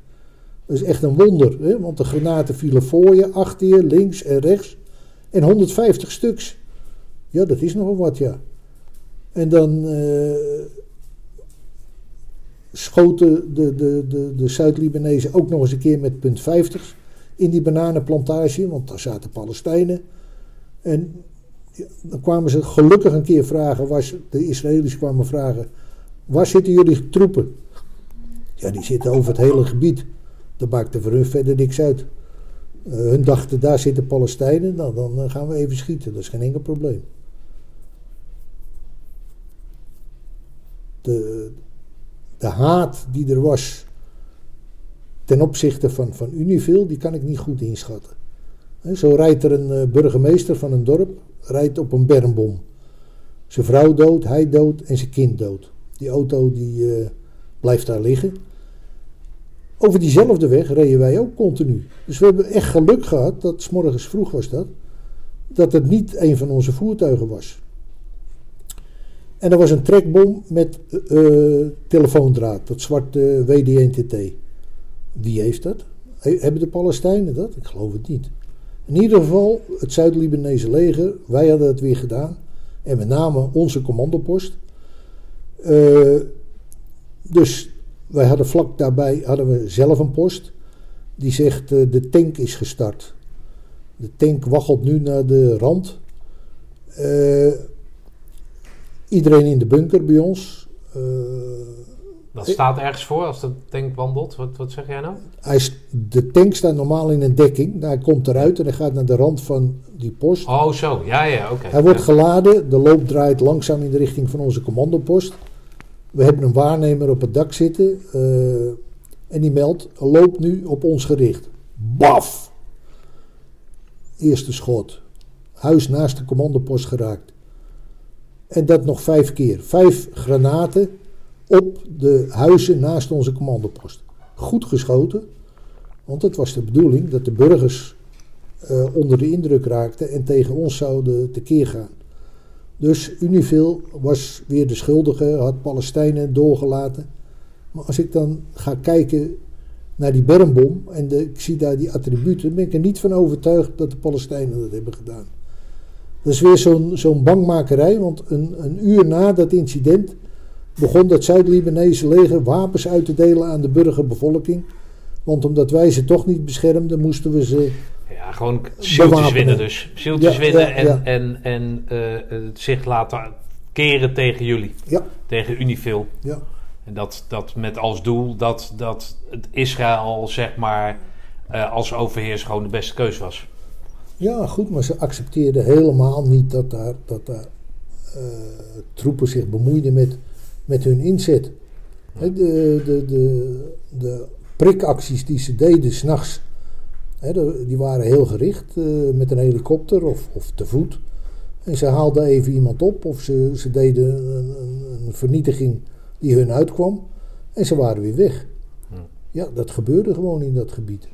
dat is echt een wonder. Hè? Want de granaten vielen voor je, achter je, links en rechts. En 150 stuks. Ja, dat is nogal wat, ja. En dan eh, schoten de, de, de, de Zuid-Libanezen ook nog eens een keer met punt 50 in die bananenplantage, want daar zaten Palestijnen. En dan kwamen ze gelukkig een keer vragen, was, de Israëli's kwamen vragen, waar zitten jullie troepen? Ja, die zitten over het hele gebied. Dat maakte voor hun verder niks uit. Eh, hun dachten, daar zitten Palestijnen, nou dan eh, gaan we even schieten, dat is geen enkel probleem. De, de haat die er was ten opzichte van, van die kan ik niet goed inschatten. Zo rijdt er een eh, burgemeester van een dorp, rijdt op een bermbom. Zijn vrouw dood, hij dood en zijn kind dood. Die auto die eh, blijft daar liggen. Over diezelfde weg reden wij ook continu. Dus we hebben echt geluk gehad, dat 's morgens vroeg was dat, dat het niet een van onze voertuigen was. En er was een trekbom met eh, telefoondraad, dat zwarte WDNTT. Wie heeft dat? He- hebben de Palestijnen dat? Ik geloof het niet. In ieder geval, het Zuid-Libanese leger, wij hadden het weer gedaan. En met name onze commandopost. Eh, dus wij hadden vlak daarbij hadden we zelf een post. Die zegt, eh, de tank is gestart. De tank waggelt nu naar de rand. Eh, iedereen in de bunker bij ons. Dat staat ergens voor als de tank wandelt. Wat, wat zeg jij nou? Hij is, de tank staat normaal in een dekking. Hij komt eruit en hij gaat naar de rand van die post. Oh, zo. Ja, ja, oké. hij wordt Ja. geladen. De loop draait langzaam in de richting van onze commandopost. We hebben een waarnemer op het dak zitten. eh, en die meldt, loopt nu op ons gericht. Baf! Eerste schot. Huis naast de commandopost geraakt. En dat nog vijf keer. Vijf granaten op de huizen naast onze commandopost. Goed geschoten. Want het was de bedoeling dat de burgers eh, onder de indruk raakten en tegen ons zouden tekeer gaan. Dus Unifil was weer de schuldige, had Palestijnen doorgelaten. Maar als ik dan ga kijken naar die bermbom en de, ik zie daar die attributen, ben ik er niet van overtuigd dat de Palestijnen dat hebben gedaan. Dat is weer zo'n zo'n bangmakerij, want een, een uur na dat incident begon dat Zuid-Libanese leger wapens uit te delen aan de burgerbevolking. Want omdat wij ze toch niet beschermden, moesten we ze. Ja, gewoon zieltjes winnen dus. Zieltjes Ja, winnen ja, en, ja. en, en eh, zich laten keren tegen jullie. Tegen Unifil. ja. En dat, dat met als doel dat, dat het Israël, zeg maar, eh, als overheers gewoon de beste keus was. Ja, goed, maar ze accepteerden helemaal niet dat daar, dat daar eh, troepen zich bemoeiden met, met hun inzet. De, de, de, de prikacties die ze deden s'nachts, die waren heel gericht eh, met een helikopter of, of te voet. En ze haalden even iemand op of ze, ze deden een, een, een vernietiging die hun uitkwam. En ze waren weer weg. Hm. Ja, dat gebeurde gewoon in dat gebied.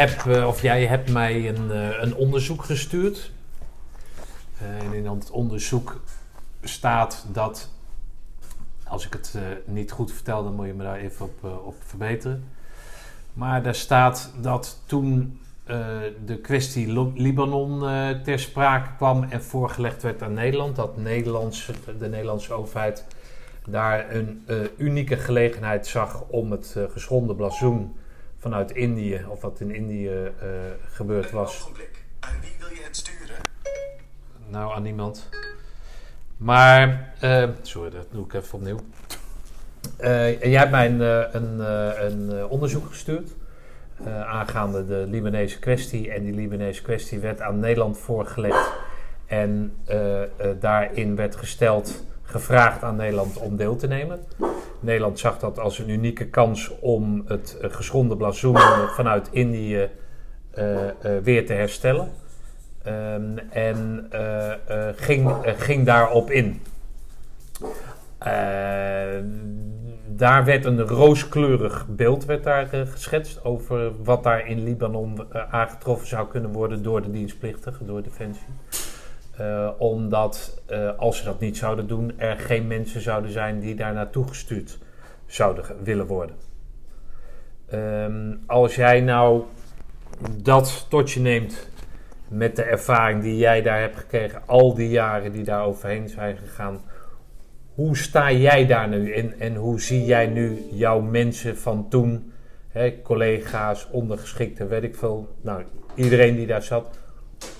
Heb, eh, of jij hebt mij een, eh, een onderzoek gestuurd. Eh, en in dat onderzoek staat dat, als ik het niet goed vertel, dan moet je me daar even op, op verbeteren. Maar daar staat dat toen de kwestie Libanon ter sprake kwam en voorgelegd werd aan Nederland, dat Nederlands, de Nederlandse overheid daar een unieke gelegenheid zag om het geschonden blazoen vanuit Indië, of wat in Indië eh, gebeurd was, Ogenblik. Aan wie wil je het sturen? nou aan niemand. Maar, eh, sorry, dat doe ik even opnieuw. Eh, en jij hebt mij een, eh, een, een onderzoek gestuurd eh, aangaande de Libanese kwestie. En die Libanese kwestie werd aan Nederland voorgelegd. En eh, eh, daarin werd gesteld, gevraagd aan Nederland om deel te nemen. Nederland zag dat als een unieke kans om het eh, geschonden blazoen vanuit Indië eh, eh, weer te herstellen. Ehm, en ging, ging daarop in. Eh, daar werd een rooskleurig beeld werd daar, geschetst over wat daar in Libanon aangetroffen zou kunnen worden door de dienstplichtigen, door Defensie. Eh, omdat eh, als ze dat niet zouden doen, er geen mensen zouden zijn die daar naartoe gestuurd zouden willen worden. Ehm, als jij nou dat tot je neemt met de ervaring die jij daar hebt gekregen, al die jaren die daar overheen zijn gegaan, hoe sta jij daar nu in en hoe zie jij nu jouw mensen van toen, hè, collega's, ondergeschikten, weet ik veel, nou iedereen die daar zat,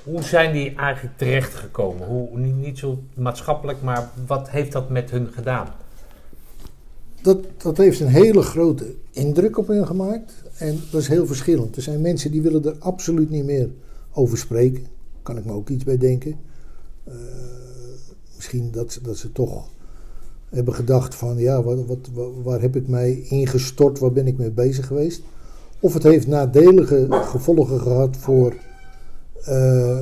hoe zijn die eigenlijk terechtgekomen? Hoe, niet, zo maatschappelijk, maar wat heeft dat met hun gedaan? Dat, dat heeft een hele grote indruk op hen gemaakt. En dat is heel verschillend. Er zijn mensen die willen er absoluut niet meer over spreken. Kan ik me ook iets bij denken. Eh, misschien dat, dat ze toch hebben gedacht van... ja, wat, wat, wa- waar heb ik mij ingestort? Waar ben ik mee bezig geweest? Of het heeft nadelige gevolgen gehad voor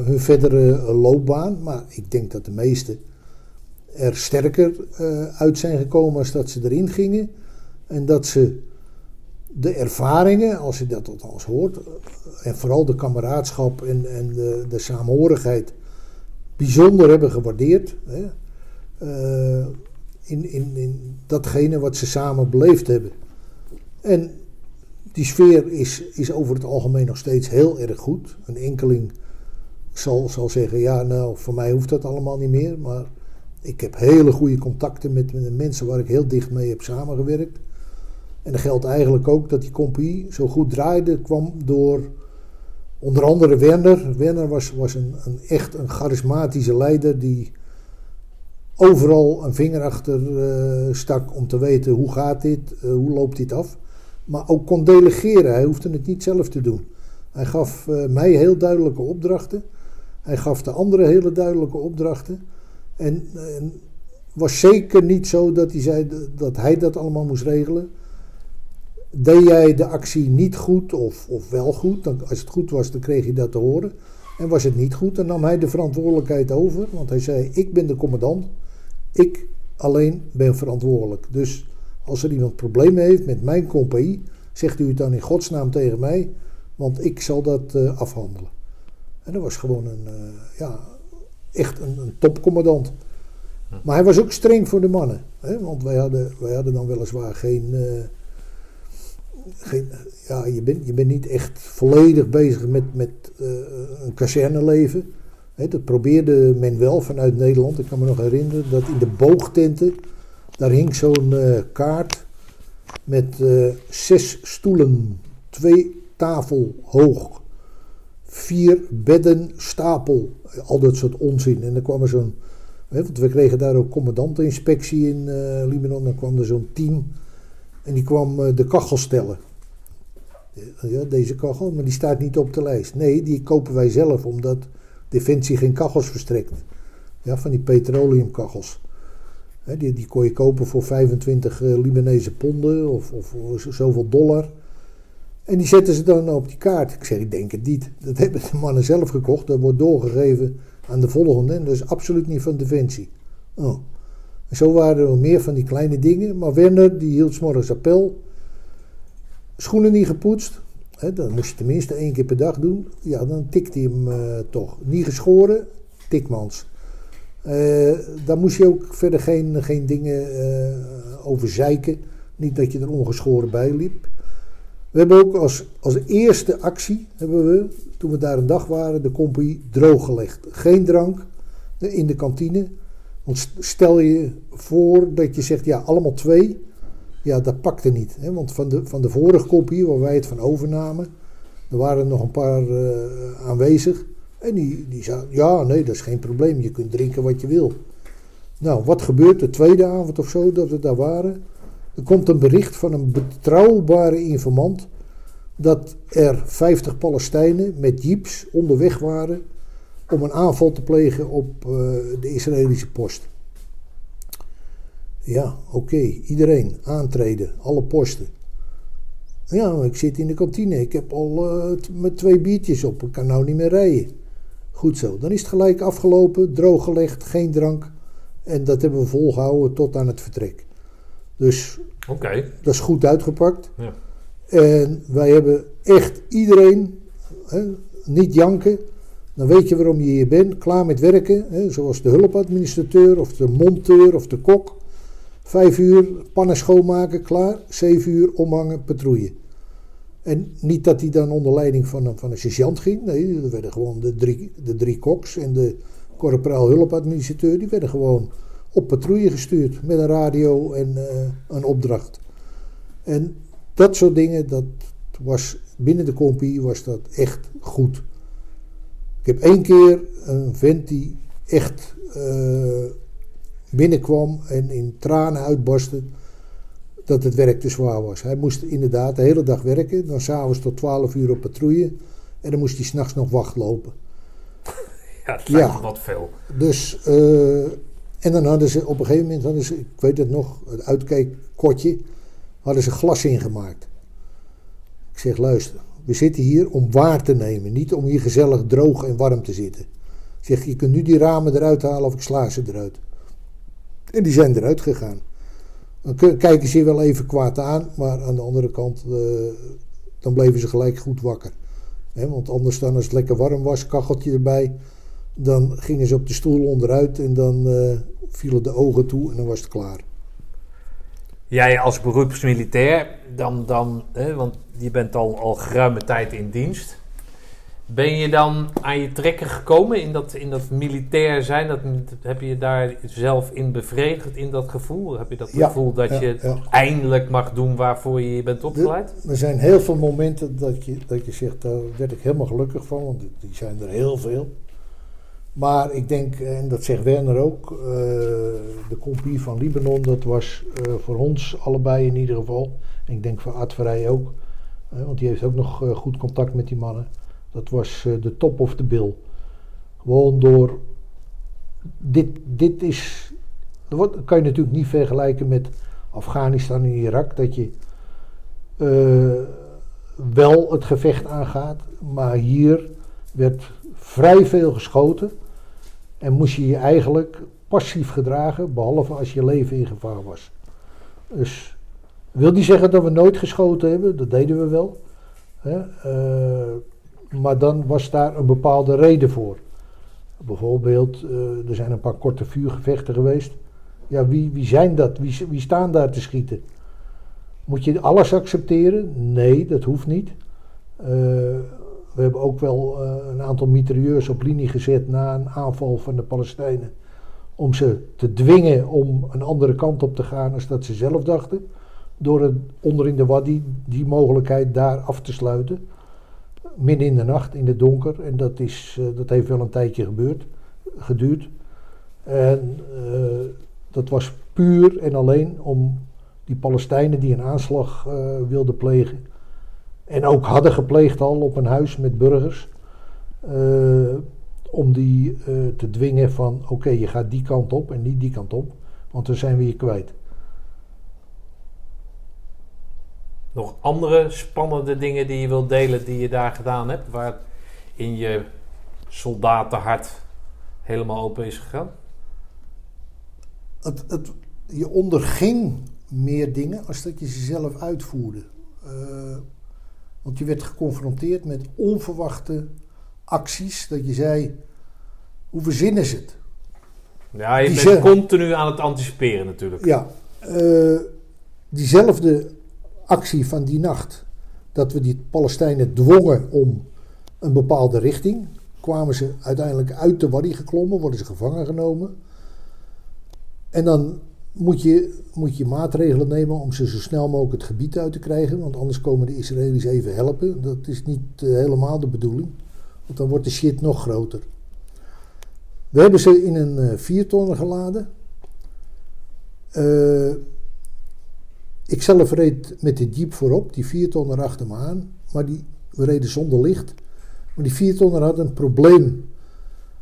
hun verdere loopbaan. Maar ik denk dat de meesten er sterker eh, uit zijn gekomen als dat ze erin gingen. En dat ze de ervaringen, als je dat althans hoort, eh, en vooral de kameraadschap en, en de, de saamhorigheid, bijzonder hebben gewaardeerd. Hè? Eh, in, in, in datgene wat ze samen beleefd hebben. En die sfeer is, is over het algemeen nog steeds heel erg goed. Een enkeling zal, zal zeggen, ja nou, voor mij hoeft dat allemaal niet meer. Maar ik heb hele goede contacten met de mensen waar ik heel dicht mee heb samengewerkt. En dat geldt eigenlijk ook dat die compagnie zo goed draaide, kwam door onder andere Werner. Werner was, was een, een echt een charismatische leider die overal een vinger achter eh, stak om te weten hoe gaat dit, eh, hoe loopt dit af. Maar ook kon delegeren, hij hoefde het niet zelf te doen. Hij gaf eh, mij heel duidelijke opdrachten. Hij gaf de anderen hele duidelijke opdrachten. En, en was zeker niet zo dat hij zei dat hij dat allemaal moest regelen. Deed jij de actie niet goed of, of wel goed, dan, als het goed was, dan kreeg je dat te horen. En was het niet goed, dan nam hij de verantwoordelijkheid over. Want hij zei: Ik ben de commandant. Ik alleen ben verantwoordelijk. Dus als er iemand problemen heeft met mijn compagnie, zegt u het dan in godsnaam tegen mij, want ik zal dat eh, afhandelen. En dat was gewoon een, eh, ja, echt een, een topcommandant. Maar hij was ook streng voor de mannen. Hè? Want wij hadden, wij hadden dan weliswaar geen. eh, geen ja, je bent, je bent niet echt volledig bezig met, met eh, een kazerneleven. Hè, dat probeerde men wel vanuit Nederland. Ik kan me nog herinneren dat in de boogtenten. daar hing zo'n kaart. met zes stoelen. twee tafel hoog. Vier bedden stapel. Al dat soort onzin. En dan kwam er zo'n. Want we kregen daar ook commandanteninspectie in eh Libanon. Dan kwam er zo'n team. En die kwam eh, de kachel stellen. Ja, deze kachel, maar die staat niet op de lijst. Nee, die kopen wij zelf, omdat Defensie geen kachels verstrekt. Ja, van die petroleumkachels. Die, die kon je kopen voor 25 eh, Libanese ponden of, of zoveel dollar. En die zetten ze dan op die kaart. Ik zeg, ik denk het niet. Dat hebben de mannen zelf gekocht. Dat wordt doorgegeven aan de volgende. En dat is absoluut niet van Defensie. Oh. En zo waren er meer van die kleine dingen. Maar Werner, die hield 's morgens appel. Schoenen niet gepoetst. Dan moest je tenminste één keer per dag doen. Ja, dan tikt hij hem eh, toch. Niet geschoren, tikmans. Eh, daar moest je ook verder geen, geen dingen eh, over zeiken. Niet dat je er ongeschoren bij liep. We hebben ook als, als eerste actie, hebben we, toen we daar een dag waren, de compagnie drooggelegd. Geen drank in de kantine. Want st- stel je voor dat je zegt, ja, allemaal twee. Ja, dat pakte niet. Hè? Want van de, van de vorige compagnie, waar wij het van overnamen, er waren nog een paar eh, aanwezig. En die, die zeiden, ja, nee, dat is geen probleem. Je kunt drinken wat je wil. Nou, wat gebeurt de tweede avond of zo dat we daar waren? Er komt een bericht van een betrouwbare informant dat er 50 Palestijnen met jeeps onderweg waren om een aanval te plegen op eh, de Israëlische post. Ja, oké, iedereen aantreden, alle posten. Ja, ik zit in de kantine, ik heb al t- met twee biertjes op, ik kan nou niet meer rijden. Goed zo, dan is het gelijk afgelopen, drooggelegd, geen drank. En dat hebben we volgehouden tot aan het vertrek. Dus Oké. dat is goed uitgepakt. Ja. En wij hebben echt iedereen, hè, niet janken. Dan weet je waarom je hier bent. Klaar met werken. Hè, zoals de hulpadministrateur of de monteur of de kok. Vijf uur pannen schoonmaken, klaar. Zeven uur omhangen, patrouille. En niet dat hij dan onder leiding van een, van een sergeant ging. Nee, er werden gewoon de drie, de drie koks en de corporaal hulpadministrateur. Die werden gewoon op patrouille gestuurd. Met een radio en eh, een opdracht. En dat soort dingen, dat was binnen de compie was dat echt goed. Ik heb één keer een vent die echt eh, binnenkwam en in tranen uitbarstte dat het werk te zwaar was. Hij moest inderdaad de hele dag werken, dan s'avonds tot 12 uur op patrouille en dan moest hij s'nachts nog wacht lopen. Ja, het lijkt Ja. wat veel. Dus, eh, en dan hadden ze op een gegeven moment, hadden ze, ik weet het nog, het uitkijkkotje, hadden ze glas ingemaakt. Ik zeg, luister, we zitten hier om waar te nemen, niet om hier gezellig droog en warm te zitten. Ik zeg, je kunt nu die ramen eruit halen of ik sla ze eruit. En die zijn eruit gegaan. Dan kijken ze wel even kwaad aan, maar aan de andere kant, eh, dan bleven ze gelijk goed wakker. Hè, want anders dan als het lekker warm was, kacheltje erbij, dan gingen ze op de stoel onderuit en dan eh, vielen de ogen toe en dan was het klaar. Jij als beroepsmilitair, dan, dan, hè, want je bent al, al geruime tijd in dienst. Ben je dan aan je trekken gekomen in dat, in dat militair zijn? Dat, heb je daar zelf in bevredigd, in dat gevoel? Heb je dat Ja, gevoel dat ja, je ja. eindelijk mag doen waarvoor je bent opgeleid? Er zijn heel veel momenten dat je, dat je zegt, daar werd ik helemaal gelukkig van, want die zijn er heel veel. Maar ik denk, en dat zegt Werner ook, eh, de compie van Libanon, dat was eh, voor ons allebei in ieder geval. En ik denk voor Art Verrij ook, eh, want die heeft ook nog eh, goed contact met die mannen. Dat was de top of the bill. Gewoon door, dit, dit is, dat kan je natuurlijk niet vergelijken met Afghanistan en Irak, dat je wel het gevecht aangaat. Maar hier werd vrij veel geschoten. En moest je je eigenlijk passief gedragen, behalve als je leven in gevaar was. Dus wil niet zeggen dat we nooit geschoten hebben, dat deden we wel. Hè? eh, maar dan was daar een bepaalde reden voor. Bijvoorbeeld, eh, er zijn een paar korte vuurgevechten geweest. Ja, wie, wie zijn dat? Wie, wie staan daar te schieten? Moet je alles accepteren? Nee, dat hoeft niet. Eh, we hebben ook wel eh, een aantal mitrailleurs op linie gezet na een aanval van de Palestijnen. Om ze te dwingen om een andere kant op te gaan als dat ze zelf dachten. Door onder in de Wadi die mogelijkheid daar af te sluiten. Midden in de nacht, in het donker. En dat, is, eh, dat heeft wel een tijdje gebeurd, geduurd. En eh, dat was puur en alleen om die Palestijnen die een aanslag wilden plegen. En ook hadden gepleegd al op een huis met burgers. eh, om die eh, te dwingen van oké, je gaat die kant op en niet die kant op. Want dan zijn we je kwijt. Nog andere spannende dingen die je wilt delen die je daar gedaan hebt, waar in je soldatenhart helemaal open is gegaan? Het, het, je onderging meer dingen als dat je ze zelf uitvoerde. Eh, Want je werd geconfronteerd met onverwachte acties. Dat je zei, hoe verzinnen ze het? Ja, je bent continu aan het anticiperen natuurlijk. Ja, eh, diezelfde actie van die nacht, dat we die Palestijnen dwongen om een bepaalde richting, kwamen ze uiteindelijk uit de Wadi geklommen, worden ze gevangen genomen. En dan moet je, moet je maatregelen nemen om ze zo snel mogelijk het gebied uit te krijgen, want anders komen de Israëli's even helpen. Dat is niet eh, helemaal de bedoeling, want dan wordt de shit nog groter. We hebben ze in een eh viertonner geladen. Eh, ik zelf reed met de jeep voorop, die viertonner achter me aan. Maar die, we reden zonder licht. Maar die viertonner had een probleem.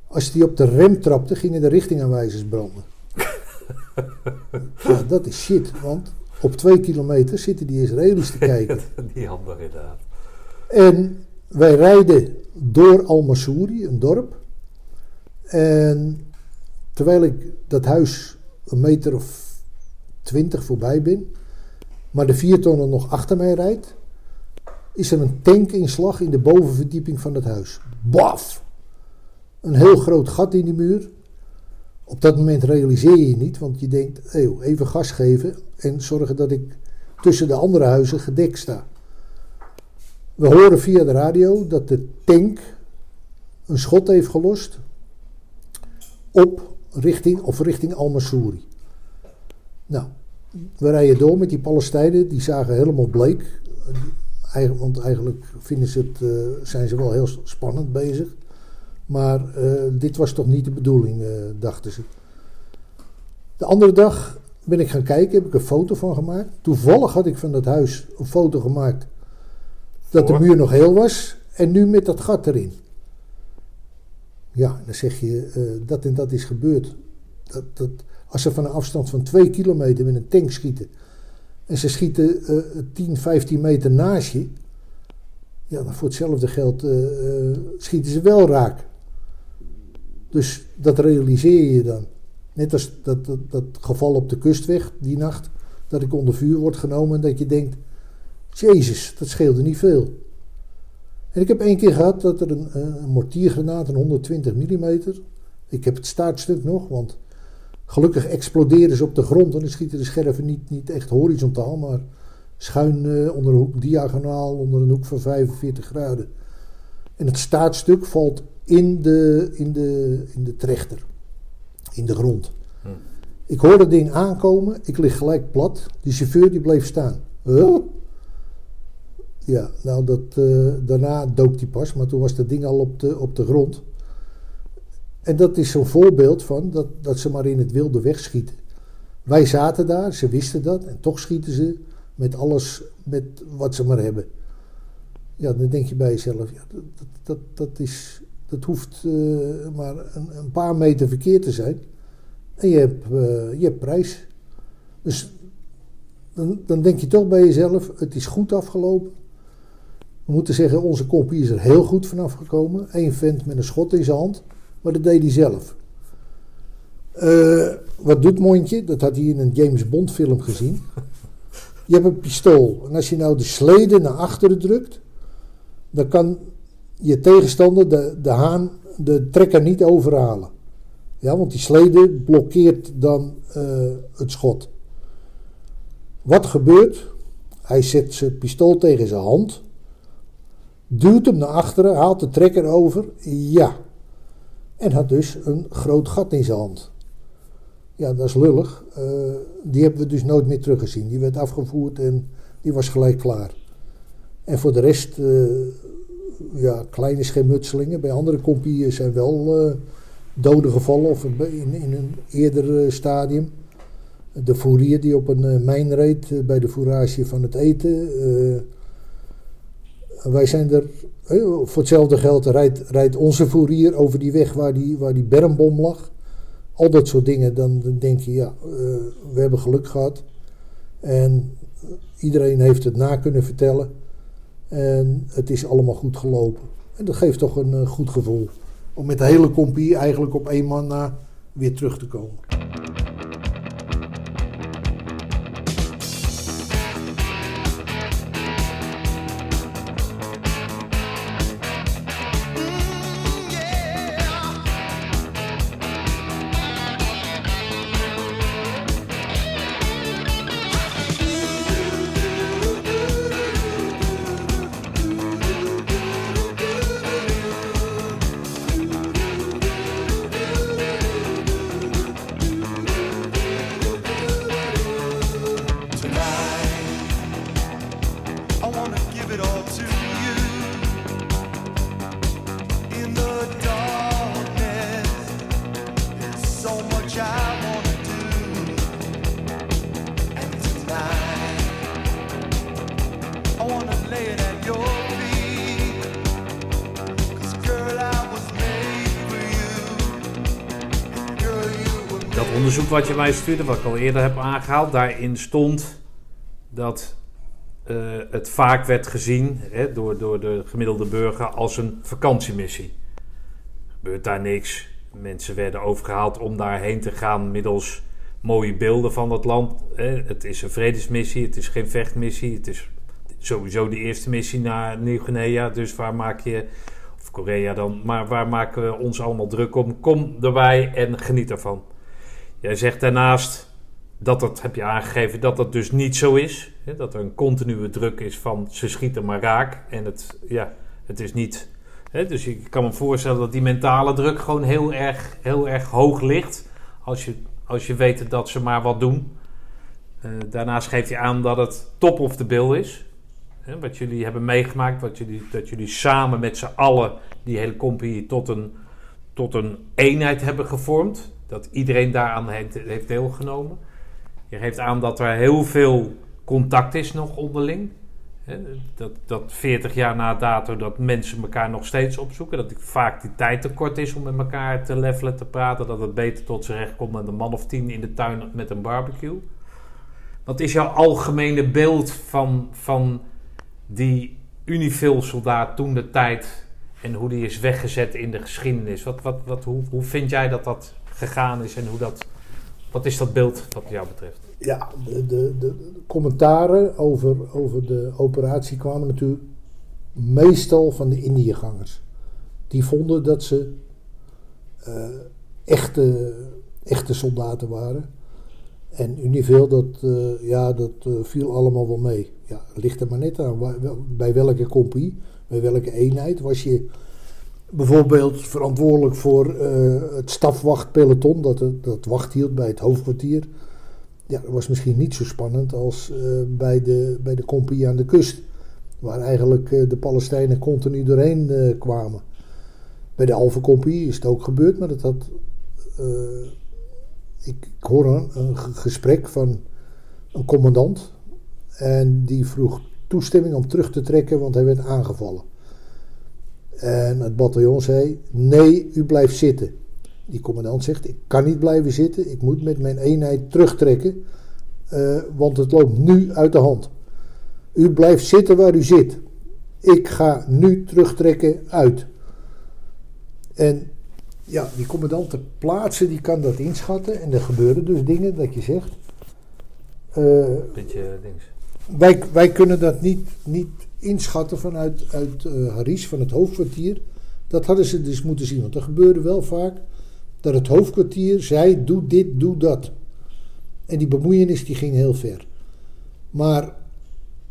Als die op de rem trapte, gingen de richtingaanwijzers branden. Ja, dat is shit, want op twee kilometer zitten die Israëli's te kijken. Die handig inderdaad. En wij rijden door Al-Masouri, een dorp. En terwijl ik dat huis een meter of twintig voorbij ben, maar de viertonner nog achter mij rijdt, is er een tankinslag in de bovenverdieping van het huis. Baf! Een heel groot gat in die muur. Op dat moment realiseer je je niet, want je denkt, "Eeuw, even gas geven en zorgen dat ik tussen de andere huizen gedekt sta. We horen via de radio dat de tank een schot heeft gelost op richting, of richting Al-Masouri. Nou, we rijden door met die Palestijnen, die zagen helemaal bleek. Want eigenlijk vinden ze het, eh, zijn ze wel heel spannend bezig. Maar eh, dit was toch niet de bedoeling, eh, dachten ze. De andere dag ben ik gaan kijken, heb ik een foto van gemaakt. Toevallig had ik van dat huis een foto gemaakt dat de muur nog heel was. En nu met dat gat erin. Ja, dan zeg je, eh, dat en dat is gebeurd. Dat, dat, als ze van een afstand van 2 kilometer met een tank schieten. En ze schieten eh 10, 15 meter naast je. Ja, dan voor hetzelfde geld schieten ze wel raak. Dus dat realiseer je dan. Net als dat, dat, geval op de kustweg die nacht. Dat ik onder vuur word genomen en dat je denkt... Jezus, dat scheelde niet veel. En ik heb één keer gehad dat er een, eh, een mortiergranaat, een 120 mm. Ik heb het staartstuk nog, want gelukkig exploderen ze op de grond. En dan schieten de scherven niet, niet echt horizontaal, maar schuin eh, onder een hoek, diagonaal onder een hoek van 45 graden. En het staartstuk valt in de, in de, in de trechter, in de grond. Hm. Ik hoor dat ding aankomen, ik lig gelijk plat. Die chauffeur die bleef staan. Huh? Ja, nou dat, eh, daarna dook die pas, maar toen was dat ding al op de, op de grond. En dat is zo'n voorbeeld van dat, dat ze maar in het wilde wegschieten. Wij zaten daar, ze wisten dat, en toch schieten ze met alles met wat ze maar hebben. Ja, dan denk je bij jezelf, ja, dat, dat, dat is, dat hoeft eh, maar een, een paar meter verkeerd te zijn. En je hebt, eh, je hebt prijs. Dus dan, dan denk je toch bij jezelf, het is goed afgelopen. We moeten zeggen, onze kopie is er heel goed vanaf gekomen. Eén vent met een schot in zijn hand, maar dat deed hij zelf. Eh, wat doet Mondje? Dat had hij in een James Bond film gezien. Je hebt een pistool. En als je nou de slede naar achteren drukt, dan kan je tegenstander de, de haan, de trekker niet overhalen. Ja, want die slede blokkeert dan eh, het schot. Wat gebeurt? Hij zet zijn pistool tegen zijn hand, duwt hem naar achteren, haalt de trekker over. Ja. En had dus een groot gat in zijn hand. Ja, dat is lullig. Eh, die hebben we dus nooit meer teruggezien. Die werd afgevoerd en die was gelijk klaar. En voor de rest, eh, ja, kleine schermutselingen. Bij andere kompieën zijn wel eh, doden gevallen of in, in een eerder eh, stadium. De fourier die op een eh, mijn reed bij de fourage van het eten. wij zijn er, voor hetzelfde geld rijdt, onze fourier over die weg waar die, waar die bermbom lag. Al dat soort dingen, dan, denk je, ja, we hebben geluk gehad. En iedereen heeft het na kunnen vertellen. En het is allemaal goed gelopen. En dat geeft toch een eh, goed gevoel. Om met de hele compie eigenlijk op één man na weer terug te komen. Wat je mij stuurde, wat ik al eerder heb aangehaald, daarin stond dat eh, het vaak werd gezien hè, door, door de gemiddelde burger als een vakantiemissie. Gebeurt daar niks. Mensen werden overgehaald om daarheen te gaan middels mooie beelden van het land. Hè. Het is een vredesmissie, het is geen vechtmissie. Het is sowieso de eerste missie naar Nieuw-Guinea. Dus waar maak je, of Korea dan, maar waar maken we ons allemaal druk om? Kom erbij en geniet ervan. Jij zegt daarnaast dat dat heb je aangegeven dat dat dus niet zo is. Hè, dat er een continue druk is van ze schieten maar raak. En het, ja, het is niet. Hè, dus ik kan me voorstellen dat die mentale druk gewoon heel erg, heel erg hoog ligt. Als je, als je weet dat ze maar wat doen. Eh, daarnaast geeft hij aan dat het top of the bill is. Hè, wat jullie hebben meegemaakt. Wat jullie, dat jullie samen met z'n allen die hele compagnie tot een, tot een eenheid hebben gevormd. Dat iedereen daaraan heeft, heeft deelgenomen. Je geeft aan dat er heel veel contact is nog onderling. Dat, dat 40 jaar na dato dat mensen elkaar nog steeds opzoeken. Dat vaak die tijd tekort is om met elkaar te levelen, te praten. Dat het beter tot zijn recht komt met een man of tien in de tuin met een barbecue. Wat is jouw algemene beeld van, van die Unifil-soldaat toen de tijd en hoe die is weggezet in de geschiedenis? Wat, wat, wat, hoe, hoe vind jij dat dat gegaan is en hoe dat, wat is dat beeld wat jou betreft? Ja, de, de, de commentaren over, over de operatie kwamen natuurlijk meestal van de Indiëgangers. Die vonden dat ze eh, echte, echte soldaten waren. En Univille, dat, eh, ja, dat eh, viel allemaal wel mee. Ja, ligt er maar net aan. Bij welke compie, bij welke eenheid was je bijvoorbeeld verantwoordelijk voor eh, het stafwachtpeloton dat, dat wacht hield bij het hoofdkwartier. Ja, dat was misschien niet zo spannend als eh, bij, de, bij de compie aan de kust. Waar eigenlijk eh, de Palestijnen continu doorheen kwamen. Bij de Alpha Compie is het ook gebeurd, maar dat had. ik, ik hoor een, een ge- gesprek van een commandant. En die vroeg toestemming om terug te trekken, want hij werd aangevallen. En het bataljon zei: Nee, u blijft zitten. Die commandant zegt: Ik kan niet blijven zitten, ik moet met mijn eenheid terugtrekken, eh, want het loopt nu uit de hand. U blijft zitten waar u zit. Ik ga nu terugtrekken uit. En ja, die commandant ter plaatse die kan dat inschatten. En er gebeuren dus dingen dat je zegt. eh, Beetje dings. wij, wij kunnen dat niet, niet inschatten vanuit uit, eh Haris, van het hoofdkwartier. Dat hadden ze dus moeten zien. Want er gebeurde wel vaak dat het hoofdkwartier zei: doe dit, doe dat. En die bemoeienis die ging heel ver. Maar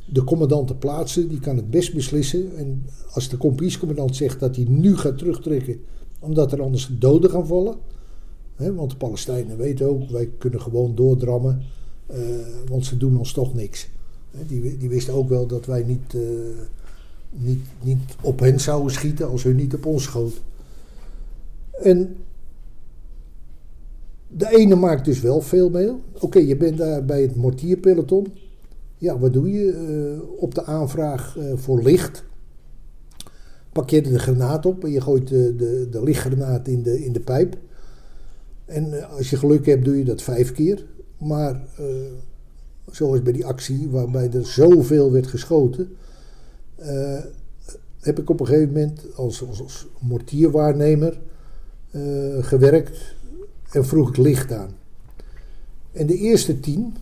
de commandant ter plaatse die kan het best beslissen. En als de compagniescommandant zegt dat hij nu gaat terugtrekken, omdat er anders doden gaan vallen. Want de Palestijnen weten ook, wij kunnen gewoon doordrammen, eh, want ze doen ons toch niks. Die, die wisten ook wel dat wij niet, eh, niet, niet op hen zouden schieten als hun niet op ons schoot. En de ene maakt dus wel veel mee. Oké, je bent daar bij het mortierpeloton. Ja, wat doe je? Eh, op de aanvraag eh, voor licht pak je de granaat op en je gooit de, de, de lichtgranaat in de, in de pijp. En als je geluk hebt, doe je dat vijf keer. Maar zoals bij die actie waarbij er zoveel werd geschoten, eh, heb ik op een gegeven moment als, als, mortierwaarnemer eh, gewerkt en vroeg ik licht aan. En de eerste tien,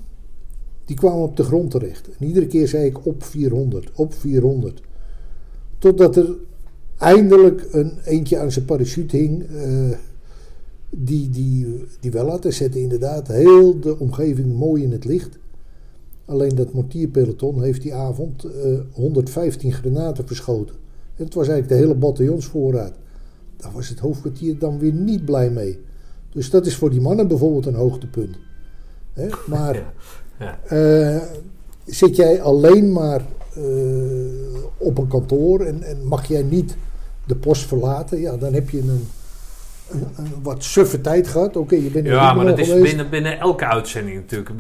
die kwamen op de grond terecht. En iedere keer zei ik op 400, op 400. Totdat er eindelijk een eentje aan zijn parachute hing. eh, die, die, die wel had. Hij zette inderdaad heel de omgeving mooi in het licht. Alleen dat mortierpeloton heeft die avond eh, 115 granaten verschoten. En het was eigenlijk de hele bataljonsvoorraad. Daar was het hoofdkwartier dan weer niet blij mee. Dus dat is voor die mannen bijvoorbeeld een hoogtepunt. Hè? Maar Ja. eh, zit jij alleen maar eh, op een kantoor en, en mag jij niet de post verlaten, ja, dan heb je een, een, een wat suffe tijd gehad. Oké, je bent Ja, maar dat is geweest. binnen, binnen elke uitzending natuurlijk.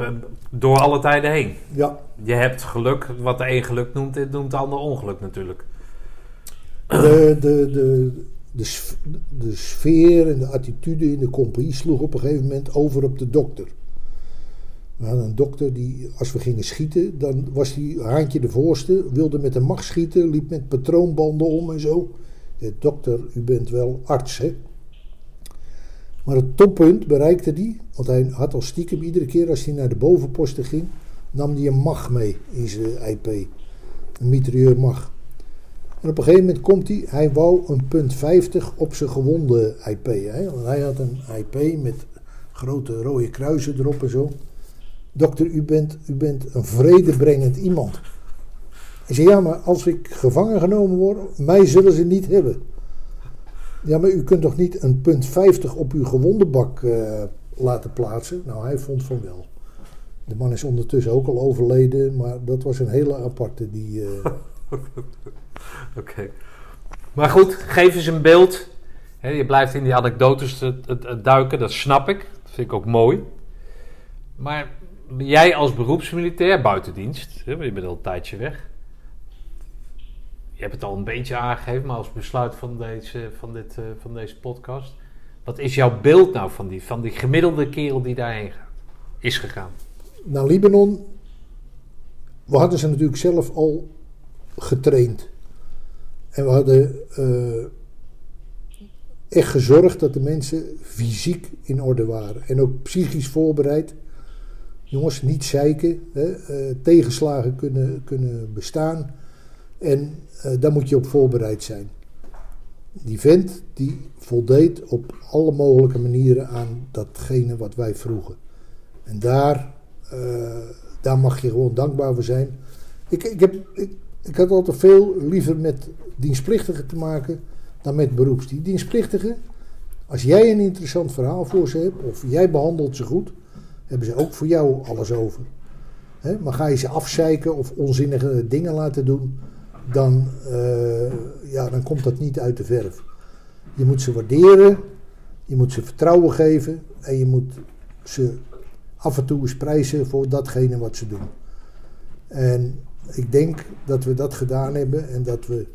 Door alle tijden heen. Ja, Je hebt geluk, wat de een geluk noemt, dit noemt de ander ongeluk natuurlijk. de, de, de, de, de sfeer en de attitude in de compagnie sloeg op een gegeven moment over op de dokter. We hadden een dokter die, als we gingen schieten, dan was die haantje de voorste, wilde met een macht schieten, liep met patroonbanden om en zo. Ja, dokter, u bent wel arts, hè? Maar het toppunt bereikte hij, want hij had al stiekem iedere keer als hij naar de bovenposten ging, nam hij een mag mee in zijn IP. Een mitrailleur mag. En op een gegeven moment komt hij, hij wou een punt 50 op zijn gewonde IP. Hè? Want hij had een IP met grote rode kruisen erop en zo. Dokter, u bent, u bent een vredebrengend iemand. Hij zei, ja, maar als ik gevangen genomen word, mij zullen ze niet hebben. Ja, maar u kunt toch niet een punt 50 op uw gewonde bak eh, laten plaatsen? Nou, hij vond van wel. De man is ondertussen ook al overleden, maar dat was een hele aparte die... eh, Oké. Maar goed, geef eens een beeld. Hè, je blijft in die anekdotes het duiken, dat snap ik. Dat vind ik ook mooi. Maar jij als beroepsmilitair buitendienst, je bent al een tijdje weg. Je hebt het al een beetje aangegeven, maar als besluit van deze, van dit, eh, van deze podcast. Wat is jouw beeld nou van die, van die gemiddelde kerel die daarheen gaat, is gegaan? naar Libanon. We hadden ze natuurlijk zelf al getraind. En we hadden eh, echt gezorgd dat de mensen fysiek in orde waren. En ook psychisch voorbereid. Jongens, niet zeiken. Hè, eh, tegenslagen kunnen, kunnen bestaan. En daar moet je op voorbereid zijn. Die vent die voldeed op alle mogelijke manieren aan datgene wat wij vroegen. En daar eh, daar mag je gewoon dankbaar voor zijn. Ik, ik, heb, ik, ik had altijd veel liever met dienstplichtigen te maken dan met beroeps. Die dienstplichtigen, als jij een interessant verhaal voor ze hebt of jij behandelt ze goed, hebben ze ook voor jou alles over. Maar ga je ze afzeiken of onzinnige dingen laten doen, dan, eh, ja, dan komt dat niet uit de verf. Je moet ze waarderen, je moet ze vertrouwen geven en je moet ze af en toe eens prijzen voor datgene wat ze doen. En ik denk dat we dat gedaan hebben en dat we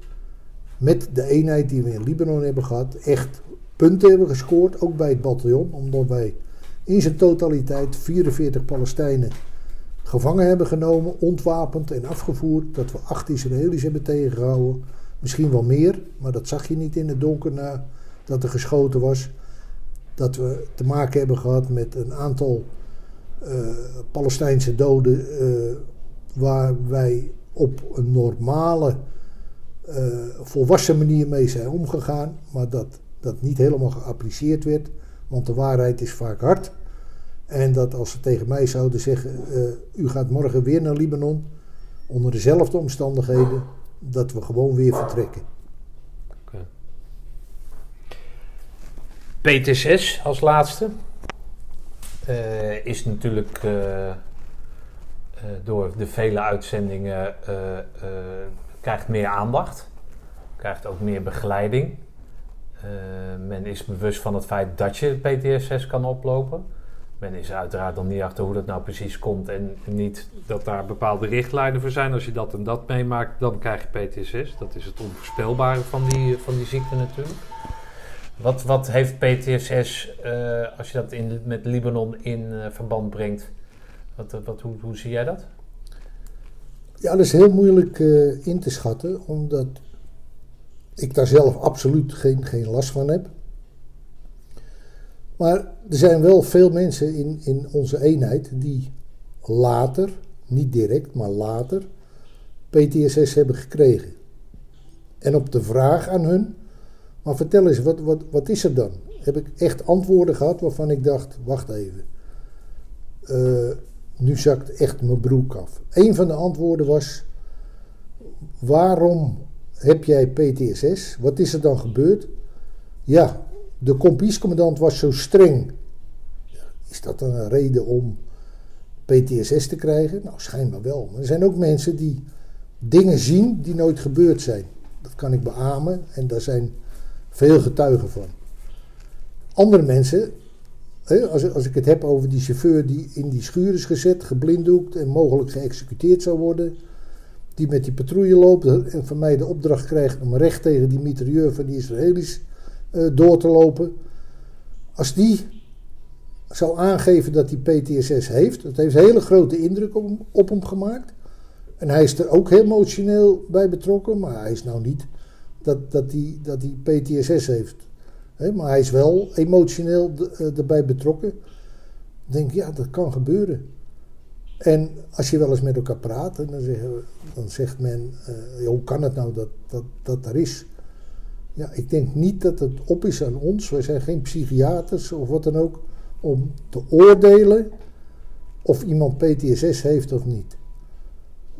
met de eenheid die we in Libanon hebben gehad, echt punten hebben gescoord, ook bij het bataljon, omdat wij in zijn totaliteit 44 Palestijnen gevangen hebben genomen, ontwapend en afgevoerd, dat we acht Israëli's hebben tegengehouden, misschien wel meer, maar dat zag je niet in het donker nadat er geschoten was. Dat we te maken hebben gehad met een aantal eh, Palestijnse doden eh, waar wij op een normale, eh, volwassen manier mee zijn omgegaan, maar dat dat niet helemaal geapprecieerd werd, want de waarheid is vaak hard. En dat als ze tegen mij zouden zeggen, eh, u gaat morgen weer naar Libanon, onder dezelfde omstandigheden, dat we gewoon weer vertrekken. PTSS als laatste. eh, is natuurlijk eh, door de vele uitzendingen krijgt meer aandacht. Krijgt ook meer begeleiding. Men is bewust van het feit dat je PTSS kan oplopen. Men is er uiteraard nog niet achter hoe dat nou precies komt. En niet dat daar bepaalde richtlijnen voor zijn. Als je dat en dat meemaakt, dan krijg je PTSS. Dat is het onvoorspelbare van die, van die ziekte natuurlijk. Wat, wat heeft PTSS, eh, als je dat in, met Libanon in eh, verband brengt? Wat, wat, hoe, hoe zie jij dat? Ja, dat is heel moeilijk eh, in te schatten, omdat ik daar zelf absoluut geen, geen last van heb. Maar er zijn wel veel mensen in, in onze eenheid die later, niet direct, maar later, PTSS hebben gekregen. En op de vraag aan hun, maar vertel eens, wat, wat, wat is er dan? Heb ik echt antwoorden gehad waarvan ik dacht, wacht even. Eh, nu zakt echt mijn broek af. Een van de antwoorden was: Waarom heb jij PTSS? Wat is er dan gebeurd? Ja, de kompiescommandant was zo streng. Is dat dan een reden om PTSS te krijgen? Nou, schijnbaar wel. Maar er zijn ook mensen die dingen zien die nooit gebeurd zijn. Dat kan ik beamen en daar zijn veel getuigen van. Andere mensen, als, ik het heb over die chauffeur die in die schuur is gezet, geblinddoekt en mogelijk geëxecuteerd zou worden. Die met die patrouille loopt en van mij de opdracht krijgt om recht tegen die mitrailleur van die Israëli's door te lopen. Als die zou aangeven dat hij PTSS heeft, dat heeft een hele grote indruk op, hem- op hem gemaakt. En hij is er ook emotioneel bij betrokken, maar hij is nou niet dat, dat, hij, dat hij PTSS heeft. Maar hij is wel emotioneel eh, erbij betrokken. Ik denk, ja, dat kan gebeuren. En als je wel eens met elkaar praat, dan, zegt men, eh, hoe kan het nou dat, dat dat er is? Ja, ik denk niet dat het op is aan ons, wij zijn geen psychiaters of wat dan ook, om te oordelen of iemand PTSS heeft of niet.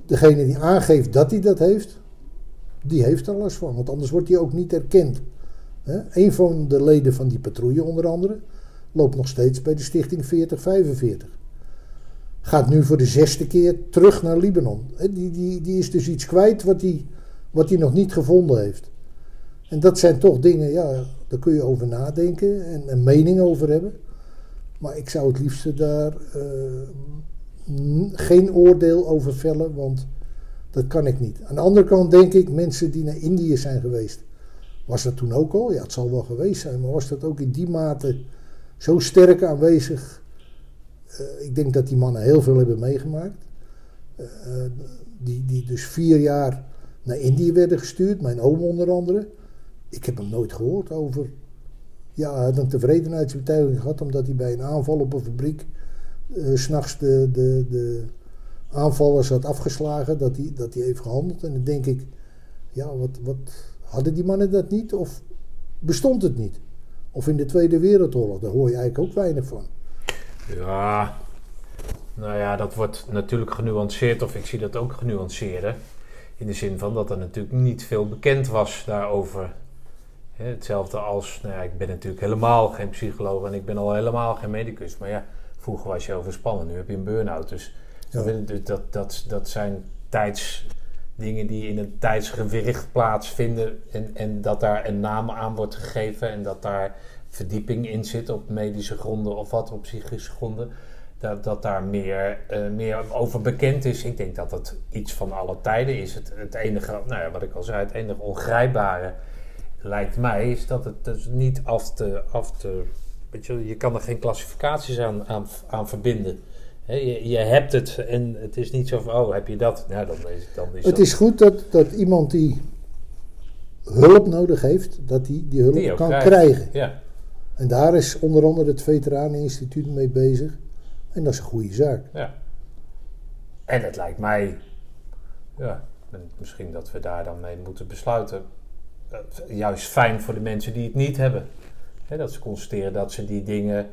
Degene die aangeeft dat hij dat heeft, die heeft er last van, want anders wordt hij ook niet erkend. Hè? Een van de leden van die patrouille onder andere loopt nog steeds bij de stichting 4045. Gaat nu voor de zesde keer terug naar Libanon. Die, die, die is dus iets kwijt wat hij, wat hij nog niet gevonden heeft. En dat zijn toch dingen, ja, daar kun je over nadenken en een mening over hebben. Maar ik zou het liefst daar eh, geen oordeel over vellen, want dat kan ik niet. Aan de andere kant denk ik, mensen die naar Indië zijn geweest, was dat toen ook al? Ja, het zal wel geweest zijn, maar was dat ook in die mate zo sterk aanwezig? Eh, ik denk dat die mannen heel veel hebben meegemaakt. Eh, die, die dus vier jaar naar Indië werden gestuurd, mijn oom onder andere. Ik heb hem nooit gehoord over. Ja, hij had een tevredenheidsbetuiging gehad omdat hij bij een aanval op een fabriek s s'nachts de, de, de aanvallers had afgeslagen, dat hij, dat hij heeft gehandeld. En dan denk ik, ja, wat, wat hadden die mannen dat niet of bestond het niet? Of in de Tweede Wereldoorlog, daar hoor je eigenlijk ook weinig van. Ja, nou ja, dat wordt natuurlijk genuanceerd, of ik zie dat ook genuanceerder. In de zin van dat er natuurlijk niet veel bekend was daarover. Hetzelfde als, nou ja, ik ben natuurlijk helemaal geen psycholoog en ik ben al helemaal geen medicus. Maar ja, vroeger was je overspannen, nu heb je een burn-out. Dus Ja. dat, dat, dat, dat zijn tijdsdingen die in een tijdsgewicht plaatsvinden. En, en dat daar een naam aan wordt gegeven en dat daar verdieping in zit op medische gronden of wat op psychische gronden. Dat, dat daar meer, eh, meer over bekend is. Ik denk dat het iets van alle tijden is. Het, het enige, nou ja, wat ik al zei, het enige ongrijpbare lijkt mij is dat het dus niet af te. Af te weet je, je kan er geen klassificaties aan, aan, aan verbinden. Je, je hebt het en het is niet zo van, oh, heb je dat? Nou, dan is, dan is Het dat is goed dat, dat iemand die hulp nodig heeft, dat die die hulp die kan krijgt. krijgen. Ja, En daar is onder andere het Veteraneninstituut mee bezig. En dat is een goede zaak. ja. En het lijkt mij, ja, en misschien dat we daar dan mee moeten besluiten. Eh, juist fijn voor de mensen die het niet hebben. Dat ze constateren dat ze die dingen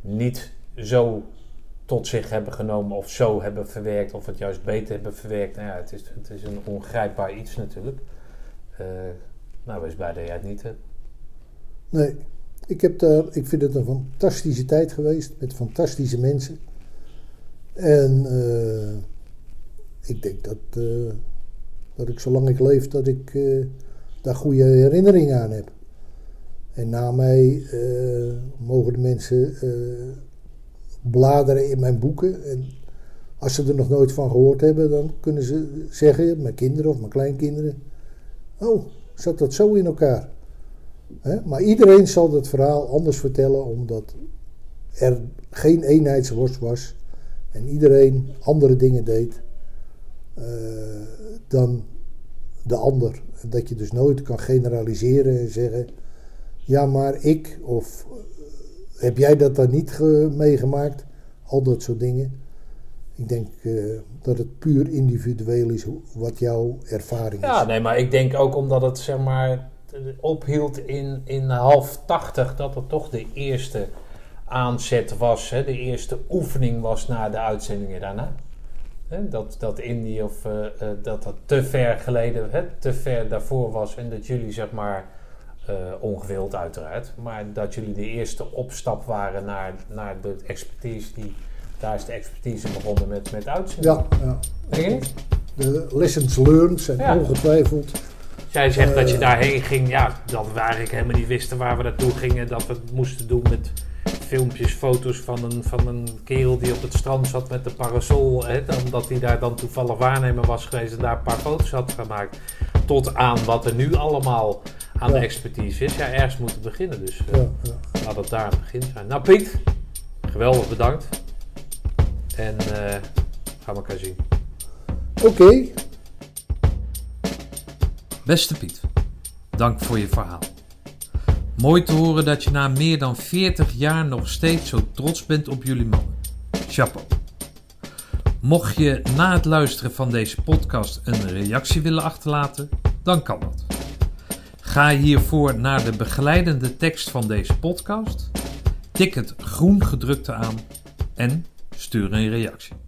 niet zo tot zich hebben genomen of zo hebben verwerkt of het juist beter hebben verwerkt. Nou ja, het is, het is een ongrijpbaar iets natuurlijk. Eh, nou, wees blij dat jij het niet hebt. Nee, ik, heb daar, ik vind het een fantastische tijd geweest met fantastische mensen. En eh, ik denk dat, eh, dat ik zolang ik leef, dat ik daar goede herinneringen aan heb. En na mij eh, mogen de mensen eh, bladeren in mijn boeken. En als ze er nog nooit van gehoord hebben, dan kunnen ze zeggen, mijn kinderen of mijn kleinkinderen. Oh, zat dat zo in elkaar? Maar iedereen zal dat verhaal anders vertellen, omdat er geen eenheidsworst was en iedereen andere dingen deed eh, dan de ander. Dat je dus nooit kan generaliseren en zeggen: ja, maar ik, of eh, heb jij dat dan niet ge- meegemaakt? Al dat soort dingen. Ik denk eh, dat het puur individueel is wat jouw ervaring Ja, is. nee, maar ik denk ook omdat het zeg maar ophield in, in half tachtig, dat het toch de eerste aanzet was, hè, de eerste oefening was na de uitzendingen daarna. Hè, dat, dat Indië of eh, eh, dat dat te ver geleden, hè, te ver daarvoor was en dat jullie zeg maar eh, ongewild uiteraard, maar dat jullie de eerste opstap waren naar, naar de expertise die, daar is de expertise begonnen met, met uitzendingen. Ja, ja. Denk je? De lessons learned zijn Ja. ongetwijfeld Jij zegt dat je daarheen ging, ja, dat we eigenlijk helemaal niet wisten waar we naartoe gingen. Dat we het moesten doen met filmpjes, foto's van een, van een kerel die op het strand zat met de parasol. Hè, omdat hij daar dan toevallig waarnemer was geweest en daar een paar foto's had gemaakt. Tot aan wat er nu allemaal aan Ja. de expertise is. Ja, ergens moeten beginnen. Dus eh, Ja, ja. laat het daar het begin zijn. Nou Piet, geweldig bedankt. En eh gaan we elkaar zien. Oké, Beste Piet, dank voor je verhaal. Mooi te horen dat je na meer dan 40 jaar nog steeds zo trots bent op jullie mannen. Chapeau. Mocht je na het luisteren van deze podcast een reactie willen achterlaten, dan kan dat. Ga hiervoor naar de begeleidende tekst van deze podcast, tik het groen gedrukte aan en stuur een reactie.